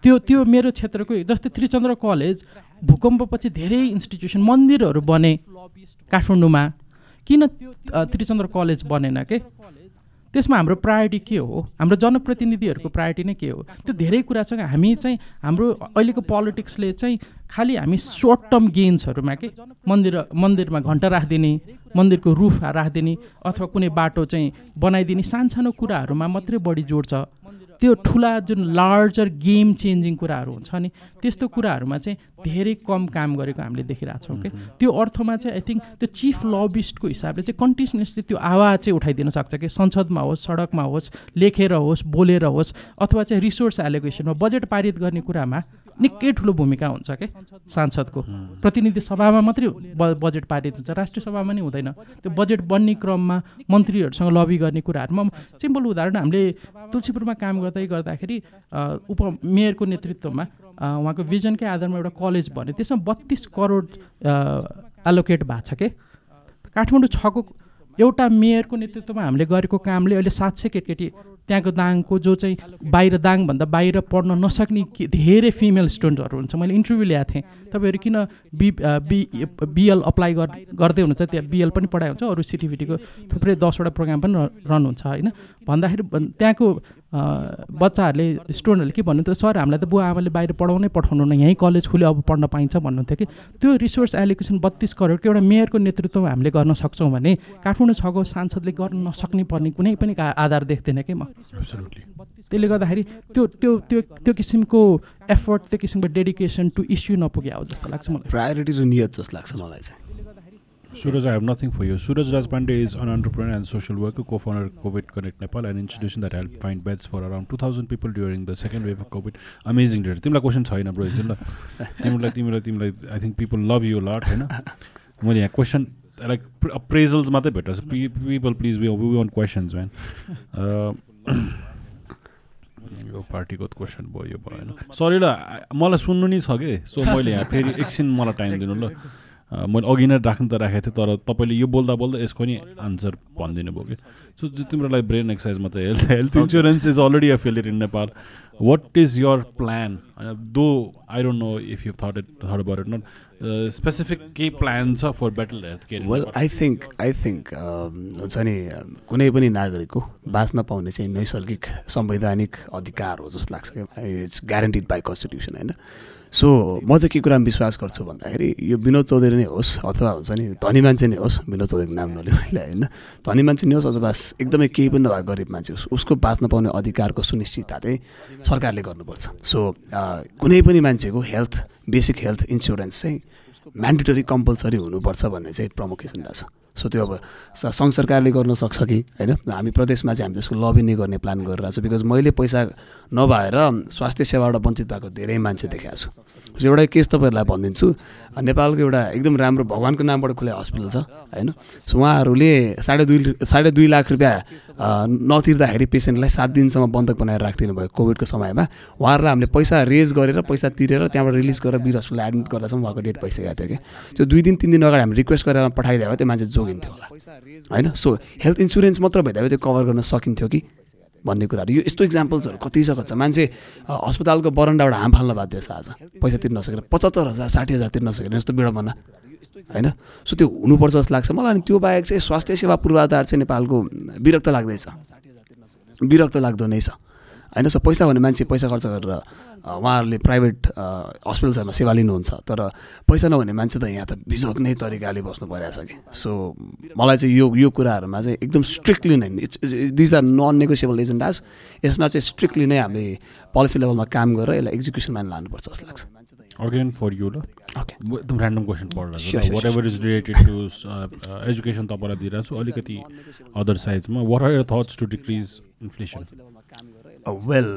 त्यो त्यो मेरो क्षेत्रको जस्तै त्रिचन्द्र कलेज भूकम्पपछि धेरै इन्स्टिट्युसन मन्दिरहरू बने काठमाडौँमा। किन अ, त्रिचन्द्र कलेज बनेन के? त्यसमा हाम्रो प्रायोरिटी के हो? हाम्रो जनप्रतिनिधिहरूको प्रायोरिटी नै के हो? त्यो धेरै कुरा छ हामी चाहिँ हाम्रो अहिलेको पोलिटिक्सले चाहिँ खालि हामी सर्ट टर्म गेन्सहरूमा के? मन्दिर मन्दिरमा घन्टा राखिदिने मन्दिरको रुफ राखिदिने अथवा कुनै बाटो चाहिँ बनाइदिने सानसानो कुराहरूमा मात्रै बढी जोड छ। त्यो ठुला जुन लार्जर गेम चेन्जिङ कुराहरू हुन्छ नि त्यस्तो कुराहरूमा चाहिँ धेरै कम काम गरेको हामीले देखिरहेको छौँ कि त्यो अर्थमा चाहिँ आई थिङ्क त्यो चिफ लबिस्टको हिसाबले चाहिँ कन्टिन्युसली त्यो आवाज चाहिँ उठाइदिन सक्छ कि संसदमा होस् सडकमा होस् लेखेर होस् बोलेर होस् अथवा चाहिँ रिसोर्स एलोकेसनमा बजेट पारित गर्ने कुरामा निकै ठुलो भूमिका हुन्छ कि? सांसदको। प्रतिनिधि सभामा मात्रै ब बजेट पारित हुन्छ। राष्ट्रिय सभामा नि हुँदैन। त्यो बजेट बन्ने क्रममा मन्त्रीहरूसँग लबी गर्ने कुराहरूमा सिम्पल उदाहरण हामीले तुलसीपुरमा काम गर्दै गर्दाखेरि उप मेयरको नेतृत्वमा उहाँको भिजनकै आधारमा एउटा कलेज भन्यो त्यसमा बत्तिस करोड एलोकेट भएको छ कि? काठमाडौँ छको एउटा मेयरको नेतृत्वमा हामीले गरेको कामले अहिले सात सय केटकेटी त्यहाँको दाङको जो चाहिँ बाहिर दाङभन्दा बाहिर पढ्न नसक्ने धेरै फिमेल स्टुडेन्टहरू हुन्छ। मैले इन्टरभ्यू ल्याएको थिएँ। तपाईँहरू किन बि बि बिएल अप्लाई गर गर्दै हुनुहुन्छ? त्यहाँ बिएल पनि पढाइ हुन्छ अरू सिटिभिटीको थुप्रै दसवटा प्रोग्राम पनि रन हुन्छ होइन? भन्दाखेरि भन्- त्यहाँको बच्चाहरूले स्टुडेन्टहरूले के भन्नुहुन्थ्यो सर हामीलाई त बुवा आमाले बाहिर पढाउनै पठाउनु न यहीँ कलेज खुल्यो अब पढ्न पाइन्छ भन्नुहुन्थ्यो कि। त्यो रिसोर्स एलोकेसन बत्तिस करोडको एउटा मेयरको नेतृत्वमा हामीले गर्न सक्छौँ भने काठमाडौँ छको सांसदले गर्न नसक्ने पर्ने कुनै पनि का- आधार देख्दैन कि म? त्यसले गर्दाखेरि त्यो त्यो त्यो त्यो किसिमको एफर्ट त्यो किसिमको डेडिकेसन टु इस्यु नपुग्या जस्तो लाग्छ मलाई। प्रायोरिटी नियत जस्तो लाग्छ मलाई चाहिँ। Suraj, I have nothing for you. Suraj Rajpande is an entrepreneur and social worker, co-founder of COVID Connect Nepal, an institution that helped find beds for around 2,000 people during the second wave of COVID. Amazing data. तिमीलाई question छैन bro एकछिन तिमीलाई तिमीलाई तिमीलाई I think people love you lot होइन मैले यहाँ question like appraisals मात्रै भेट्छ people please we we one questions man यो पार्टीको क्वेसन भयो भएन सरी ल मलाई सुन्नु नि छ कि सो मैले यहाँ फेरि एकछिन मलाई टाइम दिनु ल मैले अघि नै राख्नु त राखेको थिएँ तर तपाईँले यो बोल्दा बोल्दा यसको नि आन्सर भनिदिनु भयो कि? सो जो तिम्रो लागि ब्रेन एक्सर्साइजमा त health health insurance is already a failure in Nepal. What is your plan though I don't know if you thought it thought about it not specific केही प्लान छ for better health care well I think I think हुन्छ नि um, कुनै पनि नागरिकको बाँच्न पाउने चाहिँ नैसर्गिक संवैधानिक अधिकार हो जस्तो लाग्छ क्या। इट्स ग्यारेन्टिड बाई कन्स्टिट्युसन होइन? सो म चाहिँ के कुरामा विश्वास गर्छु भन्दाखेरि यो विनोद चौधरी नै होस् अथवा हुन्छ नि धनी मान्छे नै होस् विनोद चौधरीको नाम मैले होइन? धनी मान्छे नै होस् अथवा एकदमै केही पनि नभएको गरिब मान्छे होस् उसको बाँच्न पाउने अधिकारको सुनिश्चितता चाहिँ सरकारले गर्नुपर्छ। सो कुनै पनि मान्छेको हेल्थ बेसिक हेल्थ इन्सुरेन्स चाहिँ म्यान्डेटरी कम्पलसरी हुनुपर्छ भन्ने चाहिँ प्रमुख एजेन्डा छ। सो त्यो अब सङ्घ सरकारले गर्न सक्छ कि होइन? हामी प्रदेशमा चाहिँ हामी त्यसको लबी नै गर्ने प्लान गरिरहेको छु बिकज मैले पैसा नभएर स्वास्थ्य सेवाबाट वञ्चित भएको धेरै मान्छे देखाएको छु। सो एउटा केस तपाईँहरूलाई भनिदिन्छु। नेपालको एउटा एकदम राम्रो भगवान्को नामबाट खुले हस्पिटल छ होइन? सो उहाँहरूले साढे दुई साढे दुई लाख रुपियाँ नतिर्दाखेरि पेसेन्टलाई सात दिनसम्म बन्धक बनाएर राखिदिनु भयो कोभिडको समयमा। उहाँहरूलाई हामीले पैसा रेज गरेर पैसा तिरेर त्यहाँबाट रिलिज गरेर वीर हस्पिटल एडमिट गर्दासम्म उहाँको डेट भइसकेको थियो कि। त्यो दुई दिन तिन दिन अगाडि हामी रिक्वेस्ट गरेर पठाइदियो त्यो मान्छे जोगिन्थ्यो होला। होइन? सो हेल्थ इन्सुरेन्स मात्र भइदियो भए त्यो कभर गर्न सकिन्थ्यो कि भन्ने कुराहरू। यो यस्तो इक्जाम्पल्सहरू कति छ छ? मान्छे अस्पतालको बरन्डाबाट हाम फाल्न बाध्य छ आज। पैसा तिर्न नसकेर पचहत्तर हजार साठी हजार तिर्न नसकेर यस्तो विडम्बना होइन? सो त्यो हुनुपर्छ जस्तो लाग्छ। मलाई अनि त्यो बाहेक चाहिँ स्वास्थ्य सेवा पूर्वाधार चाहिँ नेपालको विरक्त लाग्दैछ। विरक्त लाग्दो नै छ। होइन सो पैसा भने मान्छे पैसा खर्च गरेर उहाँहरूले प्राइभेट हस्पिटल्सहरूमा सेवा लिनुहुन्छ तर पैसा नहुने मान्छे त यहाँ त बिजोग नै तरिकाले बस्नु परिरहेछ कि? सो मलाई चाहिँ यो यो कुराहरूमा चाहिँ एकदम स्ट्रिक्टली नै it's these are non negotiable agendas यसमा चाहिँ स्ट्रिक्टली नै हामीले पोलिसी लेभलमा काम गरेर यसलाई एक्जिक्युसनमा लानुपर्छ जस्तो लाग्छ। अगेन फर यु ल। एकदम random question sure, whatever is related to education तपाईँलाई दिइरहेको छु अलिकति other साइड्समा what are your thoughts to decrease inflation well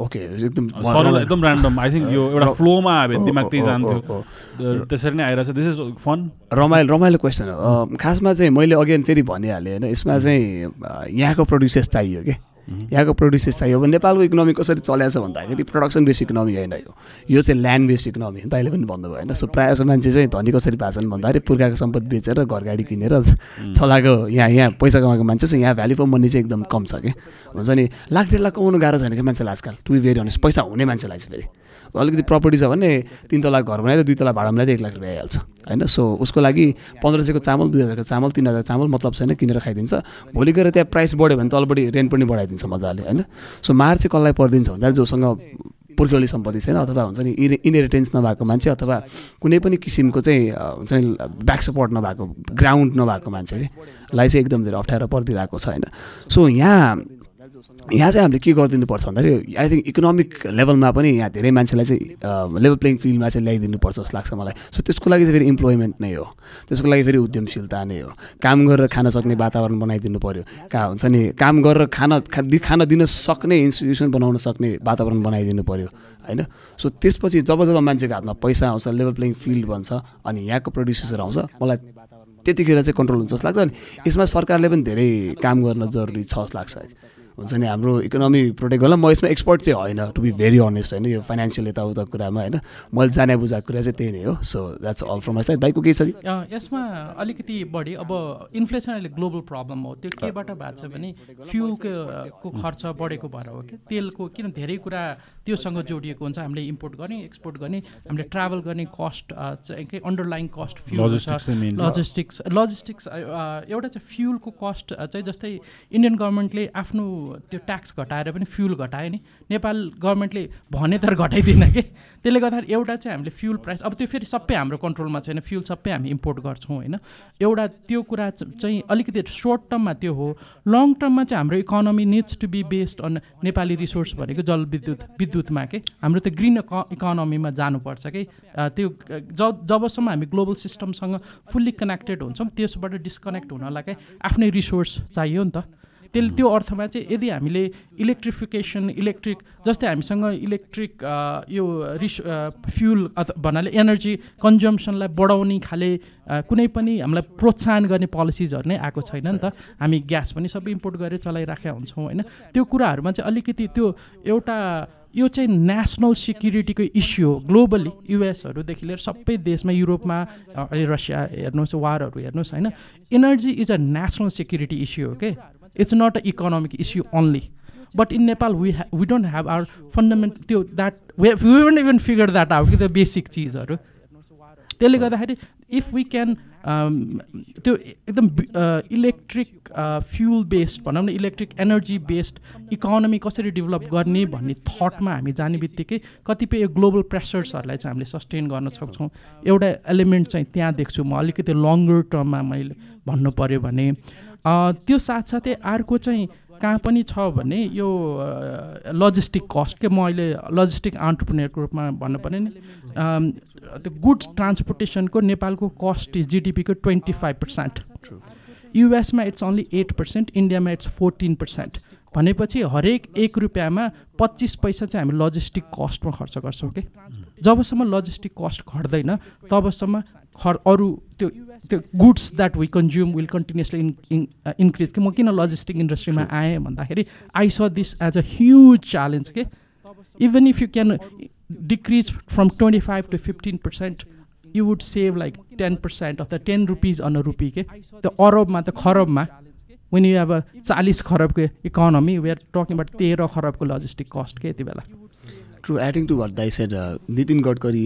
okay एकदम सरल एकदम ऱ्यान्डम आई थिङ्क यो एउटा फ्लोमा भने दिमाग त्यही जान्थ्यो त्यसरी नै आइरहेछ। दिस इज फन रमाइलो रमाइलो क्वेसन हो। खासमा चाहिँ मैले अगेन फेरि भनिहालेँ होइन? यसमा चाहिँ अ, यहाँको प्रड्युसर्स चाहियो कि यहाँको प्रड्युसर्स चाहियो अब नेपालको इकोनोमी कसरी चलेको छ भन्दाखेरि प्रोडक्सन बेस इकोनोमी होइन यो। यो चाहिँ ल्यान्ड बेस्ड इकोनोमी हो अहिले पनि भन्नुभयो होइन। सो प्रायः जसो मान्छे चाहिँ धनी कसरी भएको छन् भन्दाखेरि पुर्खाको सम्पत्ति बेचेर घर गाडी किनेर चलाएको यहाँ यहाँ पैसा कमाएको मान्छे चाहिँ यहाँ भ्याल्यु फर मनी चाहिँ एकदम कम छ कि। हुन्छ नि? लाख डेढ लाख कमाउनु गाह्रो छैन कि मान्छेलाई आजकल। टु बी भेरी अनेस्ट पैसा हुने मान्छेलाई चाहिँ फेरि। अलिकति प्रपर्टी छ भने तिन तला घर बनाइदियो दुई तला भाडा मिलाइदियो एक लाख रुपियाँ आइहाल्छ होइन? सो उसको लागि पन्ध्र सयको चामल दुई हजारको चामल तिन हजार चामल मतलब छैन किनेर खाइदिन्छ। भोलि गएर त्यहाँ प्राइस बढ्यो भने तलपट्टि रेन्ट पनि बढाइदिन्छ मजाले होइन? सो मार चाहिँ कसलाई परिदिन्छ भन्दाखेरि जोसँग पुर्ख्यौली सम्पत्ति छैन अथवा हुन्छ नि इने इनहेरिटेन्स नभएको मान्छे अथवा कुनै पनि किसिमको चाहिँ हुन्छ नि ब्याक सपोर्ट नभएको ग्राउन्ड नभएको मान्छे चाहिँ चाहिँ एकदम धेरै अप्ठ्यारो परिदिरहेको छ होइन? सो यहाँ यहाँ चाहिँ हामीले के गरिदिनुपर्छ भन्दाखेरि आई थिङ्क इकोनोमिक लेभलमा पनि यहाँ धेरै मान्छेलाई चाहिँ लेभल प्लेइङ फिल्डमा चाहिँ ल्याइदिनुपर्छ जस्तो लाग्छ मलाई। सो त्यसको लागि चाहिँ फेरि इम्प्लोइमेन्ट नै हो। त्यसको लागि फेरि उद्यमशीलता नै हो। काम गरेर खान सक्ने वातावरण बनाइदिनु पऱ्यो कहाँ हुन्छ नि काम गरेर खान खान दिन सक्ने इन्स्टिट्युसन बनाउन सक्ने वातावरण बनाइदिनु पऱ्यो होइन? सो त्यसपछि जब जब मान्छेको हातमा पैसा आउँछ लेभल प्लेइङ फिल्ड बन्छ अनि यहाँको प्रड्युसर्सहरू आउँछ मलाई त्यतिखेर चाहिँ कन्ट्रोल हुन्छ जस्तो लाग्छ। अनि यसमा सरकारले पनि धेरै काम गर्न जरुरी छ जस्तो लाग्छ। हुन्छ नि हाम्रो इकोनोमी प्रोटेक्ट गर्ला। म यसमा एक्सपर्ट चाहिँ होइन टु बी भेरी अनेस्ट होइन। यो फाइनेन्सियल यताउता कुरामा होइन। मैले जाने बुझाएको कुरा चाहिँ त्यही नै हो। So that's all from my side दाइको केही छ कि? अ, यसमा अलिकति बढी। अब इन्फ्लेसन अहिले ग्लोबल प्रब्लम हो। त्यो केबाट भएको छ भने फ्युलको को खर्च बढेको भएर हो कि तेलको किन धेरै कुरा त्योसँग जोडिएको हुन्छ। हामीले इम्पोर्ट गर्ने एक्सपोर्ट गर्ने हामीले ट्राभल गर्ने कस्ट चाहिँ के underline cost fuel. Logistics logistics एउटा चाहिँ फ्युलको कस्ट चाहिँ जस्तै इन्डियन गभर्मेन्टले आफ्नो त्यो ट्याक्स घटाएर पनि फ्युल घटायो नि। नेपाल गभर्मेन्टले भने तर घटाइदिएन कि? त्यसले गर्दाखेरि एउटा चाहिँ हामीले फ्युल प्राइस अब त्यो फेरि सबै हाम्रो कन्ट्रोलमा छैन फ्युल सबै हामी इम्पोर्ट गर्छौँ होइन? एउटा त्यो कुरा चाहिँ अलिकति सर्ट टर्ममा त्यो हो। लङ टर्ममा चाहिँ हाम्रो economy needs to be based on Nepali resource भनेको जलविद्युत विद्युतमा के? हाम्रो त्यो ग्रिन इकोनोमीमा जानुपर्छ कि? त्यो जबसम्म हामी ग्लोबल सिस्टमसँग फुल्ली कनेक्टेड हुन्छौँ त्यसबाट डिस्कनेक्ट हुनलाई चाहिँ आफ्नै रिसोर्स चाहियो नि त। त्यसले त्यो अर्थमा चाहिँ यदि हामीले इलेक्ट्रिफिकेसन इलेक्ट्रिक जस्तै हामीसँग इलेक्ट्रिक यो रिस फ्युल भन्नाले एनर्जी कन्जम्सनलाई बढाउने खाले कुनै पनि हामीलाई प्रोत्साहन गर्ने पोलिसिजहरू नै आएको छैन नि त। हामी ग्यास पनि सबै इम्पोर्ट गरेर चलाइराखेका हुन्छौँ होइन? त्यो कुराहरूमा चाहिँ अलिकति त्यो एउटा यो चाहिँ नेसनल सिक्युरिटीको इस्यु हो। ग्लोबली युएसहरूदेखि लिएर सबै देशमा युरोपमा रसिया हेर्नुहोस् वारहरू हेर्नुहोस् होइन? Energy is a national security issue हो के it's not a economic issue only but in Nepal we ह्या we don't have our fundament त्यो that we we even figure that out कि त्यो बेसिक चिजहरू त्यसले गर्दाखेरि इफ वी क्यान त्यो एकदम इलेक्ट्रिक फ्युल बेस्ड भनौँ न इलेक्ट्रिक एनर्जी बेस्ड इकोनोमी कसरी डेभलप गर्ने भन्ने थटमा हामी जाने बित्तिकै कतिपय ग्लोबल प्रेसर्सहरूलाई चाहिँ हामीले सस्टेन गर्न सक्छौँ। एउटा एलिमेन्ट चाहिँ त्यहाँ देख्छु म अलिकति लङ्गर टर्ममा मैले भन्नु पऱ्यो भने त्यो साथसाथै अर्को चाहिँ कहाँ पनि छ भने यो लजिस्टिक कस्ट के म अहिले लजिस्टिक अन्टरप्रिनियरको रूपमा भन्नु पऱ्यो नि त्यो गुड्स ट्रान्सपोर्टेसनको नेपालको कस्ट इज जिडिपीको ट्वेन्टी फाइभ पर्सेन्ट युएसमा इट्स ओन्ली एट पर्सेन्ट इन्डियामा इट्स फोर्टिन पर्सेन्ट भनेपछि हरेक एक रुपियाँमा पच्चिस पैसा चाहिँ हामी लजिस्टिक कस्टमा खर्च गर्छौँ कि जबसम्म लजिस्टिक कस्ट घट्दैन तबसम्म खर अरू त्यो त्यो goods that we consume will continuously in increase कि म किन लजिस्टिक इन्डस्ट्रीमा आएँ भन्दाखेरि I saw this as a huge challenge के even if you can decrease from twenty five to fifteen percent you would save like ten percent of the ten rupees on a rupee के त्यो अरबमा त खरबमा when you अब चालिस खरबको economy we are talking about तेह्र खरबको logistic cost के यति बेला ट्रु एडिङ टु भट दाइ सेड नितिन गडकरी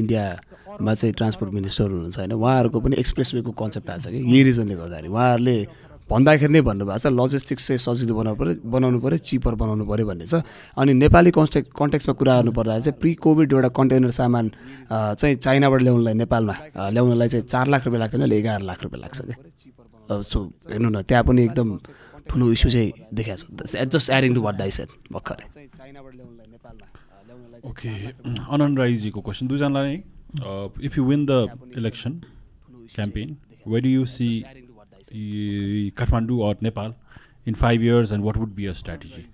इन्डियामा चाहिँ ट्रान्सपोर्ट मिनिस्टर हुनुहुन्छ होइन उहाँहरूको पनि एक्सप्रेस वेको कन्सेप्ट आएको छ कि? यही रिजनले गर्दाखेरि उहाँहरूले भन्दाखेरि नै भन्नुभएको छ लजिस्टिक्स चाहिँ सजिलो बनाउनु पऱ्यो बनाउनु पऱ्यो चिपर बनाउनु पऱ्यो भन्ने छ। अनि नेपाली कन्टेक्ट कन्टेक्समा कुरा गर्नु पर्दा चाहिँ प्रि कोभिड एउटा कन्टेनर सामान चाहिँ चाइनाबाट ल्याउनुलाई नेपालमा ल्याउनलाई चाहिँ चार लाख रुपियाँ लाग्दैन अहिले एघार लाख रुपियाँ लाग्छ क्या। सो हेर्नु न त्यहाँ पनि एकदम ठुलो इस्यु चाहिँ देखाएको छ। Just adding to what said भर्खरै। ओके अनन्त राईजीको क्वेसन दुईजनालाई if you win the election campaign where do you see Kathmandu or Nepal in five years and what would be a strategy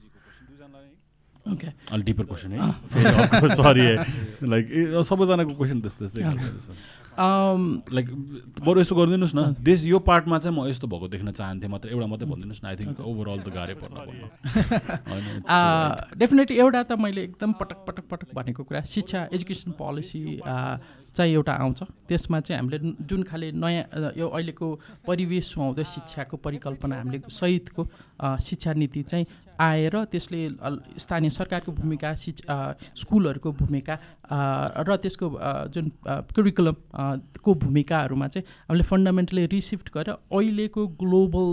okay अलिक deeper question है sorry like सबैजनाको question त्यस्तै त्यस्तै like बरु यस्तो गरिदिनुहोस् न। देश यो पार्टमा चाहिँ म यस्तो भएको देख्न चाहन्थेँ मात्र एउटा मात्रै भनिदिनुहोस् न। आई थिङ्क ओभरअल त गाह्रै पर्न डेफिनेटली एउटा त मैले एकदम पटक पटक पटक भनेको कुरा शिक्षा एजुकेसन पोलिसी चाहिँ एउटा आउँछ। त्यसमा चाहिँ हामीले जुन खाले नयाँ यो अहिलेको परिवेश सुहाउँदो शिक्षाको परिकल्पना हामीले सहितको शिक्षा नीति चाहिँ आएर त्यसले स्थानीय सरकारको भूमिका शिक्ष स्कुलहरूको भूमिका र त्यसको जुन करिकुलम को भूमिकाहरूमा चाहिँ हामीले फन्डामेन्टली रिसिफ्ट गरेर अहिलेको ग्लोबल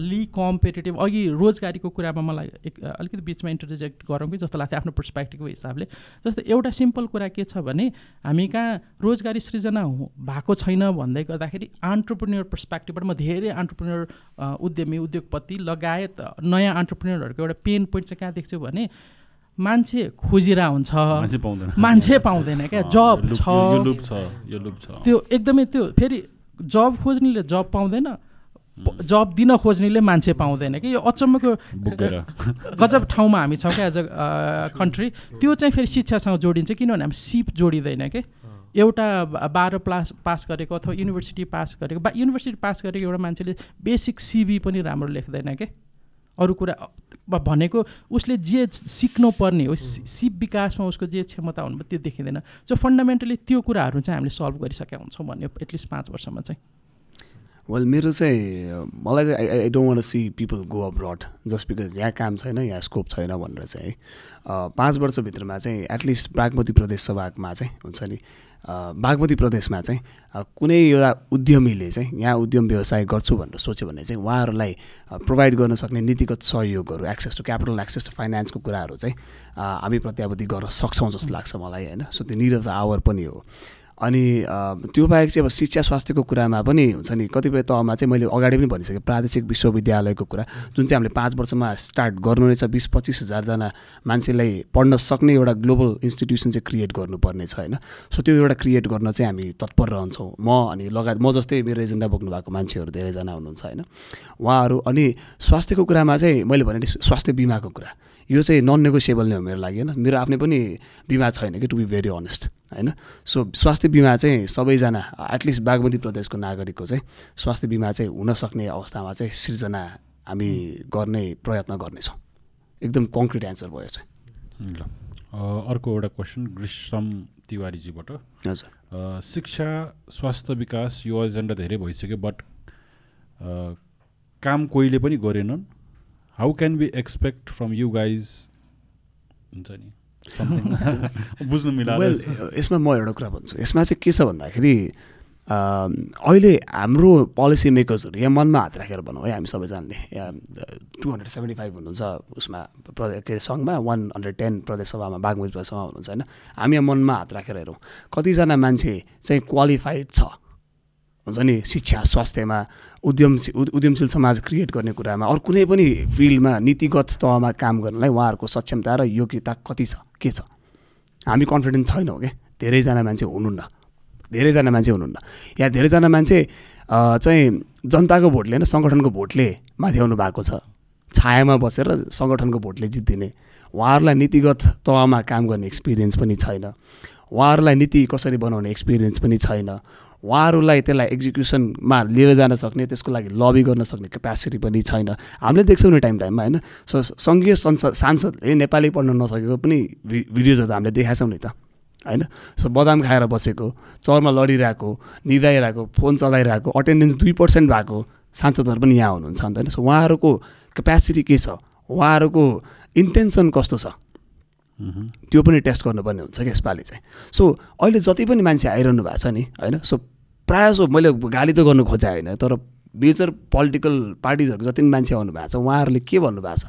लि कम्पिटेटिभ अघि रोजगारीको कुरामा मलाई एक अलिकति बिचमा इन्टरजेक्ट गरौँ कि जस्तो लाग्थ्यो आफ्नो पर्सपेक्टिभको हिसाबले। जस्तो एउटा सिम्पल कुरा के छ भने हामी कहाँ रोजगारी सृजना भएको छैन भन्दै गर्दाखेरि अन्टरप्रेन्यर पर्सपेक्टिभबाट म धेरै अन्टरप्रेन्यर उद्यमी उद्योगपति लगायत नयाँ अन्टरप्रेन्यरहरूको एउटा पेन पोइन्ट चाहिँ कहाँ देख्छु भने मान्छे खोजिरह हुन्छ। मान्छे पाउँदैन। क्या जब छ। त्यो एकदमै त्यो फेरि जब खोज्नेले जब पाउँदैन जब दिन खोज्नेले मान्छे पाउँदैन कि यो अचम्मको गजब ठाउँमा हामी छौँ क्या एज अ कन्ट्री त्यो चाहिँ फेरि शिक्षासँग जोडिन्छ किनभने हामी सिप जोडिँदैन कि। एउटा बाह्र प्लास पास गरेको अथवा युनिभर्सिटी पास गरेको बा युनिभर्सिटी पास गरेको एउटा मान्छेले बेसिक सिबी पनि राम्रो लेख्दैन क्या अरू कुरा भनेको उसले जे सिक्नु पर्ने हो सिप विकासमा उसको जे क्षमता हुनु त्यो देखिँदैन। सो फन्डामेन्टली त्यो कुराहरू चाहिँ हामीले सल्भ गरिसकेका हुन्छौँ भन्ने एटलिस्ट पाँच वर्षमा चाहिँ। वेल मेरो चाहिँ मलाई चाहिँ I I don't want see people go abroad just because यहाँ काम छैन यहाँ स्कोप छैन भनेर चाहिँ पाँच वर्षभित्रमा चाहिँ एटलिस्ट बागमती प्रदेश सभामा चाहिँ हुन्छ नि बागमती प्रदेशमा चाहिँ कुनै एउटा उद्यमीले चाहिँ यहाँ उद्यम व्यवसाय गर्छु भनेर सोच्यो भने चाहिँ उहाँहरूलाई प्रोभाइड गर्न सक्ने नीतिगत सहयोगहरू access to capital access to फाइनेन्सको कुराहरू चाहिँ हामी प्रत्यावधि गर्न सक्छौँ जस्तो लाग्छ मलाई होइन? सो त्यो द आवर पनि हो। अनि त्यो बाहेक चाहिँ अब शिक्षा स्वास्थ्यको कुरामा पनि हुन्छ नि कतिपय तहमा चाहिँ मैले अगाडि पनि भनिसकेँ प्रादेशिक विश्वविद्यालयको कुरा। जुन चाहिँ हामीले पाँच वर्षमा स्टार्ट गर्नु रहेछ बिस पच्चिस हजारजना मान्छेलाई पढ्न सक्ने एउटा ग्लोबल इन्स्टिट्युसन चाहिँ क्रिएट गर्नुपर्ने छ होइन? सो त्यो एउटा क्रिएट गर्न चाहिँ हामी तत्पर रहन्छौँ। म अनि लगायत म जस्तै मेरो एजेन्डा बोक्नु भएको मान्छेहरू धेरैजना हुनुहुन्छ होइन? उहाँहरू अनि स्वास्थ्यको कुरामा चाहिँ मैले भने स्वास्थ्य बिमाको कुरा। यो चाहिँ नन नेगोसिएबल नै हो मेरो लागि होइन? मेरो आफ्नै पनि बिमा छैन कि टु बी भेरी अनेस्ट होइन? सो स्वास्थ्य बिमा चाहिँ सबैजना एटलिस्ट बागमती प्रदेशको नागरिकको चाहिँ स्वास्थ्य बिमा चाहिँ हुनसक्ने अवस्थामा चाहिँ सृजना हामी गर्ने प्रयत्न गर्नेछौँ। एकदम कङ्क्रिट एन्सर भयो चाहिँ ल अर्को एउटा क्वेसन ग्रीष्म तिवारीजीबाट। हजुर। शिक्षा स्वास्थ्य विकास यो एजेन्डा धेरै भइसक्यो बट काम कोहीले पनि गरेनन्। How can be expect from you guys हुन्छ नि. बुझ्नु वेल यसमा। म एउटा कुरा भन्छु। यसमा चाहिँ के छ भन्दाखेरि अहिले हाम्रो पोलिसी मेकर्सहरू यहाँ मनमा हात राखेर भनौँ है हामी सबैजनाले यहाँ टु हन्ड्रेड सेभेन्टी फाइभ हुनुहुन्छ उसमा प्रदेश के अरे सङ्घमा वान हन्ड्रेड टेन प्रदेश सभामा बागमती हुनुहुन्छ होइन? हामी यहाँ मनमा हात राखेर हेरौँ कतिजना मान्छे चाहिँ क्वालिफाइड छ। हुन्छ नि शिक्षा स्वास्थ्यमा उद्यम उद- उद्यमशील समाज क्रिएट गर्ने कुरामा अरू कुनै पनि फिल्डमा नीतिगत तहमा काम गर्नलाई उहाँहरूको सक्षमता र योग्यता कति छ के छ? हामी कन्फिडेन्ट छैनौँ क्या धेरैजना मान्छे हुनुहुन्न। धेरैजना मान्छे हुनुहुन्न। यहाँ धेरैजना मान्छे चाहिँ जनताको भोटले होइन सङ्गठनको भोटले माथि आउनु भएको छ। छायामा बसेर सङ्गठनको भोटले जित्दिने। उहाँहरूलाई नीतिगत तहमा काम गर्ने एक्सपिरियन्स पनि छैन। उहाँहरूलाई नीति कसरी बनाउने एक्सपिरियन्स पनि छैन। उहाँहरूलाई त्यसलाई एक्जिक्युसनमा लिएर जान सक्ने त्यसको लागि लबी गर्न सक्ने क्यापेसिटी पनि छैन। हामीले देख्छौँ नि टाइम टाइममा होइन? सो सङ्घीय संसद सांसदले नेपाली पढ्न नसकेको पनि भिडियोजहरू त हामीले देखाएको छौँ नि त होइन? सो बदाम खाएर बसेको चौरमा लडिरहेको निदाइरहेको फोन चलाइरहेको अटेन्डेन्स दुई पर्सेन्ट भएको सांसदहरू पनि यहाँ हुनुहुन्छ अन्त होइन? सो उहाँहरूको क्यापेसिटी के छ? उहाँहरूको इन्टेन्सन कस्तो छ. त्यो पनि टेस्ट गर्नुपर्ने हुन्छ कि यसपालि चाहिँ। सो अहिले जति पनि मान्छे आइरहनु भएको छ नि होइन? सो प्रायः जसो मैले गाली त गर्नु खोजेँ होइन तर मेजर पोलिटिकल पार्टिजहरूको जति पनि मान्छे आउनु भएको छ उहाँहरूले के भन्नुभएको छ?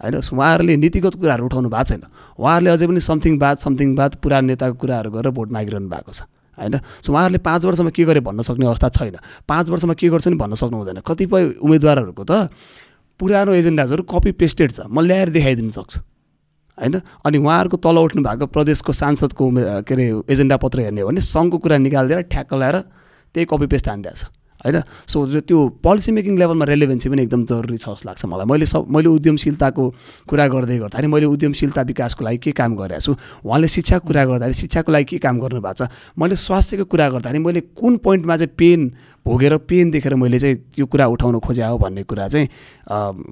होइन? सो उहाँहरूले नीतिगत कुराहरू उठाउनु भएको छैन। उहाँहरूले अझै पनि समथिङ बात समथिङ बात पुरानो नेताको कुराहरू गरेर भोट मागिरहनु भएको छ होइन? सो उहाँहरूले पाँच वर्षमा के गरे भन्न सक्ने अवस्था छैन। पाँच वर्षमा के गर्छ नि भन्न सक्नु हुँदैन। कतिपय उम्मेदवारहरूको त पुरानो एजेन्डाजहरू कपी पेस्टेड छ म ल्याएर देखाइदिन सक्छु। होइन? अनि उहाँहरूको तल उठ्नु भएको प्रदेशको सांसदको के अरे एजेन्डा पत्र हेर्ने हो भने सङ्घको कुरा निकालिदिएर ठ्याक्क लगाएर त्यही कपी पेस्ट हानिदिएको छ होइन? सो त्यो पोलिसी मेकिङ लेभलमा रेलेभेन्सी पनि एकदम जरुरी छ जस्तो लाग्छ मलाई। मैले सब मैले उद्यमशीलताको कुरा गर्दै गर्दाखेरि मैले उद्यमशीलता विकासको लागि के काम गरिरहेको छु? उहाँले शिक्षाको कुरा गर्दाखेरि शिक्षाको लागि के काम गर्नुभएको छ? मैले स्वास्थ्यको कुरा गर्दाखेरि मैले कुन पोइन्टमा चाहिँ पेन भोगेर पेन देखेर मैले चाहिँ त्यो कुरा उठाउन खोजे हो भन्ने कुरा चाहिँ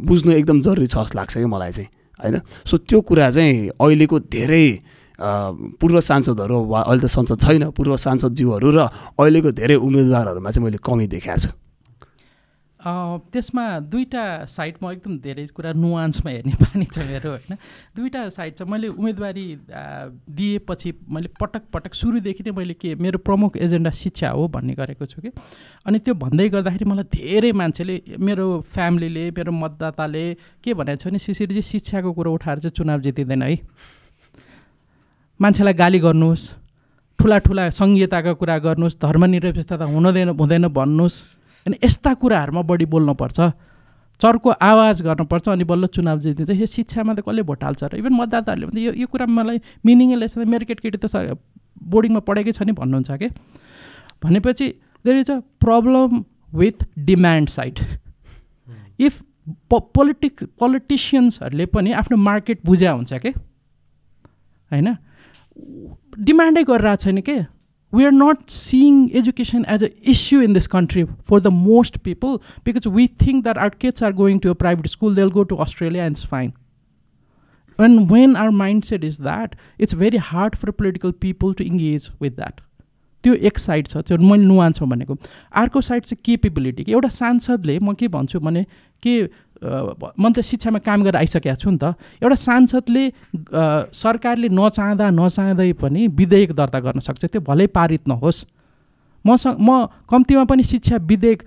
बुझ्नु एकदम जरुरी छ जस्तो लाग्छ कि मलाई चाहिँ। होइन? सो त्यो कुरा चाहिँ अहिलेको धेरै पूर्व सांसदहरू वा अहिले त संसद छैन पूर्व सांसदज्यूहरू र अहिलेको धेरै उम्मेदवारहरूमा चाहिँ मैले कमी देखाएको छु। त्यसमा दुईवटा साइड म एकदम धेरै कुरा नुवान्समा हेर्ने बानी छ मेरो होइन? दुईवटा साइड छ। मैले उम्मेदवारी दिएपछि मैले पटक पटक सुरुदेखि नै मैले के मेरो प्रमुख एजेन्डा शिक्षा हो भन्ने गरेको छु कि। अनि त्यो भन्दै गर्दाखेरि मलाई धेरै मान्छेले मेरो फ्यामिलीले मेरो मतदाताले के भनेको छ भने शिशिरजी शिक्षाको कुरो उठाएर चाहिँ चुनाव जितिँदैन है। मान्छेलाई गाली गर्नुहोस् ठुला ठुला सङ्घीयताका कुरा गर्नुहोस् धर्मनिरपेक्षता हुँदैन हुँदैन भन्नुहोस्। अनि यस्ता कुराहरूमा बढी बोल्नुपर्छ। चर्को आवाज गर्नुपर्छ अनि बल्ल चुनाव जितिन्छ यो शिक्षामा त कसले भोट हाल्छ र इभन मतदाताहरूले पनि यो यो कुरामा मलाई मिनिङै लेस मेरो केटकेटी त सर बोर्डिङमा पढेकै छ नि भन्नुहुन्छ कि? भनेपछि there is a problem with demand side if प पोलिटिक पोलिटिसियन्सहरूले पनि आफ्नो मार्केट बुझ्या हुन्छ के? होइन? डिमान्डै गरिरहेको छैन के? We are not seeing education as a issue in this country for the most people because we think that our kids are going to a private school they'll go to Australia and fine And when our mindset is that, it's very hard for political people to engage with that. त्यो एक side छ त्यो मैले नुहान छ भनेको। अर्को side चाहिँ capability एउटा सांसदले म के भन्छु भने के म त शिक्षामा काम गरेर आइसकेको छु नि त। एउटा सांसदले सरकारले नचाहँदा नचाहँदै पनि विधेयक दर्ता गर्न सक्छ। त्यो भलै पारित नहोस्। मसँग म कम्तीमा पनि शिक्षा विधेयक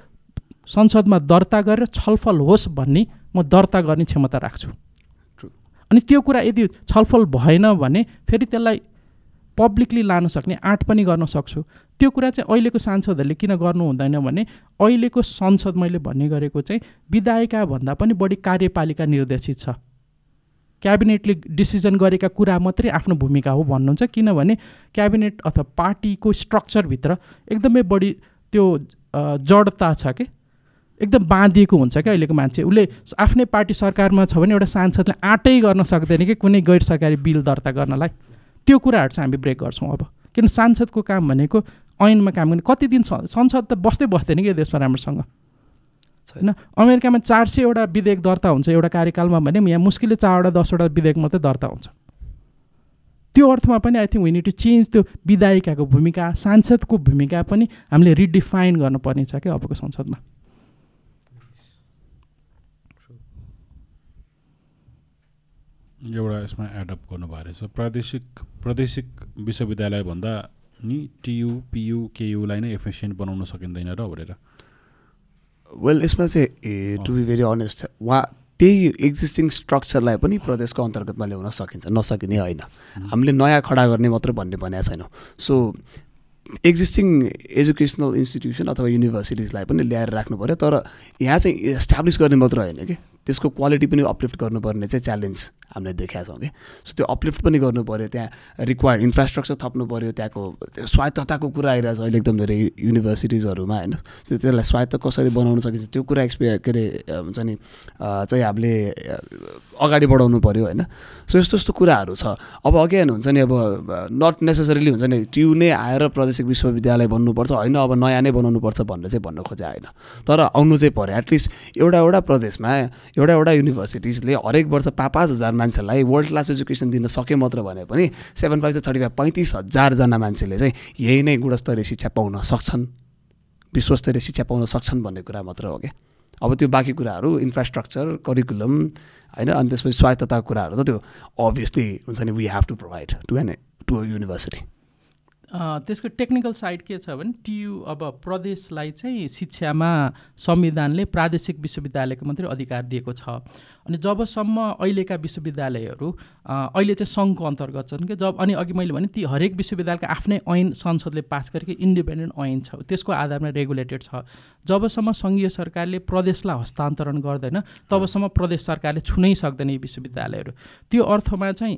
संसदमा दर्ता गरेर छलफल होस् भन्ने म दर्ता गर्ने क्षमता राख्छु। अनि त्यो कुरा यदि छलफल भएन भने फेरि त्यसलाई पब्लिकली लान सक्ने आँट पनि गर्न सक्छु। त्यो कुरा चाहिँ अहिलेको सांसदहरूले किन गर्नु हुँदैन भने अहिलेको संसद मैले भन्ने गरेको चाहिँ विधायिका भन्दा पनि बढी कार्यपालिका निर्देशित छ। क्याबिनेटले डिसिजन गरेका कुरा मात्रै आफ्नो भूमिका हो भन्नुहुन्छ किनभने क्याबिनेट अथवा पार्टीको स्ट्रक्चरभित्र एकदमै बढी त्यो जडता छ कि? एकदम बाँधिएको हुन्छ क्या अहिलेको मान्छे। उसले आफ्नै पार्टी सरकारमा छ भने एउटा सांसदले आँटै गर्न सक्दैन कि कुनै गैर सरकारी बिल दर्ता गर्नलाई। त्यो कुराहरू चाहिँ हामी ब्रेक गर्छौँ अब। किन सांसदको काम भनेको ऐनमा काम गर्ने। कति दिन संसद त बस्दै बस्दैन कि देशमा राम्रोसँग। होइन? अमेरिकामा चार सयवटा विधेयक दर्ता हुन्छ एउटा कार्यकालमा भने यहाँ मुस्किलले चारवटा दसवटा विधेयक मात्रै दर्ता हुन्छ। त्यो अर्थमा पनि I think we need to change त्यो विधायिकाको भूमिका सांसदको भूमिका पनि हामीले रिडिफाइन गर्नुपर्ने छ क्या अबको संसदमा। एउटा यसमा एडअप गर्नुभएको रहेछ। प्रादेशिक प्रादेशिक विश्वविद्यालयभन्दा नि टियु पियु केयुलाई नै एफिसियन्ट बनाउन सकिँदैन र भनेर। वेल यसमा चाहिँ uh to be very honest उहाँ त्यही एक्जिस्टिङ स्ट्रक्चरलाई पनि प्रदेशको अन्तर्गतमा ल्याउन सकिन्छ नसकिने होइन। हामीले नयाँ खडा गर्ने मात्रै भन्ने भनेको छैनौँ। सो एक्जिस्टिङ एजुकेसनल इन्स्टिट्युसन अथवा युनिभर्सिटिजलाई पनि ल्याएर राख्नु पऱ्यो तर यहाँ चाहिँ इस्टाब्लिस गर्ने मात्र होइन कि? त्यसको क्वालिटी पनि अपलिफ्ट गर्नुपर्ने चाहिँ च्यालेन्ज हामीले देखाएको छौँ कि सो त्यो अपलिफ्ट पनि गर्नु पऱ्यो त्यहाँ रिक्वायर्ड इन्फ्रास्ट्रक्चर थप्नु पऱ्यो त्यहाँको त्यो स्वायत्तताको कुरा आइरहेको छ अहिले एकदम धेरै युनिभर्सिटिजहरूमा होइन? सो त्यसलाई स्वायत्त कसरी बनाउन सकिन्छ त्यो कुरा एक्सपे के अरे हुन्छ नि चाहिँ हामीले अगाडि बढाउनु पऱ्यो होइन? सो यस्तो यस्तो कुराहरू छ। अब अगेन हुन्छ नि अब नट नेसेसरीली हुन्छ नि ट्यु नै आएर प्रादेशिक विश्वविद्यालय बन्नुपर्छ होइन? अब नयाँ नै बनाउनुपर्छ भनेर चाहिँ भन्न खोजे होइन तर आउनु चाहिँ पऱ्यो एटलिस्ट एउटा एउटा प्रदेशमा एउटा एउटा युनिभर्सिटिजले हरेक वर्ष पाँच पाँच हजार मान्छेलाई वर्ल्ड क्लास एजुकेसन दिन सक्यो मात्र भने पनि सेभेन फाइभ थर्टी फाइभ पैँतिस हजारजना मान्छेले चाहिँ यही नै गुणस्तरीय शिक्षा पाउन सक्छन्। विश्वस्तरीय शिक्षा पाउन सक्छन् भन्ने कुरा मात्र हो क्या। अब त्यो बाँकी कुराहरू इन्फ्रास्ट्रक्चर करिकुलम होइन अनि त्यसपछि स्वायत्तताको कुराहरू त त्यो अभियसली हुन्छ नि we have to provide to an to university त्यसको टेक्निकल साइड के छ भने टियु अब प्रदेशलाई चाहिँ शिक्षामा संविधानले प्रादेशिक विश्वविद्यालयको मात्रै अधिकार दिएको छ। अनि जबसम्म अहिलेका विश्वविद्यालयहरू अहिले चाहिँ सङ्घको अन्तर्गत छन् कि जब अनि अघि मैले भने ती हरेक विश्वविद्यालयको आफ्नै ऐन संसदले पास गरेको इन्डिपेन्डेन्ट ऐन छ त्यसको आधारमा रेगुलेटेड छ। जबसम्म सङ्घीय सरकारले प्रदेशलाई हस्तान्तरण गर्दैन तबसम्म प्रदेश सरकारले छुनै सक्दैन यी विश्वविद्यालयहरू। त्यो अर्थमा चाहिँ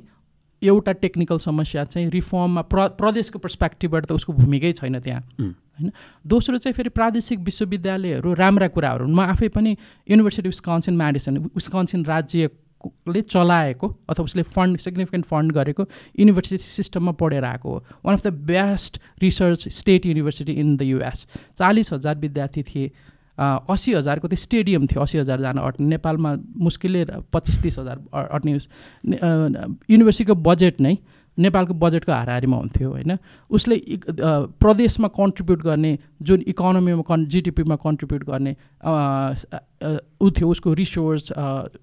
एउटा टेक्निकल समस्या चाहिँ रिफर्ममा प्र प्रदेशको पर्सपेक्टिभबाट त उसको भूमिकै छैन त्यहाँ होइन? दोस्रो चाहिँ फेरि प्रादेशिक विश्वविद्यालयहरू राम्रा कुराहरू म आफै पनि युनिभर्सिटी विस्कन्सिन म्याडिसन विस्कन्सिन राज्यले चलाएको अथवा उसले फन्ड सिग्निफिकेन्ट फन्ड गरेको युनिभर्सिटी सिस्टममा पढेर आएको हो। One of the best research state university in the US चालिस हजार विद्यार्थी थिए। असी हजारको त्यो स्टेडियम थियो असी हजारजना अट्ने। नेपालमा मुस्किलले पच्चिस तिस हजार अट्ने युनिभर्सिटीको बजेट नै नेपालको बजेटको हाराहारीमा हुन्थ्यो होइन? उसले प्रदेशमा कन्ट्रिब्युट गर्ने जुन इकोनोमीमा कन् जिडिपीमा कन्ट्रिब्युट गर्ने ऊ थियो उसको रिसोर्स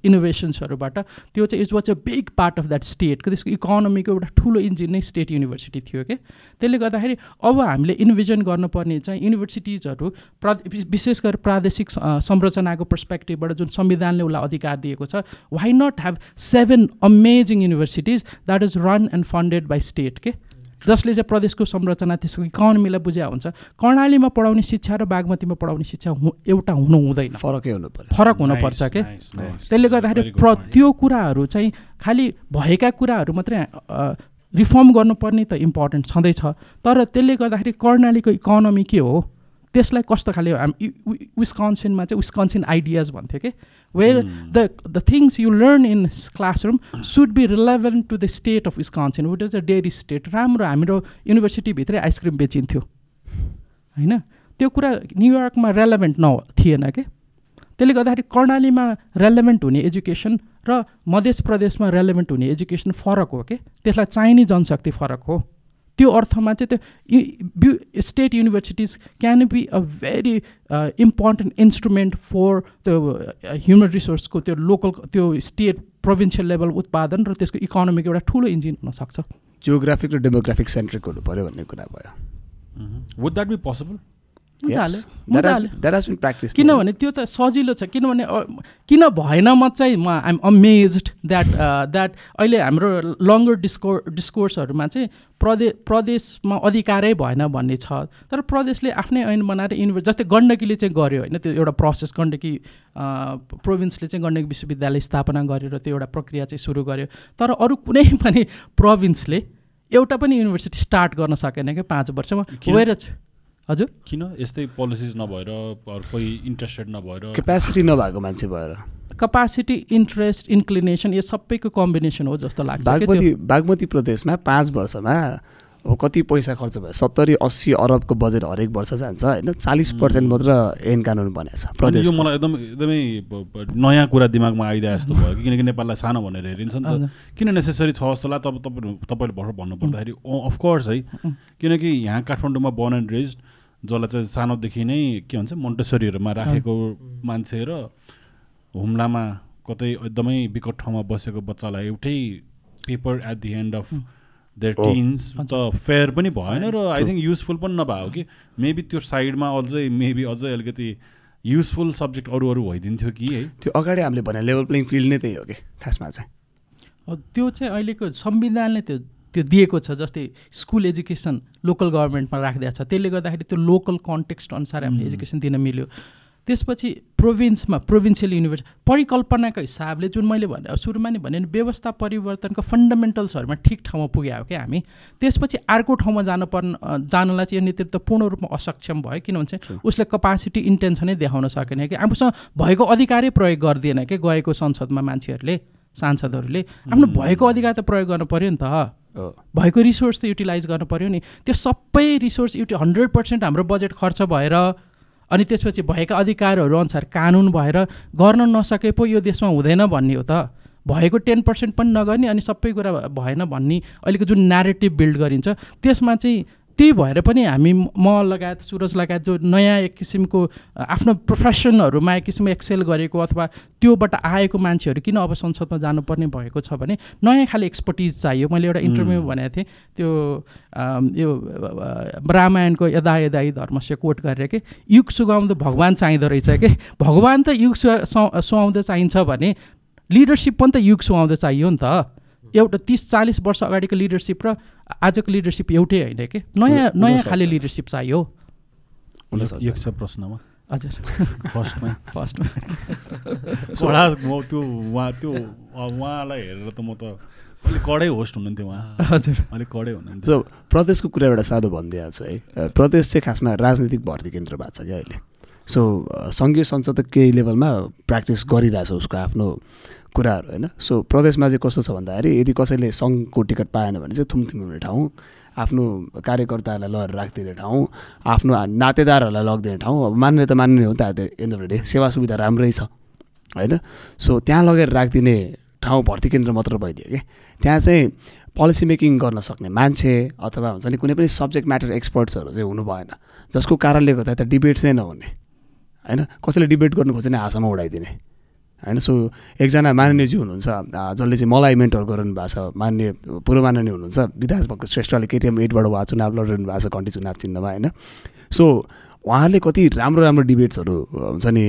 इनोभेसन्सहरूबाट त्यो चाहिँ it was a big part of that स्टेटको त्यसको इकोनोमीको एउटा ठुलो इन्जिन नै स्टेट युनिभर्सिटी थियो क्या त्यसले गर्दाखेरि अब हामीले इन्भिजन गर्नुपर्ने चाहिँ युनिभर्सिटिजहरू प्रा विशेष गरी प्रादेशिक संरचनाको पर्सपेक्टिभबाट जुन संविधानले उसलाई अधिकार दिएको छ why not have seven amazing universities that is run and funded by state के? जसले चाहिँ प्रदेशको संरचना त्यसको इकोनोमीलाई बुझ्या हुन्छ कर्णालीमा पढाउने शिक्षा र बागमतीमा पढाउने शिक्षा एउटा हुनु हुँदैन। फरकै हुनु पर्छ फरक हुनुपर्छ के? त्यसले गर्दाखेरि प्र त्यो कुराहरू चाहिँ खालि भएका कुराहरू मात्रै रिफर्म गर्नुपर्ने त इम्पोर्टेन्ट छँदैछ तर त्यसले गर्दाखेरि कर्णालीको इकोनोमी के हो? त्यसलाई कस्तो खाले विस्कन्सिनमा चाहिँ विस्कन्सिन आइडियाज भन्थ्यो कि? Where the the things you learn in classroom should be relevant to the state of Wisconsin with is a dairy state राम्रो हाम्रो युनिभर्सिटीभित्रै आइसक्रिम बेचिन्थ्यो होइन त्यो कुरा न्युयोर्कमा रेलेभेन्ट न थिएन कि त्यसले गर्दाखेरि कर्णालीमा रेलेभेन्ट हुने एजुकेसन र मध्य प्रदेशमा रेलेभेन्ट हुने एजुकेसन फरक हो कि त्यसलाई चाहिने जनशक्ति फरक हो त्यो अर्थमा चाहिँ त्यो state universities can be a very important instrument for त्यो ह्युमन रिसोर्सको त्यो लोकल त्यो स्टेट प्रोभिन्सियल लेभल उत्पादन र त्यसको इकोनोमीको एउटा ठुलो इन्जिन हुनसक्छ। जियोग्राफिक र डेमोग्राफिक सेन्ट्रिक हुनु पऱ्यो भन्ने कुरा भयो। वुड द्याट बी पोसिबल किनभने त्यो त सजिलो छ किनभने किन भएन म चाहिँ म आइएम अमेज्ड द्याट द्याट अहिले हाम्रो लङ्गर डिस्को डिस्कोर्सहरूमा चाहिँ प्रदेश प्रदेशमा अधिकारै भएन भन्ने छ। तर प्रदेशले आफ्नै ऐन बनाएर युनिभर्स जस्तै गण्डकीले चाहिँ गर्यो होइन त्यो एउटा प्रोसेस गण्डकी प्रोभिन्सले चाहिँ गण्डकी विश्वविद्यालय स्थापना गरेर त्यो एउटा प्रक्रिया चाहिँ सुरु गर्यो। तर अरू कुनै पनि प्रोभिन्सले एउटा पनि युनिभर्सिटी स्टार्ट गर्न सकेन क्या पाँच वर्षमा। वेयर हजुर? किन? यस्तै पोलिसिज नभएर कोही इन्ट्रेस्टेड नभएर। क्यापेसिटी नभएको मान्छे भएर। कपासिटी इन्ट्रेस्ट इन्क्लिनेसन यो सबैको कम्बिनेसन हो जस्तो लाग्छ बागमती बागमती प्रदेशमा पाँच वर्षमा अब कति पैसा खर्च भयो? सत्तरी अस्सी अरबको बजेट हरेक वर्ष जान्छ होइन? चालिस पर्सेन्ट मात्र ऐन कानुन बनाएको छ प्रदेश यो मलाई एकदम एकदमै नयाँ कुरा दिमागमा आइदिए जस्तो भयो कि किनकि नेपाललाई सानो भनेर हेरिन्छ नि त। किन नेसेसरी छ जस्तो लाग्छ? तब तपाईँ तपाईँले भर्खर भन्नु पर्दाखेरि अफकोर्स है। किनकि यहाँ काठमाडौँमा बर्न एन्ड रेज जसलाई चाहिँ सानोदेखि नै के भन्छ मोन्टेसरीहरूमा राखेको मान्छे र हुम्लामा कतै एकदमै विकट ठाउँमा बसेको बच्चालाई एउटै paper at the end of there. Teens त फेयर पनि भएन र आई थिङ्क युजफुल पनि नभएको कि मेबी त्यो साइडमा अझै मेबी अझै अलिकति युजफुल सब्जेक्ट अरू अरू भइदिन्थ्यो कि है। त्यो अगाडि हामीले भने लेभल प्लेइङ फिल्ड नै त्यही हो कि खासमा चाहिँ। त्यो चाहिँ अहिलेको संविधानले त्यो त्यो दिएको छ जस्तै स्कुल एजुकेसन लोकल गभर्मेन्टमा राखिदिएको छ। त्यसले गर्दाखेरि त्यो लोकल कन्टेक्स्ट अनुसार हामीले एजुकेसन दिन मिल्यो। त्यसपछि प्रोभिन्समा प्रोभिन्सियल युनिभर्सिटी परिकल्पनाको हिसाबले जुन मैले भने सुरुमा नै भने व्यवस्था परिवर्तनको फन्डामेन्टल्सहरूमा ठिक ठाउँमा पुग्यो क्या हामी। त्यसपछि अर्को ठाउँमा जानुपर्ने अ, जानलाई चाहिँ यो नेतृत्व पूर्ण रूपमा असक्षम भयो किनभने उसले कपासिटी इन्टेन्सनै देखाउन सकेन कि आफूसँग भएको अधिकारै प्रयोग गरिदिएन कि गएको संसदमा मान्छेहरूले सांसदहरूले। आफ्नो भएको अधिकार त प्रयोग गर्नु पऱ्यो नि त। भएको रिसोर्स त युटिलाइज गर्नु पऱ्यो नि। त्यो सबै रिसोर्स युटि हन्ड्रेड पर्सेन्ट हाम्रो बजेट खर्च भएर अनि त्यसपछि भएका अधिकारहरू अनुसार कानुन भएर गर्न नसके पो यो देशमा हुँदैन भन्ने हो त। भएको टेन पर्सेन्ट पनि नगर्ने अनि सबै कुरा भएन भन्ने अहिलेको जुन न्यारेटिभ बिल्ड गरिन्छ त्यसमा चाहिँ त्यही भएर पनि हामी म लगायत सुरज लगायत जो नयाँ एक किसिमको आफ्नो प्रोफेसनहरूमा एक किसिमको एक्सेल गरेको अथवा त्योबाट आएको मान्छेहरू किन अब संसदमा जानुपर्ने भएको छ भने नयाँ खाले एक्सपर्टिज चाहियो। मैले एउटा इन्टरभ्यूमा भनेको थिएँ त्यो यो रामायणको यदा यदाई धर्मस्य कोट गरेर कि युग सुगाउँदो भगवान् चाहिँदो रहेछ कि भगवान् त युग सुहाउँदो चाहिन्छ भने लिडरसिप पनि त युग सुहाउँदो चाहियो नि त। एउटा तिस चालिस वर्ष अगाडिको लिडरसिप र आजको लिडरसिप एउटै होइन कि? नयाँ नयाँ। खाले लिडरसिप चाहियो प्रश्नमा। हजुर। फर्स्टमै। फर्स्टमा। कडा म त्यो उहाँ त्यो उहाँलाई हेरेर त म त अलिक कडै होस्ट हुनुहुन्थ्यो उहाँ। हजुर। अलिक कडै हुनुहुन्थ्यो। सो प्रदेशको कुरा एउटा सानो भनिदिइहाल्छु है। प्रदेश चाहिँ खासमा राजनीतिक भर्ती केन्द्र भएको छ क्या अहिले? सो सङ्घीय संसद त केही लेभलमा प्र्याक्टिस गरिरहेछ उसको आफ्नो कुराहरू होइन? सो प्रदेशमा चाहिँ कस्तो छ भन्दाखेरि यदि कसैले सङ्घको टिकट पाएन भने चाहिँ थुमथुम हुने ठाउँ आफ्नो कार्यकर्ताहरूलाई लगेर राखिदिने ठाउँ आफ्नो नातेदारहरूलाई लगिदिने ठाउँ अब मान्ने त मान्ने हो नि त एन्ड अफ द डे सेवा सुविधा राम्रै छ होइन? सो त्यहाँ लगेर राखिदिने ठाउँ भर्ती केन्द्र मात्र भइदियो कि? त्यहाँ चाहिँ पोलिसी मेकिङ गर्न सक्ने मान्छे अथवा हुन्छ नि कुनै पनि सब्जेक्ट म्याटर एक्सपर्ट्सहरू चाहिँ हुनु भएन जसको कारणले गर्दा त डिबेट चाहिँ नहुने। होइन? कसैले डिबेट गर्नु खोज्यो भने हाँसमा उडाइदिने। होइन? सो एकजना माननीयजी हुनुहुन्छ जसले चाहिँ मलाई मेन्टर गराउनु भएको छ मान्य पूर्व माननीय हुनुहुन्छ विधास भक्त श्रेष्ठले केटिएम एटबाट उहाँ चुनाव लडिरहनु भएको छ घन्टी चुनाव चिन्हमा होइन? सो उहाँले कति राम्रो राम्रो डिबेट्सहरू हुन्छ नि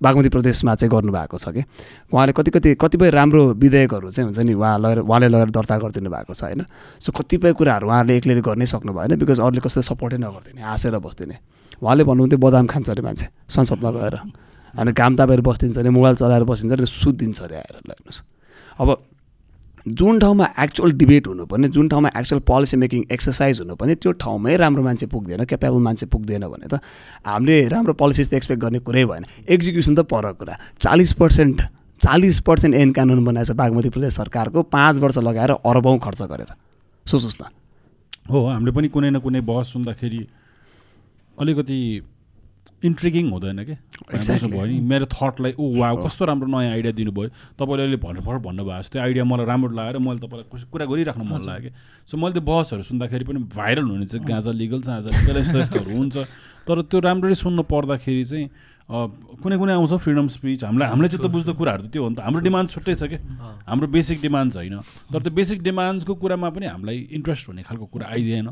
बागमती प्रदेशमा चाहिँ गर्नुभएको छ कि? उहाँले कति कति कतिपय राम्रो विधेयकहरू चाहिँ हुन्छ नि उहाँ लगेर उहाँले लगेर दर्ता गरिदिनु भएको छ होइन? सो कतिपय कुराहरू उहाँले एक्लैले गर्नै सक्नु भएन बिकज अरूले कसैले सपोर्टै नगरिदिने हाँसेर बस्दिने। उहाँले भन्नुहुन्थ्यो बदाम खान्छ अरे मान्छे संसदमा गएर। अनि घाम तापेर बस्दिन्छ अरे मोबाइल चलाएर बस्दिन्छ अरे सुत्दिन्छ अरे आएर ल हेर्नुहोस्। अब जुन ठाउँमा एक्चुअल डिबेट हुनुपर्ने जुन ठाउँमा एक्चुअल पोलिसी मेकिङ एक्सर्साइज हुनुपर्ने त्यो ठाउँमै राम्रो मान्छे पुग्दैन क्यापेबल मान्छे पुग्दैन भने त हामीले राम्रो पोलिसिज त एक्सपेक्ट गर्ने कुरै भएन। एक्जिक्युसन त पर कुरा। चालिस पर्सेन्ट चालिस पर्सेन्ट ऐन कानुन बनाएछ बागमती प्रदेश सरकारको पाँच वर्ष लगाएर अरबौँ खर्च गरेर। सोच्नुहोस् न। हो हामीले पनि कुनै न कुनै बहस सुन्दाखेरि अलिकति इन्ट्रिगिङ हुँदैन कि. भयो नि। मेरो थटलाई ऊ वा कस्तो राम्रो नयाँ आइडिया दिनुभयो। तपाईँले अहिले भर्खर भन्नुभएको छ त्यो आइडिया मलाई राम्रो लागेर मैले तपाईँलाई कुछ कुरा गरिराख्नु मन लाग्यो। कि सो मैले त्यो बहसहरू सुन्दाखेरि पनि भाइरल हुने चाहिँ गाँजा लिगल साँझा लिगल यस्तो यस्तोहरू हुन्छ। तर त्यो राम्ररी सुन्नु पर्दाखेरि चाहिँ कुनै कुनै आउँछ फ्रिडम स्पिच हामीलाई हामीले चाहिँ त बुझ्दो कुराहरू त त्यो हो नि त। हाम्रो डिमान्ड छुट्टै छ कि? हाम्रो बेसिक डिमान्ड होइन तर त्यो बेसिक डिमान्ड्सको कुरामा पनि हामीलाई इन्ट्रेस्ट हुने खालको कुरा आइदिएन।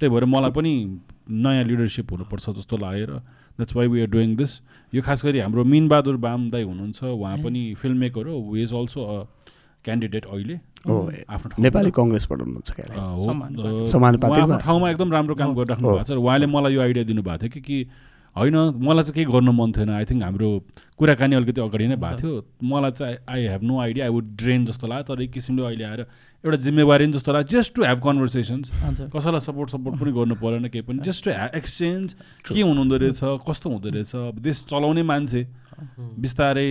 त्यही भएर मलाई पनि नयाँ लिडरसिप हुनुपर्छ जस्तो लागेर। That's why we are doing this यो खास गरी हाम्रो मिनबहादुर बाम दाई हुनुहुन्छ उहाँ पनि फिल्म मेकर हो we is also a candidate अहिले। आफ्नो ठाउँमा। नेपाली कङ्ग्रेसबाट हुनुहुन्छ आफ्नो ठाउँमा एकदम राम्रो काम गरिराख्नु। भएको छ। र उहाँले मलाई यो आइडिया दिनुभएको थियो कि कि होइन मलाई चाहिँ केही गर्नु मन थिएन। आई थिङ्क हाम्रो कुराकानी अलिकति अगाडि नै भएको थियो। मलाई चाहिँ I have no idea I would drain जस्तो लाग्यो तर एक किसिमले अहिले आएर एउटा जिम्मेवारी जस्तो लाग्यो। जस्ट टु हेभ कन्भर्सेसन्स कसैलाई सपोर्ट सपोर्ट पनि गर्नु परेन केही पनि। जस्ट टु एक्सचेन्ज के हुनुहुँदो रहेछ? कस्तो हुँदो रहेछ? अब देश चलाउने मान्छे। बिस्तारै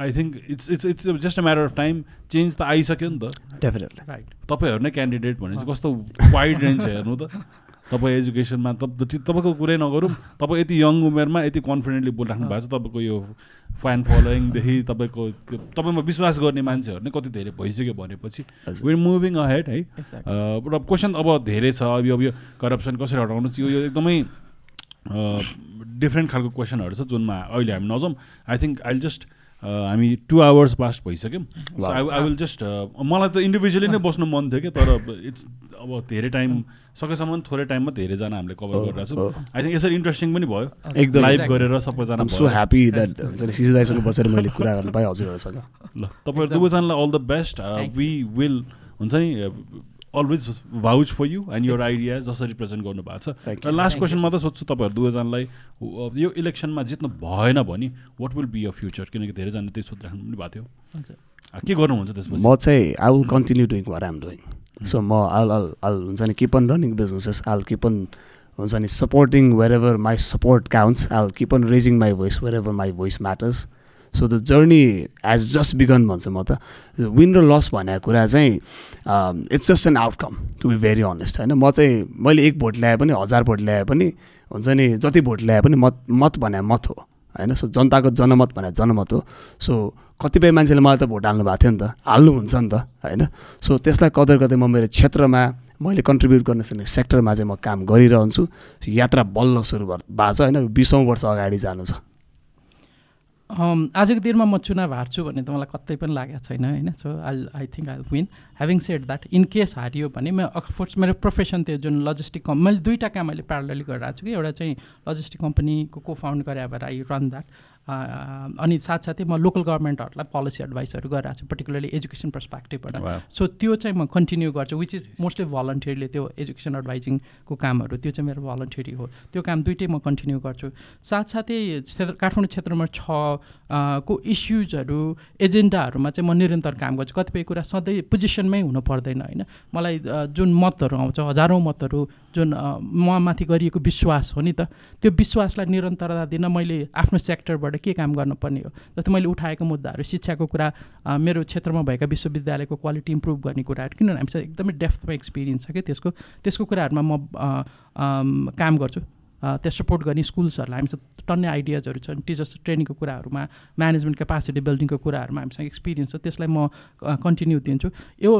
I think it's it's it's just a matter of time change त आइसक्यो नि त। डेफिनेटली राइट तपाईँहरू नै क्यान्डिडेट भने चाहिँ कस्तो वाइड रेन्ज छ हेर्नु त। तपाईँ एजुकेसनमा तप तपाईँको कुरै नगरौँ तपाईँ यति यङ उमेरमा यति कन्फिडेन्टली बोलिराख्नु भएको छ तपाईँको यो फ्यान फलोइङदेखि तपाईँको त्यो तपाईँमा विश्वास गर्ने मान्छेहरू नै कति धेरै भइसक्यो भनेपछि। वेयर मुभिङ अहेड है Exactly. अ, र क्वेसन अब धेरै छ अब यो अब यो करप्सन कसरी हटाउनु यो एकदमै डिफ्रेन्ट खालको क्वेसनहरू छ जुनमा अहिले हामी नजाउँ आई थिङ्क आई जस्ट हामी two hours past भइसक्यौँ। So I I will just मलाई त इन्डिभिजुअली नै बस्नु मन थियो कि तर इट्स अब धेरै टाइम सकेसम्म थोरै टाइममा धेरैजना हामीले कभर हो, गरिरहेको। छौँ। आई थिङ्क यसरी इन्ट्रेस्टिङ पनि भयो। एकदम। लाइभ. गरेर सबैजना सो। ह्याप्पी दाइसँग बसेर मैले कुरा गर्नु पाएँ हजुरहरूसँग। ल तपाईँहरू दुवैजनालाई all the best we will हुन्छ नि always vouch for you and your idea जसरी प्रेजेन्ट गर्नु भएको छ र you. Last question. मात्रै सोध्छु तपाईँहरू दुवैजनालाई यो इलेक्सनमा जित्नु भएन भने what will be your future किनकि धेरैजनाले त्यही सोधिराख्नु पनि भएको थियो। के गर्नुहुन्छ त्यसपछि? म चाहिँ I will continue doing what I'm doing so म आल आल आल हुन्छ नि keep on running businesses I'll keep on हुन्छ नि supporting wherever my support counts I'll keep on raising my voice wherever my voice matters so the journey has just begun भन्छु म त win र loss भनेको कुरा चाहिँ it's just an outcome to be very honest होइन? म चाहिँ मैले एक भोट ल्याए पनि हजार भोट ल्याए पनि हुन्छ नि जति भोट ल्याए पनि मत मत भने मत हो होइन? सो जनताको जनमत भने जनमत हो। सो कतिपय मान्छेले मलाई त भोट हाल्नु भएको थियो नि त हाल्नुहुन्छ नि त होइन? सो त्यसलाई कदर गर्दै म मेरो क्षेत्रमा मैले कन्ट्रिब्युट गर्न सक्ने सेक्टरमा चाहिँ म काम गरिरहन्छु। यात्रा बल्ल सुरु भएको छ होइन? बिसौँ वर्ष अगाडि जानु छ। आजको दिनमा म चुनाव हार्छु भन्ने त मलाई कतै पनि लागेको छैन होइन? So I I think I win having said that in case हारियो भने म अफकोर्स मेरो प्रोफेसन त्यो जुन लजिस्टिक कम् मैले दुईवटा काम मैले प्यारलली गरिरहेको छु कि एउटा चाहिँ लजिस्टिक कम्पनीको को फाउन्ड गरे भएर आई रन द्याट अनि साथसाथै म लोकल गभर्मेन्टहरूलाई पोलिसी एडभाइसहरू गरिरहेको छु पर्टिकुलरली एजुकेसन पर्सपेक्टिभबाट. सो त्यो चाहिँ म कन्टिन्यू गर्छु विच इज मोस्टली भलन्टियरले त्यो एजुकेसन एडभाइजिङको कामहरू त्यो चाहिँ मेरो भलन्टियरी हो। त्यो काम दुइटै म कन्टिन्यू गर्छु। साथसाथै क्षेत्र काठमाडौँ क्षेत्र नम्बर छ को इस्युजहरू एजेन्डाहरूमा चाहिँ म निरन्तर काम गर्छु। कतिपय कुरा सधैँ पोजिसनमै हुनु पर्दैन होइन? मलाई जुन मतहरू आउँछ हजारौँ मतहरू जुन म माथि गरिएको विश्वास हो नि त त्यो विश्वासलाई निरन्तरता दिन मैले आफ्नो सेक्टरबाट के काम गर्नुपर्ने हो? जस्तै मैले उठाएको मुद्दाहरू शिक्षाको कुरा मेरो क्षेत्रमा भएका विश्वविद्यालयको क्वालिटी इम्प्रुभ गर्ने कुराहरू किनभने हामीसँग एकदमै डेफ्थमा एक्सपिरियन्स छ कि त्यसको त्यसको कुराहरूमा म काम गर्छु। त्यहाँ सपोर्ट गर्ने स्कुल्सहरूलाई हामीसँग टन्नै आइडियाजहरू छन् टिचर्स ट्रेनिङको कुराहरूमा म्यानेजमेन्ट क्यापासिटी बिल्डिङको कुराहरूमा हामीसँग एक्सपिरियन्स छ त्यसलाई म कन्टिन्यू दिन्छु। यो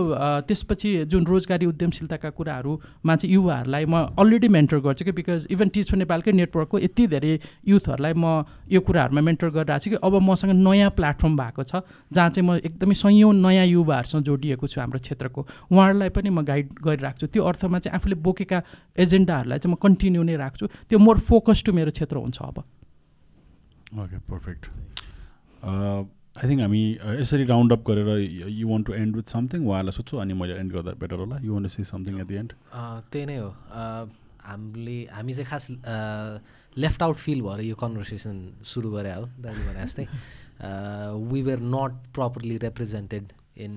त्यसपछि जुन रोजगारी उद्यमशीलताका कुराहरूमा चाहिँ युवाहरूलाई म अलरेडी मेन्टर गर्छु कि बिकज इभन टिच फर नेपालकै नेटवर्कको यति धेरै युथहरूलाई म यो कुराहरूमा मेन्टर गरिरहेको छु कि अब मसँग नयाँ प्लेटफर्म भएको छ जहाँ चाहिँ म एकदमै सयौँ नयाँ युवाहरूसँग जोडिएको छु हाम्रो क्षेत्रको। उहाँहरूलाई पनि म गाइड गरिरहेको छु। त्यो अर्थमा चाहिँ आफूले बोकेका एजेन्डाहरूलाई चाहिँ म कन्टिन्यू नै राख्छु। त्यो मोर फोकस टु मेरो क्षेत्र हुन्छ अब। ओके पर्फेक्ट आई थिङ्क हामी uh, यसरी राउन्ड अप गरेर you want to end with something उहाँलाई सोध्छु अनि मैले एन्ड गर्दा बेटर होला। You want see something at the end त्यही नै हो। अँ, हामीले हामी चाहिँ खास लेफ्ट आउट फिल भएर यो कन्भर्सेसन सुरु गरे हो दाजु भने जस्तै। We were not properly represented in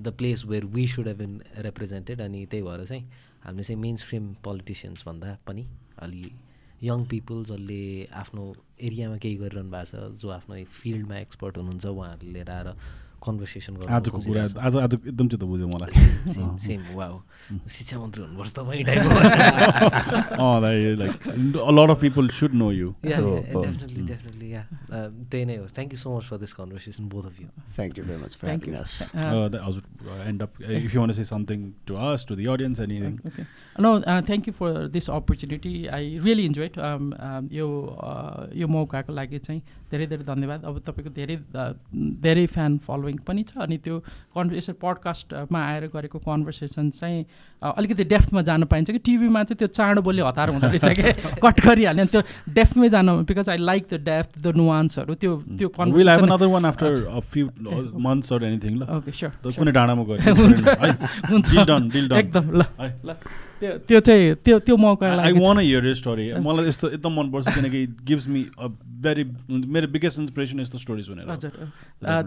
the place where we should have been represented अनि त्यही भएर चाहिँ हामीले चाहिँ मेन स्ट्रिम पोलिटिसियन्स भन्दा पनि अलि यङ पिपल जसले आफ्नो एरियामा केही गरिरहनु भएको छ जो आफ्नो फिल्डमा एक्सपर्ट हुनुहुन्छ उहाँहरूले लिएर आएर कन्भर्सेसन गर्नु आजको कुरा। आज आज एकदम चित्त बुझ्यो मलाई सेम सेम वा हो शिक्षा मन्त्री हुनुपर्छ तपाईँ like a lot of people should know you yeah. Definitely definitely yeah त्यही नै हो thank you so much for this conversation both of you thank you very much for. Us Uh, हजुर end up if you want say something to us to the audience anything Okay. No, uh, thank you for this opportunity. I really enjoyed um, um, यो uh, यो मौकाको लागि चाहिँ धेरै धेरै धन्यवाद। अब तपाईँको धेरै धेरै फ्यान फलोइङ पनि छ अनि त्यो कन् यसरी पडकास्टमा आएर गरेको कन्भर्सेसन चाहिँ अलिकति डेफ्थमा जान पाइन्छ कि टिभीमा चाहिँ त्यो चाँडो बोली हतार हुँदो रहेछ कि कट गरिहाल्यो अनि त्यो डेफ्थमै जान because I like the depth the नुवान्सहरू त्यो त्यो will have conversation another one after a few months or anything ल। ओके स्योर त कुनै डाँडामा गयो। हुन्छ। हुन्छ Deal done, deal done. एकदम ल। ल। त्यो चाहिँ त्यो त्यो मौका आई वान हियर स्टोरी मलाई यस्तो एकदम मनपर्छ किनकि गिभ्स मी अ भेरी मेरो बिगेस्ट इन्सपिरेसन यस्तो स्टोरी सुनेर हजुर।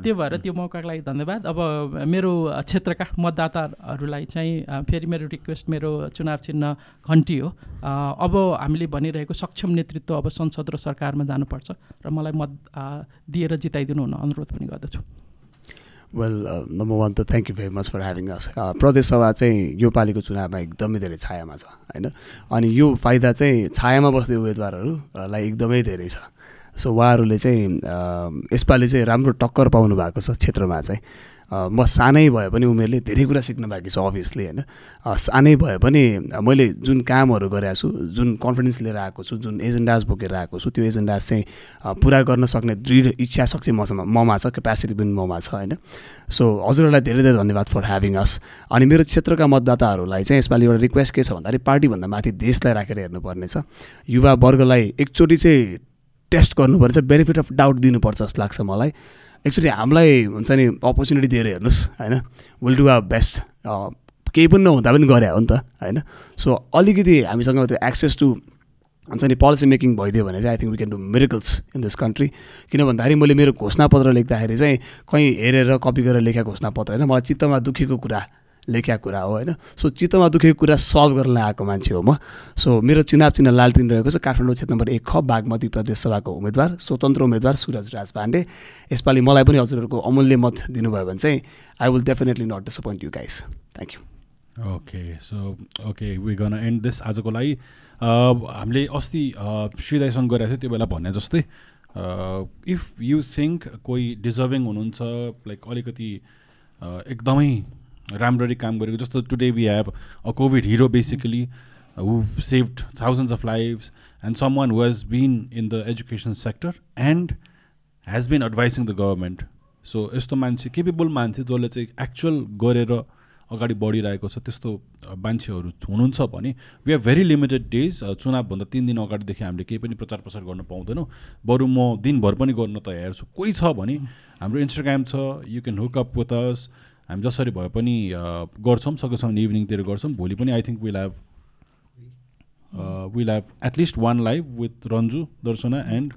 त्यो भएर त्यो मौकाको लागि धन्यवाद। अब मेरो क्षेत्रका मतदाताहरूलाई चाहिँ फेरि मेरो रिक्वेस्ट मेरो चुनाव चिन्ह घन्टी हो। अब हामीले भनिरहेको सक्षम नेतृत्व अब संसद र सरकारमा जानुपर्छ र मलाई मत दिएर जिताइदिनु हुन अनुरोध पनि गर्दछु। वेल नम्बर वान त thank you very much for having us प्रदेश सभा चाहिँ यो पालिको चुनावमा एकदमै धेरै छायामा छ होइन? अनि यो फाइदा चाहिँ छायामा बस्ने उम्मेदवारहरूलाई एकदमै धेरै छ। सो उहाँहरूले चाहिँ यसपालि चाहिँ राम्रो टक्कर पाउनु भएको छ क्षेत्रमा चाहिँ। म सानै भए पनि उमेरले धेरै कुरा सिक्न बाँकी छ अभियसली होइन। सानै भए पनि मैले जुन कामहरू गरेको छु जुन कन्फिडेन्स लिएर आएको छु जुन एजेन्डाज बोकेर आएको छु त्यो एजेन्डाज चाहिँ पुरा गर्न सक्ने दृढ इच्छा शक्ति मसँग ममा छ क्यापेसिटी पनि ममा छ होइन। सो हजुरहरूलाई धेरै धेरै धन्यवाद फर ह्याभिङ अस अनि मेरो क्षेत्रका मतदाताहरूलाई चाहिँ यसपालि एउटा रिक्वेस्ट के छ भन्दाखेरि पार्टीभन्दा माथि देशलाई राखेर हेर्नुपर्ने छ युवा वर्गलाई एकचोटि चाहिँ टेस्ट गर्नुपर्छ बेनिफिट अफ डाउट दिनुपर्छ जस्तो लाग्छ मलाई। एक्चुली हामीलाई हुन्छ नि अपर्च्युनिटी दिएर हेर्नुहोस् होइन? विल डु आ बेस्ट केही पनि नहुँदा पनि गरे हो नि त होइन? सो अलिकति हामीसँग त्यो एक्सेस टु हुन्छ नि पोलिसी मेकिङ भइदियो भने चाहिँ I think we can do miracles in this country किन भन्दाखेरि मैले मेरो घोषणापत्र लेख्दाखेरि चाहिँ कहीँ हेरेर कपी गरेर लेखेको घोषणापत्र होइन? मलाई चित्तमा दुखेको कुरा लेखेको कुरा हो होइन? सो चित्तमा दुखेको कुरा सल्भ गर्न आएको मान्छे हो म। सो मेरो चुनाव चिन्ह लालटिन रहेको छ काठमाडौँ क्षेत्र नम्बर एक ख बागमती प्रदेश सभाको उम्मेदवार स्वतन्त्र उम्मेदवार सुरज राज पाण्डे यसपालि मलाई पनि हजुरहरूको अमूल्य मत दिनुभयो भने चाहिँ I will definitely not disappoint you guys thank you okay so okay we gonna end this आजको लागि। हामीले अस्ति श्रीदाईसँग गरेको थियो त्यो बेला भने जस्तै। इफ यु थिङ्क कोही डिजर्भिङ हुनुहुन्छ लाइक अलिकति एकदमै राम्ररी काम गरेको जस्तो today we have a covid hero basically who saved thousands of lives and someone who has been in the education sector and has been advising the government so यस्तो मान्छे केपेबल मान्छे जसले चाहिँ एक्चुअल गरेर अगाडि बढिरहेको छ त्यस्तो मान्छेहरू हुनुहुन्छ भने we are very limited days चुनावभन्दा तिन दिन अगाडिदेखि हामीले केही पनि प्रचार प्रसार गर्न पाउँदैनौँ। बरु म दिनभर पनि गर्न तयार छु। कोही छ भने हाम्रो इन्स्टाग्राम छ you can hook up with us हामी जसरी भए पनि गर्छौँ सकेसम्म इभिनिङतिर गर्छौँ। भोलि पनि I think will have will have at least one live with Ranju Darshana and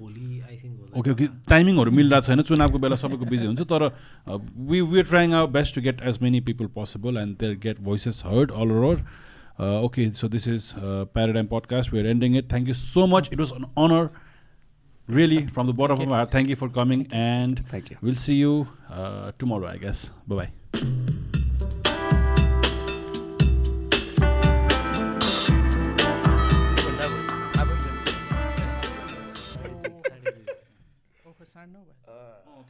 okay okay टाइमिङहरू मिलिरहेको छैन चुनावको बेला सबैको बिजी हुन्छ तर we we trying our best to get as many people possible and their get voices heard all over okay so this is paradigm podcast we are ending it thank you so much it was an honour really from the bottom of my heart thank you for coming and Thank you. we'll see you uh, tomorrow i guess bye bye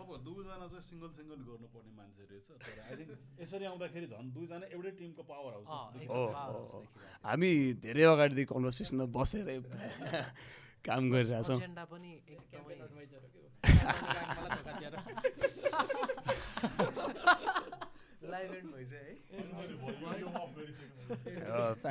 तपाईँहरू दुईजना चाहिँ single single गर्नुपर्ने मान्छे रहेछ तर I think यसरी आउँदाखेरि झन् दुईजना एउटै टिमको पावर हाउस हामी धेरै अगाडिदेखि कन्भर्सेसनमा बसेर काम गरिरहेछौँ एजेन्डा पनि एकदमै लाइभ एन्ड भइसक्यो है।